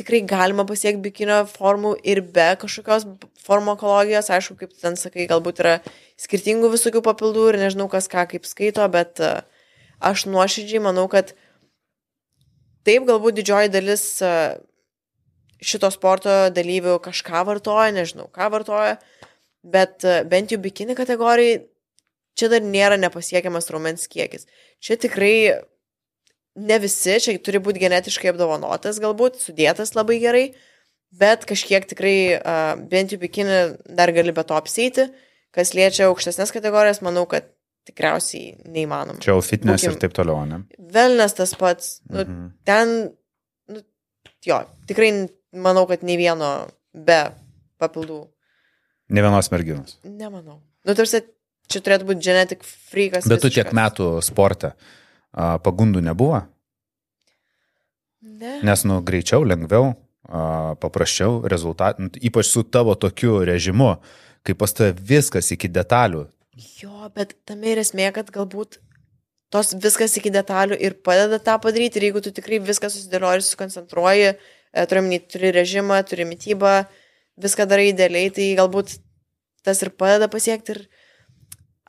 tikrai galima pasiekti bikinio formų ir be kažkokios farmakologijos. Aišku, kaip ten sakai, galbūt yra skirtingų visokių papildų ir nežinau, kas ką kaip skaito, bet e, aš nuoširdžiai manau, kad taip, galbūt didžioji dalis e, šito sporto dalyvių kažką vartoja, nežinau, ką vartoja, bet e, bent jau bikini kategorijai čia dar nėra nepasiekiamas raumens kiekis. Čia tikrai ne visi, čia turi būti genetiškai apdovanotas, galbūt sudėtas labai gerai, bet kažkiek tikrai uh, bent jau bikini dar gali be to apsėti. Kas liečia aukštesnės kategorijas, manau, kad tikriausiai neįmanoma. Čia jau fitness Būkim- ir taip toliau, ne? Velnes tas pats, nu, Mhm. ten, nu, jo, tikrai manau, kad nei vieno be papildų. Ne vienos merginos. Nemanau. Nu, tarsi, čia turėtų būti genetic freakas. Bet tu tiek visiškas. metų sporte. a, Pagundų nebuvo, Ne. nes, nu, greičiau, lengviau, a, paprasčiau, rezultat, nu, ypač su tavo tokiu režimu, kai pas tave viskas iki detalių. Jo, bet tame ir esmė, kad galbūt tos viskas iki detalių ir padeda tą padaryti. Ir jeigu tu tikrai viską susidėlioji susikoncentruoji, e, turi, omeny, turi režimą, turi mytybą, viską darai idealiai, tai galbūt tas ir padeda pasiekti. Ir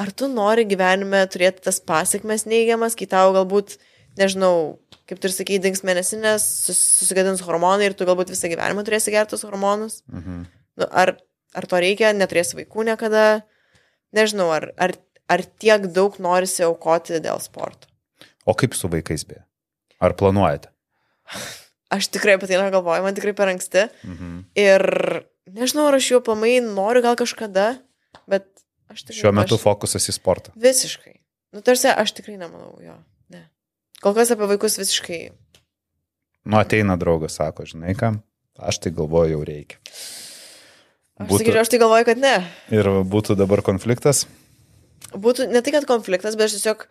ar tu nori gyvenime turėti tas pasiekmes neigiamas, kai tau galbūt, nežinau, kaip tu ir sakai, dings mėnesinės, sus- susigadins hormonai ir tu galbūt visą gyvenimą turėsi gertus hormonus? Mhm. Nu, ar, ar to reikia, neturėsi vaikų niekada, nežinau, ar, ar, ar tiek daug norisi aukoti dėl sporto. O kaip su vaikais beje? Ar planuojate? Aš tikrai apie tai negalvoju, man tikrai per anksti. Mhm. Ir nežinau, ar aš jau pamai noriu gal kažkada, bet aš tikrai... Šiuo metu aš, fokusas į sportą. Visiškai. Nu, tarsi aš tikrai nemanau, jo. Ne. Kol kas apie vaikus visiškai. Nu, ateina draugas, sako, žinai ką, aš tai galvoju, jau reikia. Aš Būtų- sakyčiau, aš tai galvoju, kad ne. Ir būtų dabar konfliktas. Būtų ne tai, kad konfliktas, bet aš tiesiog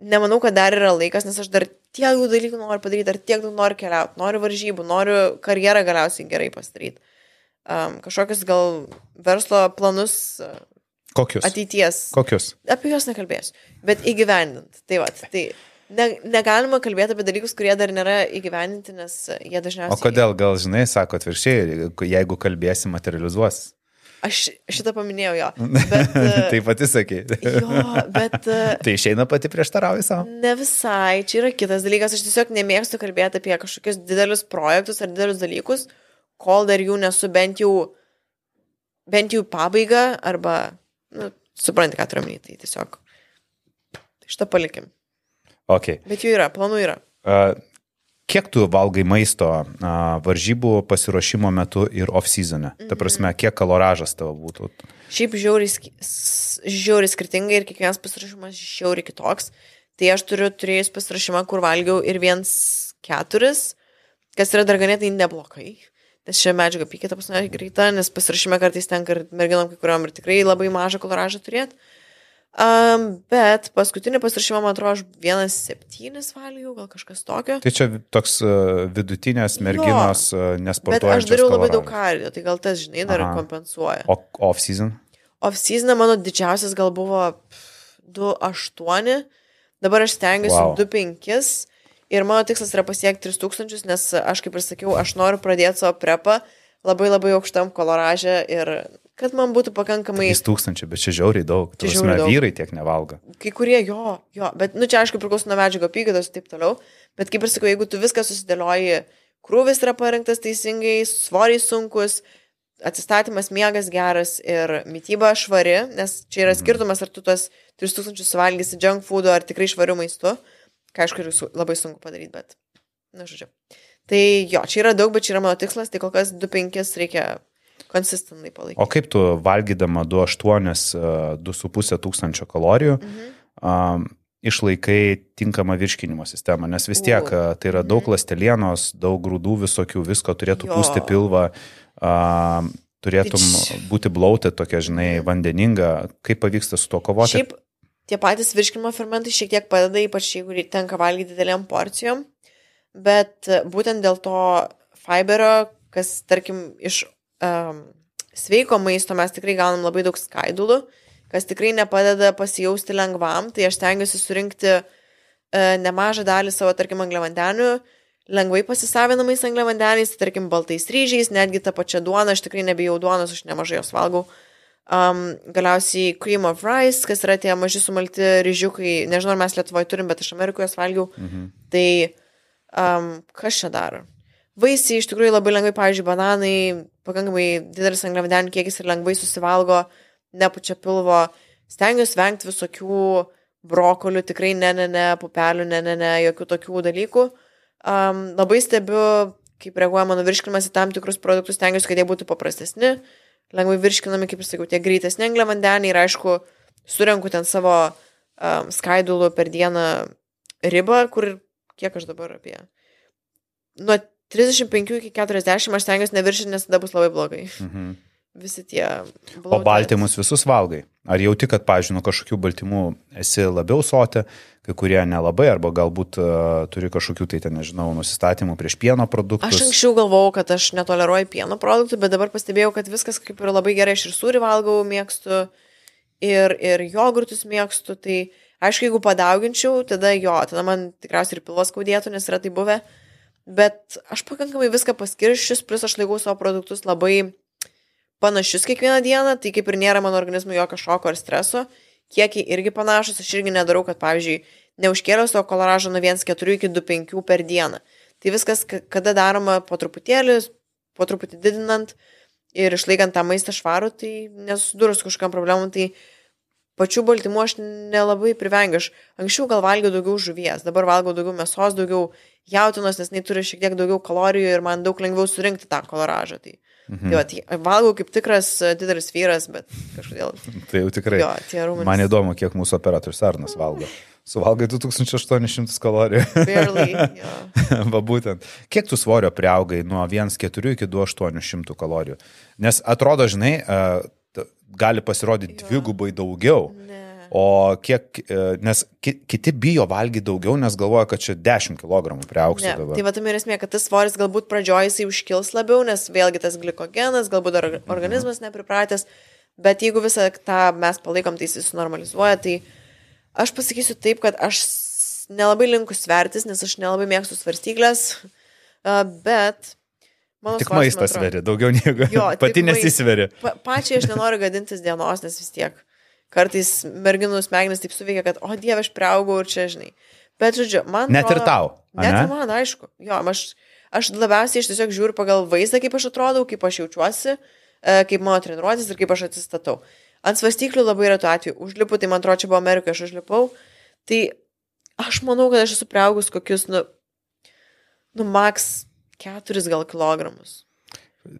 nemanau, kad dar yra laikas, nes aš dar tiek daug dalykų noriu padaryti, dar tiek daug noriu keliauti, noriu varžybų, noriu karjerą galiausiai gerai pasidaryti. Um, kažkokius gal verslo planus Kokius? ateities. Kokius? Apie juos nekalbėsiu, bet įgyvendint. Tai va, tai ne, negalima kalbėti apie dalykus, kurie dar nėra įgyvendinti, nes jie dažniausiai... O kodėl, gal žinai, sako atvirkščiai, jeigu kalbėsi, materializuos. Aš šitą paminėjau jo. Bet, uh, tai pati sakai. jo, bet... Uh, tai išeina pati prieštarauji savo. Ne visai, čia yra kitas dalykas, aš tiesiog nemėgstu kalbėti apie kažkokius didelius projektus ar didelius dalykus, kol dar jų nesu bent jau, bent jau į pabaigą arba, nu, supranti, ką turiu omeny, tai tiesiog šitą palikim. Okay. Bet jų yra, planų yra. Uh, kiek tu valgai maisto uh, varžybų pasiruošimo metu ir off-season? E? Ta prasme, kiek kaloražas tavo būtų? Šiaip žiauriai, žiauriai skirtingai ir kiekvienas pasirašymas žiauriai kitoks. Tai aš turiu turėjus pasirašymą, kur valgiau ir viens keturis, kas yra dar ganėtai neblogai. Nes šią medžiagą pykė, ta pasme, greita, nes pasirašyme kartais tenka ir merginom kai kuriuom ir tikrai labai mažą koloražą turėti. Um, bet paskutinį pasirašymą, man atrodo, aš 1,7 valijų, gal kažkas tokio. Tai čia toks uh, vidutinės merginos uh, nesportuojančios. Bet aš dariau labai daug kardio, tai gal tas, žinai, dar Aha. kompensuoja. O off-season? Off-season mano didžiausias gal buvo pff, 2,8, dabar aš stengiuosi Wow. wow. 2,5 ir mano tikslas yra pasiekti 3000, nes aš kaip ir sakiau, aš noriu pradėti savo prepą labai labai aukštam koloražė ir kad man būtų pakankamai... 3000, bet čia žiauriai daug. Čia žiauriai daug. vyrai tiek nevalgo. Kai kurie jo, jo, bet, nu čia aišku priklauso nuo medžiago apykaitos ir taip toliau, bet kaip ir sakau, jeigu tu viską susidėlioji, krūvis yra parengtas teisingai, svoriai sunkus, atsistatymas miegas geras ir mytyba švari, nes čia yra skirtumas, ar tu tuos 3000 suvalgysi junk foodų ar tikrai švarių maistų, ką aišku labai sunku padaryti, bet, na žodžiu. Tai jo, čia yra daug, bet čia yra mano tikslas, tai kol kas 2-5 reikia konsistentai palaikyti. O kaip tu valgydama 2,8, 2,5 tūkstančio kalorijų Mhm. um, išlaikai tinkamą virškinimo sistemą? Nes vis tiek U. uh, tai yra daug Mhm. lastelienos, daug grūdų visokių, visko turėtų Jo. pūsti pilvą. Um, turėtum Tai būti blautė tokia, žinai, vandeninga. Kaip pavyksta su to kovoti? Šiaip tie patys virškinimo fermentai šiek tiek padeda, ypač jeigu tenka valgyti didelėm porcijom, bet e, būtent dėl to fiberio, kas tarkim iš um, sveiko maisto mes tikrai gaunam labai daug skaidulų, kas tikrai nepadeda pasijausti lengvam, tai aš stengiuosi surinkti uh, nemažą dalį savo, tarkim, angliavandenių, lengvai pasisavinamais angliavandeniais, tai tarkim, baltais ryžiais, netgi tą pačią duoną, aš tikrai nebijau duonos, aš nemažai jos valgau. Um, galiausiai cream of rice, kas yra tie maži sumalti ryžiukai, nežinau, ar mes Lietuvoje turim, bet iš Amerikos juos valgiau. Mhm. Tai um, kas čia daro? Vaisiai iš tikrųjų labai lengvai, pavyzdžiui, bananai, pakankamai didelis angliavandenių kiekis ir lengvai susivalgo, nepučia pilvo. Stengiuosi vengti visokių brokolių, tikrai ne, ne, ne, pupelių, ne, ne, ne, jokių tokių dalykų. Um, labai stebiu, kaip reaguoja mano virškinimas į tam tikrus produktus, stengiuosi, kad jie būtų paprastesni, lengvai virškinami, kaip ir sakiau, tie greitesni angliavandeniai ir aišku, surenku ten savo um, skaidulų per dieną ribą, kur kiek aš dabar apie. Nuo 35 iki 40 aš stengiuosi neviršinti, nes tada bus labai blogai. Mhm. Visi tie. O bloaters. baltymus visus valgai? Ar jauti, kad, pažiūrėjau, kažkokių baltymų esi labiau sotė, kai kurie nelabai, arba galbūt uh, turi kažkokių, tai ten, nežinau, nusistatymų prieš pieno produktus? Aš anksčiau galvojau, kad aš netoleruoju pieno produktų, bet dabar pastebėjau, kad viskas kaip ir labai gerai. Aš ir sūrį valgau, mėgstu, ir, ir jogurtus mėgstu. Tai aišku, jeigu padauginčiau, tada jo, tada man tikriausiai ir pilvas skaudėtų, nes yra tai buvę. Bet aš pakankamai viską paskirščius, plus aš laikau savo produktus labai panašius kiekvieną dieną, tai kaip ir nėra mano organizmui jokio šoko ar streso. Kiekiai irgi panašus, aš irgi nedarau, kad, pavyzdžiui, neužkėliau savo koloražo nuo 1,4 iki 2,5 per dieną. Tai viskas, ka- kada daroma po truputėlį, po truputį didinant ir išlaikant tą maistą švarų, tai nesusidūrus kažkam problemų, tai pačių baltymų aš nelabai privengiu. Aš anksčiau gal valgiau daugiau žuvies, dabar valgau daugiau mėsos, daugiau jautinos, nes jinai turi šiek tiek daugiau kalorijų ir man daug lengviau surinkti tą koloražą. Tai, mhm. tai va, tai valgau kaip tikras e, didelis vyras, bet kažkodėl. Tai jau tikrai. Jo, tie rūmenys. Man įdomu, kiek mūsų operatorius Arnas valgo. Suvalgai 2800 kalorijų. Barely. Jo. Va būtent. Kiek tu svorio priaugai nuo 1,4 iki 2,800 kalorijų? Nes atrodo, žinai, e, gali pasirodyti dvigubai daugiau. Ne. O kiek, e, nes ki- kiti bijo valgyti daugiau, nes galvoja, kad čia 10 kg priaugs Ne, dabar. tai va tam ir esmė, kad tas svoris galbūt pradžioje jisai užkils labiau, nes vėlgi tas glikogenas, galbūt dar organizmas nepripratęs, bet jeigu visą tą mes palaikom, tai jis sunormalizuoja, tai aš pasakysiu taip, kad aš nelabai linkus svertis, nes aš nelabai mėgstu svarstyklės, bet mano Tik maistas atrodo- sveri, daugiau nieko. Jo, Pati mais- nesisveri. Pa, pačiai aš nenoriu gadintis dienos, nes vis tiek kartais merginų smegenys taip suveikia, kad, o dieve, aš prieaugau ir čia, žinai. Bet, žodžiu, man. Net ir atrodo- tau. Net ane? ir man, aišku. Jo, aš, aš labiausiai aš tiesiog žiūriu pagal vaizdą, kaip aš atrodau, kaip aš jaučiuosi, e, kaip mano treniruotis ir kaip aš atsistatau. Ant svastyklių labai tuo atveju. Užlipu, tai man atrodo, čia buvo Amerikoje, aš užlipau. Tai aš manau, kad aš esu priaugus kokius, nu, nu, maks keturis gal kilogramus.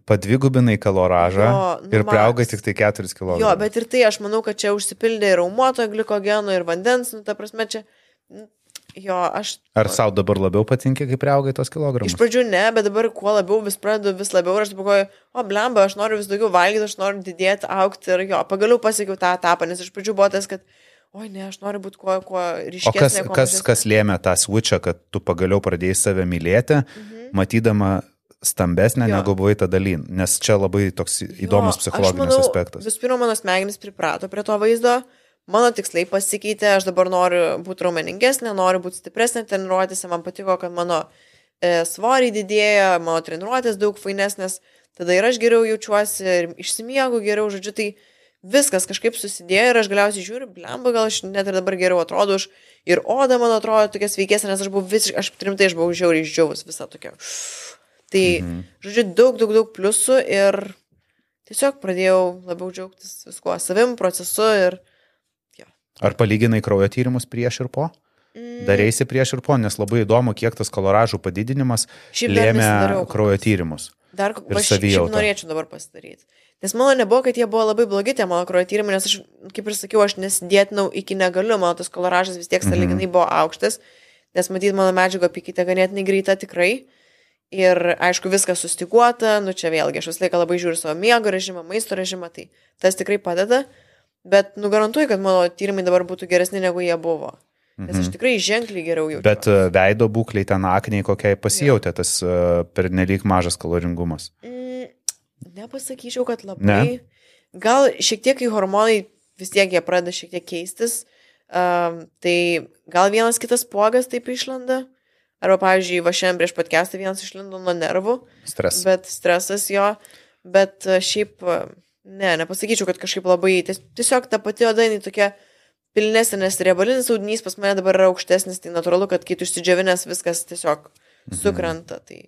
Padvigubinai kaloražą Jo, nu, ir priaugai tik tai 4 kg. Jo, bet ir tai aš manau, kad čia užsipildė ir raumoto glikogeno, ir vandens, nu, ta prasme, čia. Jo, aš. Ar savo dabar labiau patinka, kaip priaugai tos kilogramus? Iš pradžių ne, bet dabar kuo labiau vis pradedu, vis labiau ir aš pagalvoju, o blemba, aš noriu vis daugiau valgyti, aš noriu didėti, aukti ir jo, pagaliau pasiekiau tą etapą, nes iš pradžių buvo tas, kad, oi ne, aš noriu būti kuo, kuo O ryškesnė. kas, kuo kas, kas lėmė tą switchą, kad tu pagaliau pradėjai save mylėti, Mhm. matydama stambesnė Jo. negu buvai tada lyn? Nes čia labai toks įdomus Jo, psichologinis manau, aspektas. Visų pirma, mano smegenys priprato prie to vaizdo, mano tikslai pasikeitė, aš dabar noriu būti raumeningesnė, noriu būti stipresnė treniruotėse, man patiko, kad mano e, svoriai didėja, mano treniruotės daug fainesnės, tada ir aš geriau jaučiuosi ir išsimiegu geriau, žodžiu, tai viskas kažkaip susidėjo ir aš galiausiai žiūriu, blemba, gal aš net ir dabar geriau atrodo už ir oda man atrodo tokia sveikesnė, nes aš buvau visiškai, aš rimtai, aš buvau žiauriai išdžiauvus visą tokia. Tai, mhm. žodžiu, daug, daug, daug pliusų ir tiesiog pradėjau labiau džiaugtis viskuo, savim, procesu ir... Ar palyginai kraujo tyrimus prieš ir po? Mm, Darėsi prieš ir po, nes labai įdomu, kiek tas koloražų padidinimas Šiaip lėmė kraujo tyrimus. Dar šiaip savijautą. norėčiau dabar pasidaryti. Nes mano nebuvo, kad jie buvo labai blogi tie mano kraujo tyrimai, nes aš, kaip ir sakiau, aš nesidėtinau iki negaliu, mano tas koloražas vis tiek Mhm. saliginai buvo aukštas, nes matyt, mano medžiago apykytė ganėtinai greita tikrai. Ir aišku, viskas sustiguota, nu čia vėlgi, aš visą laiką labai žiūriu savo miego režimą, maisto režimą, tai tas tikrai padeda, bet nu garantuoju, kad mano tyrimai dabar būtų geresni negu jie buvo. Nes aš tikrai ženkliai geriau jaučiu. Mhm. Bet e, veido būkliai ten akniai kokiai pasijautė tas e, pernelyg mažas kaloringumas. Mm, nepasakyčiau, kad labai. Ne? Gal šiek tiek kai hormonai vis tiek jie pradeda šiek tiek keistis, um, tai gal vienas kitas pogas taip išlenda. Arba, pavyzdžiui, va šiandien prieš podcastą vienas išlindo nuo nervų, Stresas. bet stresas jo, bet e, šiaip, e, ne, nepasakyčiau, kad kažkaip labai, ties- tiesiog ta pati oda, jinai tokia pilnesnė, nes riebalinis audinys pas mane dabar yra aukštesnis, tai natūralu, kad kai tu išsidžiavinęs viskas tiesiog Mhm. sukrenta. Tai,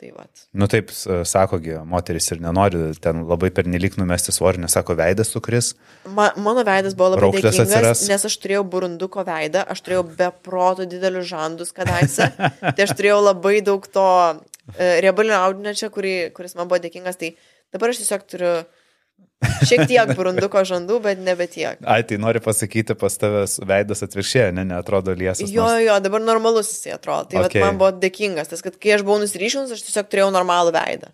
tai vat. Nu taip, sakogi, moteris ir nenori ten labai pernelyg numesti svorį, nes sako veidas sukris. Ma, mano veidas buvo labai Raukšlės dėkingas, atsiras. nes aš turėjau burunduko veidą, aš turėjau beproto didelius žandus kadaise, tai aš turėjau labai daug to e, riebalinio audinio čia, kurį, kuris man buvo dėkingas, tai dabar aš tiesiog turiu šiek tiek burunduko žandų, bet nebe tiek. Ai, tai nori pasakyti, pas tavęs veidas atvirkščiai, ne, neatrodo liesas. Jo, nors- jo, dabar normalus jisai atrodo. Tai Okay. man buvo dėkingas, tas, kad kai aš buvau nusiryšinus, aš tiesiog turėjau normalų veidą.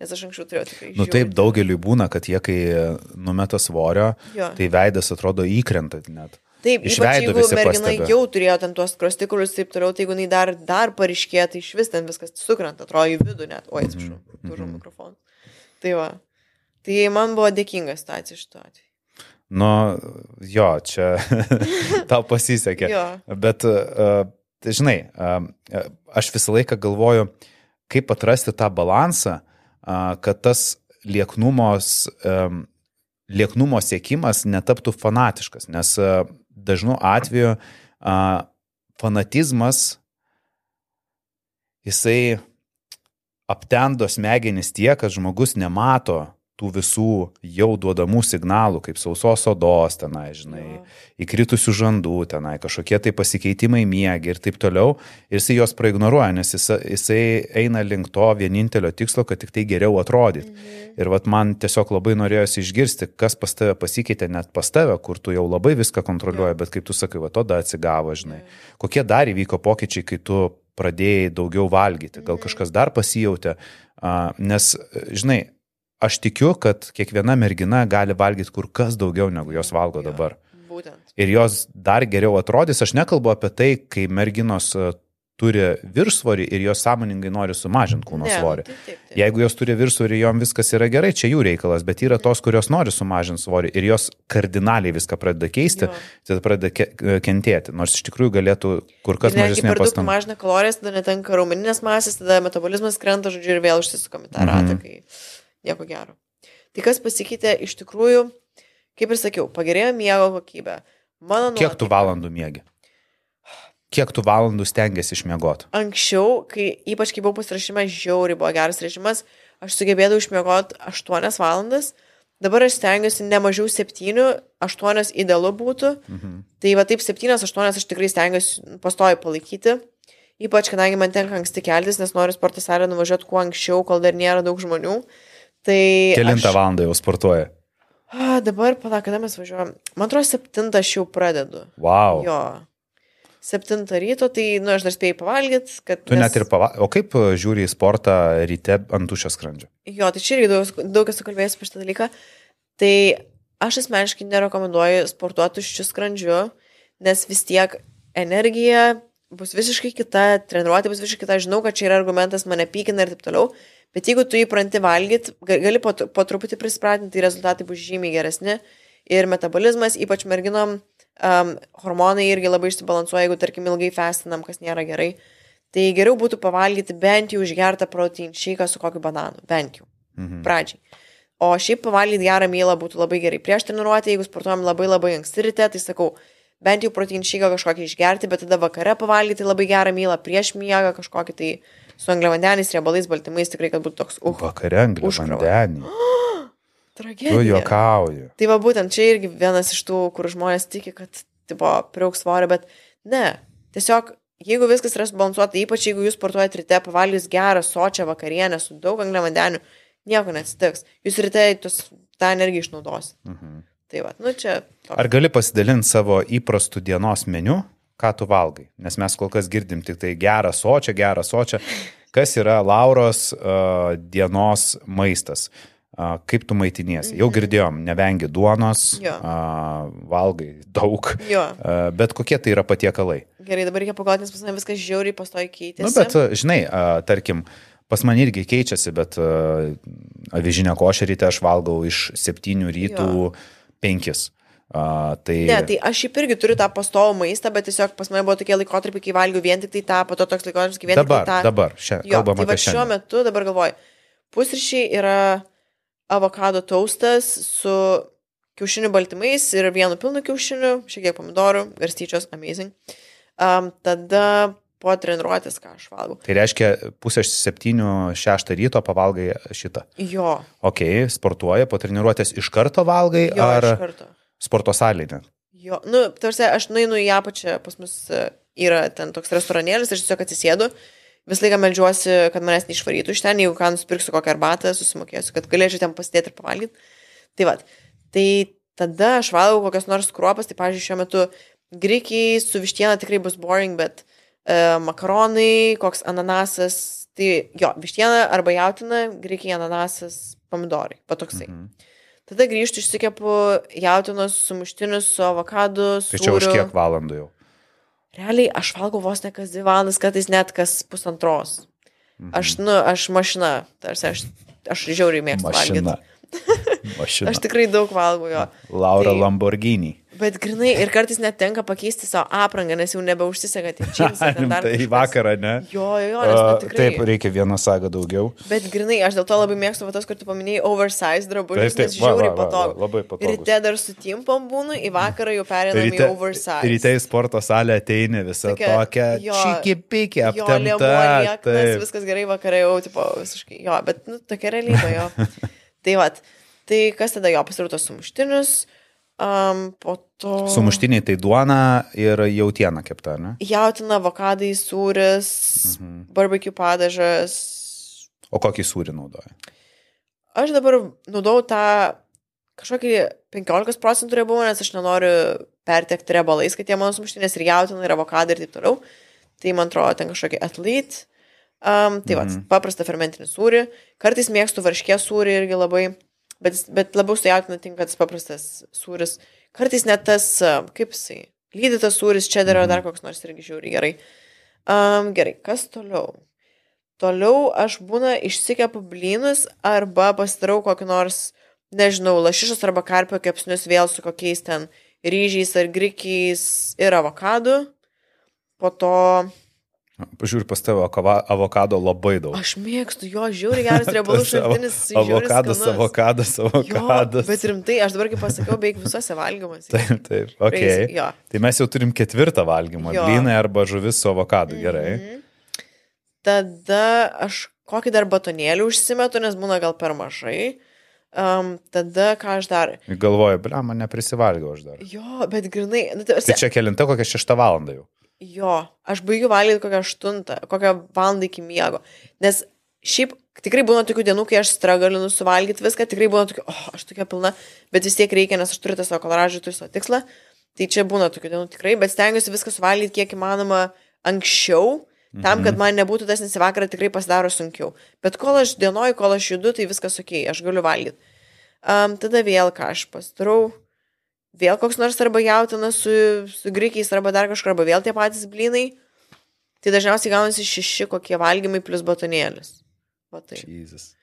Nes aš anksčiau turėjau tikrai. Nu žiauriai taip, daugeliu būna, kad jie, kai numeta svorio, Jo. tai veidas atrodo įkrenta net. Taip, Iš ypač jeigu mergina pastebi. jau turėjo ten tuos krostikulius ir taip toliau, tai jeigu jinai dar, dar pareiškėjo, tai iš vis ten viskas sukrenta, atrodo į vidų net. Oi, atsiprašau, Mhm, tužau mhm. mikrofoną. Tai va. Tai man buvo dėkinga situacija šituo atveju. Nu, jo, čia tau pasisekė. Bet, tai žinai, uh, aš visą laiką galvoju, kaip atrasti tą balansą, kad tas lieknumos, um, lieknumo siekimas netaptų fanatiškas, nes dažnu atveju fanatizmas, jisai aptendo smegenis tiek, kad žmogus nemato tų visų jau duodamų signalų, kaip sausos odos tenai, žinai, Jo. įkritusių žandų tenai, kažkokie tai pasikeitimai miegi ir taip toliau, ir jisai juos praignoruoja, nes jis, jisai eina link to vienintelio tikslo, kad tik tai geriau atrodyti. Mhm. Ir vat man tiesiog labai norėjosi išgirsti, kas pas tave pasikeitė net pas tave, kur tu jau labai viską kontroliuoji, bet kaip tu sakai, va tada atsigavo, žinai. Kokie dar įvyko pokyčiai, kai tu pradėjai daugiau valgyti, gal kažkas dar pasijautė, nes, žinai, aš tikiu, kad kiekviena mergina gali valgyti kur kas daugiau negu jos valgo Jo. dabar. Būtent. Ir jos dar geriau atrodys, aš nekalbu apie tai, kai merginos a, turi viršsvorį ir jos sąmoningai nori sumažinti kūno Ne, nu, svorį. taip, taip, taip. Jeigu jos turi viršsvorį ir jom viskas yra gerai, čia jų reikalas, bet yra tos, kurios nori sumažinti svorį ir jos kardinaliai viską pradeda keisti, Jo. tada pradeda ke kentėti, nors iš tikrųjų galėtų kur kas mažesnė pastanga. mažina kalorijas, tada netenka raumeninės masės, tada metabolizmas krenta, žodžiu, ir vėl užsisukam į tą Mhm. ratą, kai nieko gero. Tai kas pasikeitė iš tikrųjų, kaip ir sakiau, pagerėjo miego kokybė. Mano Kiek tu nuotaika- valandų mėgi? Kiek tu valandų stengiasi išmiegoti? Anksčiau, kai ypač kai buvau pasirašyme, žiauriai buvo geras režimas, aš sugebėdavau išmiegoti 8 valandas, dabar aš stengiuosi ne mažiau 7, 8 idealu būtų, Mhm. tai va taip 7-8 aš tikrai stengiuosi pastoji palaikyti, ypač kadangi man tenka anksti keltis, nes noriu sporto salę nuvažiuoti kuo anksčiau, kol dar nėra daug žmonių. Tai Kelintą aš... valandą jau sportuoja? A, dabar, pala, kada mes važiuojam? Man atrodo, 7 aš jau pradedu. Wow. Jo. 7 ryto, tai, nu, aš dar spėjau pavalgyti, kad... Tu nes... net ir pavalgai. O kaip e, žiūri į sportą ryte ant tušio skrandžio? Jo, tai čia irgi daug, daug esu kalbėjęs apie šitą dalyką. Tai aš asmeniškai nerekomenduoju sportuoti tuščiu skrandžiu, nes vis tiek energija bus visiškai kita, treniruotė bus visiškai kita, žinau, kad čia yra argumentas, mane pykina ir taip toliau, bet jeigu tu įpranti valgyti, gali po, po truputį prispratinti, tai rezultatai bus žymiai geresni ir metabolizmas, ypač merginom, um, hormonai irgi labai išsibalansuoja, jeigu, tarkim, ilgai festinam, kas nėra gerai. Tai geriau būtų pavalgyti bent jau išgertą protein šeiką su kokiu bananu, bent jau. Mhm. Pradžiai. O šiaip pavalgyti gerą mylą būtų labai gerai. Prieš treniruotę, jeigu sportuojam labai labai anksti ryte, tai sakau, bent jau protein šeiką kažkokį išgerti, bet tada vakare pavalgyti labai gerą mylą, prieš miegą kažkokį tai su angliavandeniais, riebalais, baltymais, tikrai, kad būtų toks uh. Vakare angliavandeniai. Tragedija. Tu juokauji. Tai va būtent čia irgi vienas iš tų, kur žmonės tiki, kad, tipo, priauks svorio, bet ne. Tiesiog, jeigu viskas yra subalansuota, ypač jeigu jūs sportuojate ryte, pavalgys gerą, sočią vakarienę su daug angliavandenių, nieko neatsitiks. Jūs ryte tos, tą energiją išnaudos. Mhm. Tai va, nu čia. Ar gali pasidalinti savo įprastų dienos meniu, ką tu valgai? Nes mes kol kas girdim tik tai gerą sočią, gerą sočią. Kas yra Lauros uh, dienos maistas? Uh, kaip tu maitiniesi. Jau mhm. girdėjom, nevengi duonos, jo. valgai daug, jo. bet kokie tai yra patiekalai. Gerai, dabar reikia pagalvoti, nes pas mane viskas žiauriai pastoji keitėsi. Na, nu, bet, žinai, tarkim, pas mane irgi keičiasi, bet avižinę košę ryte aš valgau iš 7 rytų 5. Uh, tai... Ne, tai aš šiaip irgi turiu tą pastovų maistą, bet tiesiog pas mane buvo tokie laikotarpiai, kai valgiau vien tik tai tą, po to toks laikotarpis, kai vien dabar, tik tai tą. Dabar, šiandien. Kalbam tai apie šiandien. Šiuo metu dabar galvoju, pusryčiai yra avokado taustas su kiaušinių baltymais ir vienu pilnu kiaušiniu, šiek tiek pomidorų, garstyčios, amazing. Um, tada po treniruotės, ką aš valgau. Tai reiškia, pusę septynių, šeštą ryto pavalgai šitą. Jo. Ok, sportuoji, po treniruotės iš karto valgai jo, ar karto. sporto salėje? Jo, nu, tarsi aš nueinu į apačią, pas mus e, yra ten toks restoranėlis, aš tiesiog atsisėdu, visą laiką melžiuosi, kad manęs neišvarytų iš ten, jeigu ką nusipirksiu kokią arbatą, susimokėsiu, kad galėčiau ten pasidėti ir pavalgyti. Tai vad, tai tada aš valgau kokias nors kruopas, tai pavyzdžiui, šiuo metu grikiai su vištiena tikrai bus boring, bet uh, makaronai, koks ananasas, tai jo, vištiena arba jautina, grikiai, ananasas, pomidorai, patoksai. Mhm. Tada grįžtu, išsikepu jautinos sumuštinius su avokadu. Tai čia už kiek valandų jau? realiai aš valgau vos ne kas dvi valandas, kartais net kas pusantros. Mhm. Aš, nu, aš mašina, tarsi aš, aš žiauriai mėgstu valgyti. Mašina. aš tikrai daug valgau jo. Laura tai, Lamborghini. Bet grinai ir kartais net tenka pakeisti savo aprangą, nes jau nebeužsisega tie džinsai. tai į vakarą, ne? Jo, jo, jo, nu, tikrai. Taip, reikia vieną sagą daugiau. Bet grinai, aš dėl to labai mėgstu tos, kur tu paminėjai, oversize drabužius, nes žiauriai patogu. Labai patogu. Ryte dar su timpom būnu, į vakarą jau perėdami ryte, į oversize. Ryte į sporto salę ateini visą tokia, tokia čiki-piki aptemta. Taip, viskas gerai, vakarai jau, tipo, visiškai, jo, bet, nu, tokia realybė jo. tai vad, tai kas tada jo pasirūtos sumuštinius. Um, po to. Sumuštiniai tai duona ir jautiena kepta, ne? Jautina, avokadai, sūris, mhm. barbecue padažas. O kokį sūrį naudoji? Aš dabar naudojau tą kažkokį 15 procentų riebumą, nes aš nenoriu pertekti riebalais, kad jie mano sumuštinės ir jautina, ir avokadai ir taip toliau. Tai man atrodo, ten kažkokį atlyt. Um, tai mhm. va, paprastą fermentinį sūrį. Kartais mėgstu varškės sūrį irgi labai bet, bet labiau su jautina tinka tas paprastas sūris. Kartais net tas, kaip jisai, lydytas sūris, čia dar yra dar koks nors irgi žiūri gerai. Um, gerai, kas toliau? Toliau aš būna išsikepu blynus arba pasidarau kokį nors, nežinau, lašišas arba karpio kepsnius vėl su kokiais ten ryžiais ar grikiais ir avokadu. Po to Pažiūrėjau, pas tavo avokado labai daug. Aš mėgstu jo, žiūri geras riebalų šaltinis. Avokadas, avokadas, avokadas. Jo, bet rimtai, aš dabar kaip pasakiau, beveik visose valgymuose. Taip, taip, ok. Praeis. Tai mes jau turim ketvirtą valgymą. Blynai arba žuvis su avokadu, gerai. Mm -hmm. Tada aš kokį dar batonėlį užsimetu, nes būna gal per mažai. Um, tada ką aš dar? Galvoju, ble, man neprisivalgiau aš dar. Jo, bet grinai. Nu, tai, tai čia kelinta kokia šešta valanda jau. Jo, aš baigiu valgyti kokią aštuntą, kokią valandą iki miego. Nes šiaip tikrai būna tokių dienų, kai aš stragalinu suvalgyti viską, tikrai būna tokių, oh, aš tokia pilna, bet vis tiek reikia, nes aš turiu tą savo koloražą, turiu savo tikslą. Tai čia būna tokių dienų tikrai, bet stengiuosi viską suvalgyti kiek įmanoma anksčiau, tam, kad man nebūtų tas nesivakarą tikrai pasidaro sunkiau. Bet kol aš dienoju, kol aš judu, tai viskas ok, aš galiu valgyti. Um, tada vėl ką aš pastarau, vėl koks nors arba jautina su, su grikiais arba dar kažkur, arba vėl tie patys blynai. Tai dažniausiai gaunasi šeši kokie valgymai plus batonėlis. Va tai. Jesus.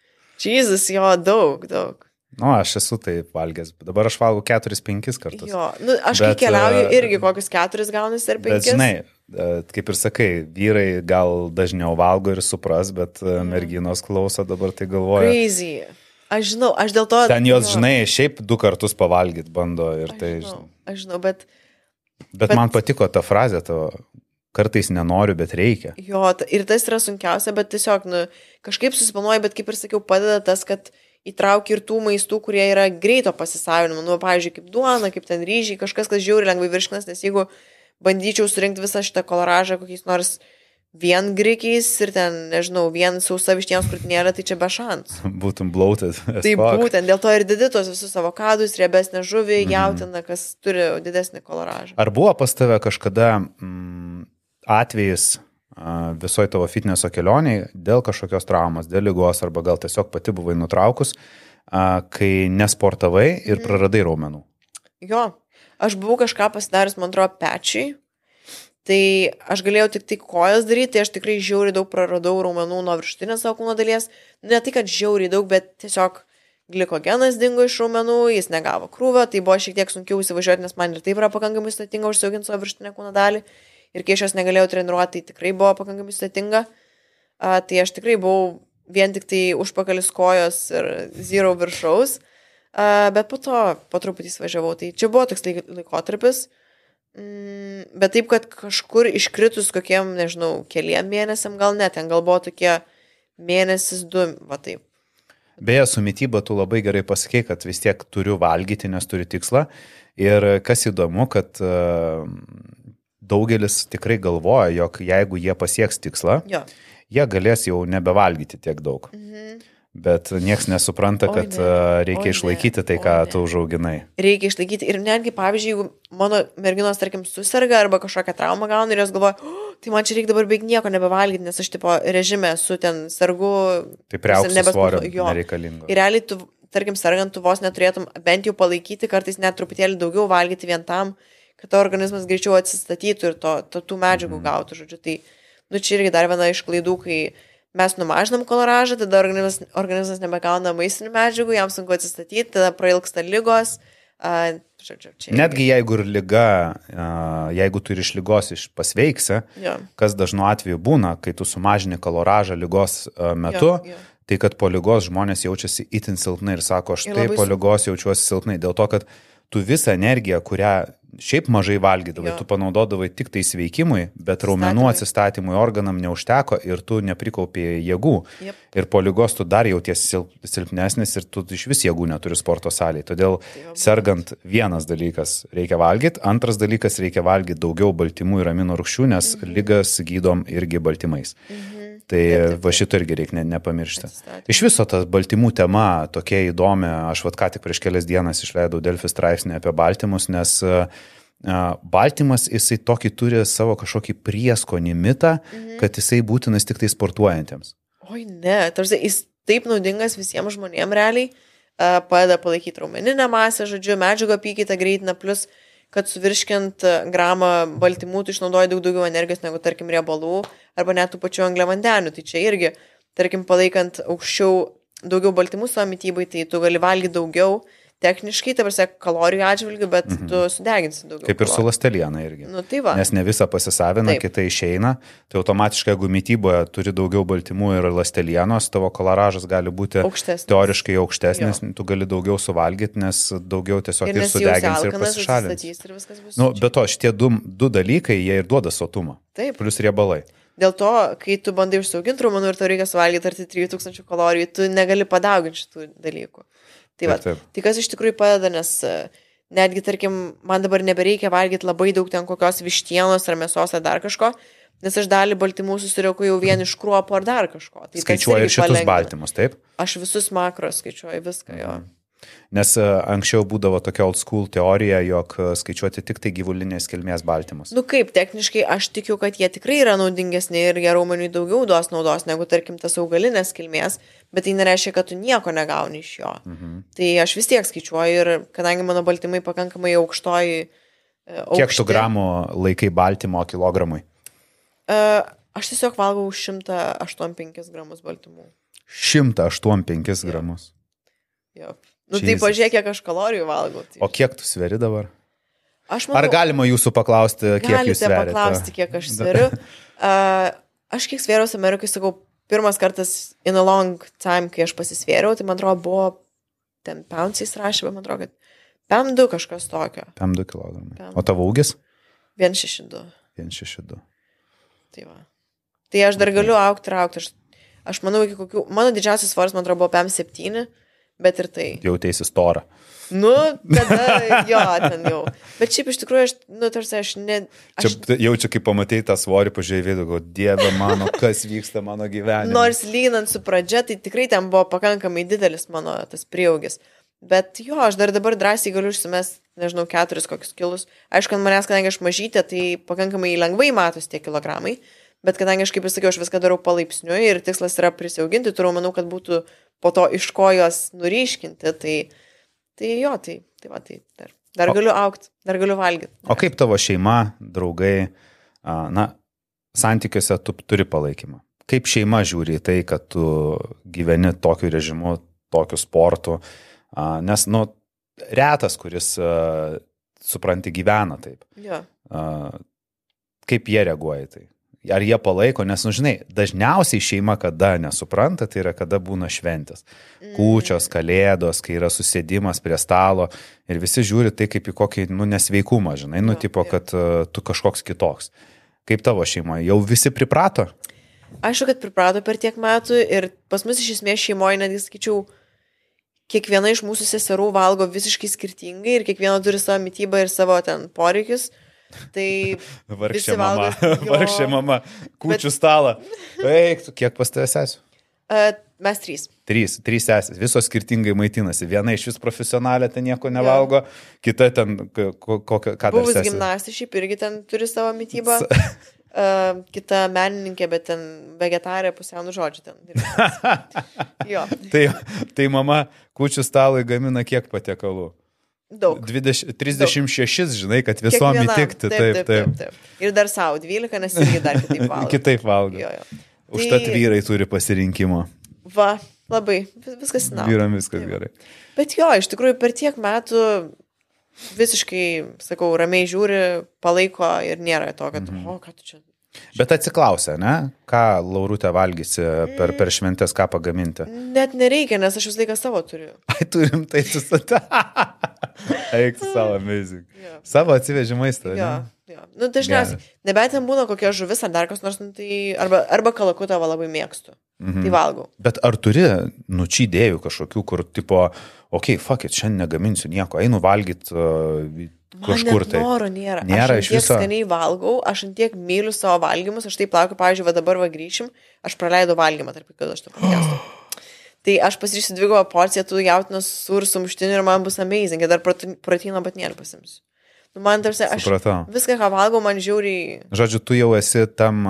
Čyzas, jo, daug, daug. Nu, aš esu taip valgęs. Dabar aš valgau 4-5 kartus. Jo, nu, aš Bet, kai keliauju e, irgi kokius keturis gaunasi ir Bet penkis. žinai, e, kaip ir sakai, vyrai gal dažniau valgo ir supras, bet e, Mhm. merginos klauso dabar tai galvoja. Crazy. Aš žinau, aš dėl to. Ten jos, jo, žinai, šiaip du kartus pavalgyti bando ir Aš tai, žinau, aš žinau, bet bet bet- man patiko ta frazė tavo, kartais nenoriu, bet reikia. jo, ir tas yra sunkiausia, bet tiesiog, nu, kažkaip susiplanuoji, bet kaip ir sakiau, padeda tas, kad įtrauki ir tų maistų, kurie yra greito pasisavinimo. Nu, pavyzdžiui, kaip duona, kaip ten ryžiai, kažkas, kas žiūri lengvai virškinas, nes jeigu bandyčiau surinkti visą šitą koloražą kokiais nors vien grikiais ir ten, nežinau, vien sausa vištienos krūtinėlė, tai čia be šansų. Būtum blautas. Tai būtent dėl to ir diditos visus avokadus, riebesnė žuvį, Mhm. jautina, kas turi didesnį koloražą. Ar buvo pas tave kažkada mm, atvejis a, visoje tavo fitneso kelioniai dėl kažkokios traumos, dėl lygos arba gal tiesiog pati buvai nutraukus, kai nesportavai ir Mhm. praradai raumenų? Jo, aš buvau kažką pasidaręs, man atrodo, pečiui. Tai aš galėjau tik tai kojas daryti, tai aš tikrai žiauriai daug praradau raumenų nuo viršutinės savo kūno dalies. Ne tai, kad žiauriai daug, bet tiesiog glikogenas dingo iš raumenų, jis negavo krūvio, tai buvo šiek tiek sunkiau įsivažiuoti, nes man ir taip yra pakankamai sudėtinga užsiauginti savo viršutinę kūno dalį. Ir kai aš jos negalėjau treniruoti, tai tikrai buvo pakankamai sudėtinga. Tai aš tikrai buvau vien tik tai užpakalis kojos ir zero viršaus. A, bet po to po truputį įsivažiavau. Tai čia buvo toks laik- laikotarpis. Mm, bet taip, kad kažkur iškritus kokiem, nežinau, keliem mėnesiam gal net, ten gal buvo tokie mėnesis du, va taip. Beje, su mytyba tu labai gerai pasakei, kad vis tiek turiu valgyti, nes turiu tikslą. Ir kas įdomu, kad a, daugelis tikrai galvoja, jog jeigu jie pasieks tikslą, Jo. jie galės jau nebevalgyti tiek daug. Mhm. Bet nieks nesupranta, Oi, kad ne. reikia Oi, išlaikyti tai, Oi, ką ne. tu užauginai. Reikia išlaikyti. Ir netgi, pavyzdžiui, jeigu mano merginos, tarkim, susirga arba kažkokią traumą gauna ir jos galvoja, oh, tai man čia reikia dabar beveik nieko nebevalgyti, nes aš tipo režime esu ten sargu. Tai priaukti svorio nereikalingo. Ir realiai tu, tarkim, sergant, tu vos neturėtum bent jau palaikyti, kartais net truputėlį daugiau valgyti vien tam, kad to organizmas greičiau atsistatytų ir to, to tų medžiagų Mhm. gautų, žodžiu. Tai, nu, čia irgi dar viena iš klaidų, kai mes numažinam koloražą, tada organizmas, organizmas nebegauna maistinių medžiagų, jam sunku atsistatyti, tada prailgsta lygos. A, žodžiu, čia. Netgi jeigu ir lyga, a, jeigu tu ir iš lygos iš pasveiksi, Jo. kas dažnu atveju būna, kai tu sumažini koloražą lygos a, metu, Jo, jo. tai kad po lygos žmonės jaučiasi itin silpnai ir sako, aš Ir taip po lygos jaučiuosi silpnai, dėl to, kad tu visą energiją, kurią šiaip mažai valgydavai, Jo. tu panaudodavai tik tai sveikimui, bet raumenų atsistatymui organam neužteko ir tu neprikaupė jėgų. Jep. Ir po lygos tu dar jautiesi silp, silpnesnis ir tu iš vis jėgų neturi sporto salėje. Todėl va, sergant vienas dalykas reikia valgyti, antras dalykas reikia valgyti daugiau baltymų ir amino rūgščių, nes mhm. lygas gydom irgi baltymais. Mhm. Tai Taip, taip, va šito irgi reikia ne, nepamiršti. Iš viso ta baltymų tema tokia įdomi, aš vad ką tik prieš kelias dienas išleidau Delfi straipsnį apie baltymus, nes uh, baltymas jisai tokį turi savo kažkokį prieskonį mitą, mhm. kad jisai būtinas tik tai sportuojantiems. Oi, ne, tarsi jis taip naudingas visiems žmonėms realiai, a, padeda palaikyti raumeninę masę, žodžiu, medžiagų apykaitą greitina, plus, kad suvirškint a, gramą baltymų tu išnaudoji daug daugiau energijos negu, tarkim, riebalų arba net tų pačių angliavandenių. Tai čia irgi, tarkim, palaikant aukščiau daugiau baltymų savo mytybai, tai tu gali valgyti daugiau techniškai, tai prasme, kalorijų atžvilgių, bet mhm. tu sudeginsi daugiau. Kaip ir su kalorijų. lasteliena irgi. Nu, tai va. Nes ne visą pasisavina, Taip. kita išeina, tai automatiškai, jeigu mytyboje turi daugiau baltymų ir lastelienos, tavo kolaražas gali būti Aukštesnis. teoriškai aukštesnis, tu gali daugiau suvalgyti, nes daugiau tiesiog Ir ir, ir nes jau sudegins ir pasišalins. ir. Nu, be to, šitie du, du dalykai, jie ir duoda sotumą. Taip. Plus riebalai. Dėl to, kai tu bandai užsiauginti raumenų ir tau reikia suvalgyti arti 3000 kalorijų, tu negali padauginti šitų dalykų. Tai, va, Taip, taip. tai kas iš tikrųjų padeda, nes e, netgi, tarkim, man dabar nebereikia valgyti labai daug ten kokios vištienos ar mėsos ar dar kažko, nes aš dalį baltymų susirieku jau vien iš kruopo ar dar kažko. Tai irgi šitus baltymus, taip? Aš visus makros skaičiuoju, viską jo. Mhm. Nes e, anksčiau būdavo tokia old school teorija, jog e, skaičiuoti tik tai gyvulinės kilmės baltymus. Nu kaip, techniškai aš tikiu, kad jie tikrai yra naudingesni ir jie raumeniui daugiau duos naudos negu, tarkim, tas augalinės kilmės, bet tai nereiškia, kad tu nieko negauni iš jo. Mhm. Tai aš vis tiek skaičiuoju ir kadangi mano baltymai pakankamai aukštoji. Aukšti, Kiek tu gramų laikai baltymo kilogramui? Uh, aš tiesiog valgau 185 gramus baltymų. 185 gramus. Jo. Nu Jesus. tai pažiūrėk, kiek aš kalorijų valgau. Tai... O kiek tu sveri dabar? Aš manau, Ar galima jūsų paklausti, kiek jūs sveriate? Galite paklausti, kiek aš sveriu. Uh, aš kiek svėriausi Amerikai, sakau, pirmas kartas in a long time, kai aš pasisvėriau, tai man atrodo buvo ten poundsais rašė, bet man atrodo, kad PM2 kažkas tokio. PM2 kg. O tavo ūgis? 162. 162. Tai va. Tai aš dar galiu aukti ir aukti. Aš, aš manau, iki kokių, mano didžiausias svoris, man atrodo, buvo PM7 bet ir tai. Jautėsi storą. Nu, tada jo, ten jau. Bet šiaip iš tikrųjų, aš, nu, tarsi aš ne... Aš... Čia jaučiu, kai pamatai tą svorį, pažiūrėjai vidų, galvoju, dieve mano, kas vyksta mano gyvenime. Nors lyginant su pradžia, tai tikrai ten buvo pakankamai didelis mano tas prieaugis. Bet jo, aš dar dabar drąsiai galiu užsimest, nežinau, keturis kokius kilus. Aišku, ant manęs, kadangi aš mažytė, tai pakankamai lengvai matosi tie kilogramai. Bet kadangi aš, kaip ir sakiau, aš viską darau palaipsniui ir tikslas yra prisiauginti, turiu manau, kad būtų po to iš ko juos nuriškinti. Tai, tai jo, tai, tai va, tai dar, dar o, galiu aukti, dar galiu valgyti. O kaip tavo šeima, draugai, na, santykiuose tu turi palaikymą? Kaip šeima žiūri į tai, kad tu gyveni tokiu režimu, tokiu sportu? Nes, nu, retas, kuris, supranti, gyvena taip. Ja. Kaip jie reaguoja į tai? Ar jie palaiko, nes, nu, žinai, dažniausiai šeima kada nesupranta, tai yra kada būna šventės. Mm. Kūčios, kalėdos, kai yra susėdimas prie stalo ir visi žiūri tai kaip į kokį, nu, nesveikumą, žinai, nu, tipo, kad uh, tu kažkoks kitoks. Kaip tavo šeima, jau visi priprato? Aišku, kad priprato per tiek metų ir pas mus iš esmės šeimoje, netgi sakyčiau, kiekviena iš mūsų seserų valgo visiškai skirtingai ir kiekviena turi savo mytybą ir savo ten poreikius. Tai vargšė mama, vargšė mama, kučių bet... stalą. Eik, kiek pas tavęs sesių? Uh, mes trys. Trys, trys sesės, visos skirtingai maitinasi. Viena iš vis profesionalė ten nieko nevalgo, ja. kita ten kokią ką darė. Buvus gimnastė šiaip irgi ten turi savo mytybą. Uh, kita menininkė, bet ten vegetarė, pusiaunų žodžių ten. tai, tai mama kučių stalui gamina kiek patiekalų? Daug. 20, 36, Daug. žinai, kad visom įtikti. Taip taip, taip, taip, taip. Ir dar savo 12, nes irgi dar kitaip valgo. kitaip valgo. Jo, jo. Užtat tai... vyrai turi pasirinkimo. Va, labai, viskas na. Vyram viskas taip. gerai. Bet jo, iš tikrųjų, per tiek metų visiškai, sakau, ramiai žiūri, palaiko ir nėra to, kad, mhm. o, ką tu čia Bet atsiklausia, ne? Ką Laurutė valgysi per, per šventės, ką pagaminti? Net nereikia, nes aš visą laiką savo turiu. Ai, turim tai tu sata. Eik tu savo amazing. Ja. Savo atsiveži maistą. Jo, jo. Nu, dažniausiai, nebent ten būna kokia žuvis ar dar kas nors, nu, tai arba, arba kalakutą labai mėgstu. Mhm. Tai valgau. Bet ar turi nučydėjų kažkokių, kur tipo, okei, okay, fuck it, šiandien negaminsiu nieko, einu valgyti uh, kažkur tai. Noro nėra. Nėra aš iš viso. Aš skaniai valgau, aš ant tiek myliu savo valgymus, aš taip laukiu, pavyzdžiui, va dabar va grįšim, aš praleidau valgymą, tarp kad aš to pakėstu. tai aš pasiryšiu dvigubą porciją tų jautinos sur sumuštinių ir man bus amazing, dar proteino batnėlį pasimsiu. Nu, man tarsi, aš Supratau. viską, ką valgau, man žiūri. Žodžiu, tu jau esi tam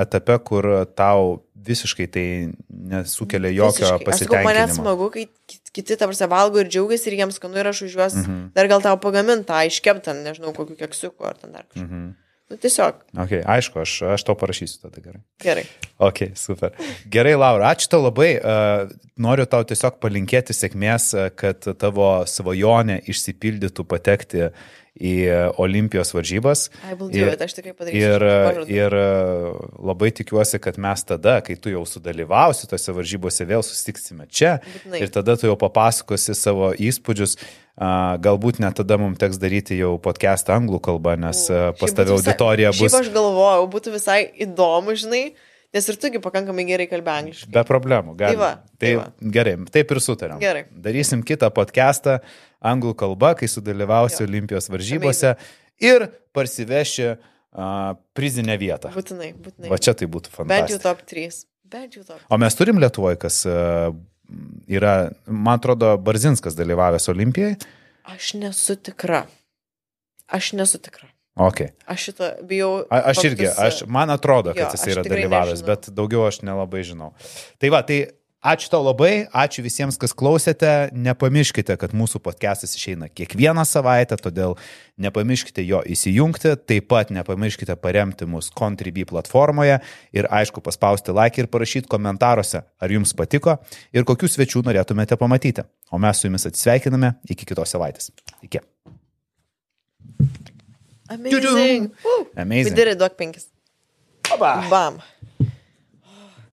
etape, kur tau visiškai tai nesukelia jokio visiškai. pasitenkinimo. Aš man smagu, kai kiti, ta prasme, valgo ir džiaugiasi ir jiems skanu ir aš už juos mm -hmm. dar gal tau pagamintą, iškeptą, nežinau, kokiu keksiuku ar ten dar kažką. Mm -hmm. Nu, tiesiog. Okay, aišku, aš, aš to parašysiu tada gerai. Gerai. Ok, super. Gerai, Laura, ačiū tau labai. Uh, noriu tau tiesiog palinkėti sėkmės, kad tavo svajonė išsipildytų patekti į Olimpijos varžybas. Ir, it. Ir, ir labai tikiuosi, kad mes tada, kai tu jau sudalyvausi tose varžybose, vėl susitiksime čia. Būtinai. Ir tada tu jau papasakosi savo įspūdžius. Galbūt net tada mums teks daryti jau podcastą anglų kalbą, nes pas tavę auditorija bus. Aš galvojau, būtų visai įdomu, žinai. Nes ir tugi pakankamai gerai kalbė angliškai. Be problemų, galima. Tai, va, tai, tai va. Gerai, taip ir sutarėm. Gerai. Darysim kitą podcastą anglų kalba, kai sudalyvausiu jo. Olimpijos varžybose Amazing. ir parsivešiu uh, prizinę vietą. Būtinai, būtinai. Va čia tai būtų fantastika. Bent jau top 3. Bent jau top. 3. O mes turim Lietuvoje, kas uh, yra, man atrodo, Barzinskas dalyvavęs Olimpijoje. Aš nesu tikra. Aš nesu tikra. Okay. Aš šitą bijau. A, aš irgi, aš, man atrodo, kad Jo, jis yra dalyvavęs, nežinau. bet daugiau aš nelabai žinau. Tai va, tai ačiū tau labai, ačiū visiems, kas klausėte. Nepamirškite, kad mūsų podcastas išeina kiekvieną savaitę, todėl nepamirškite jo įsijungti. Taip pat nepamirškite paremti mus Contribui platformoje ir aišku paspausti like ir parašyti komentaruose, ar jums patiko ir kokių svečių norėtumėte pamatyti. O mes su jumis atsisveikiname iki kitos savaitės. Iki. Amazing. Woo. We Amazing. did it, duok penkis. Bye. Bam.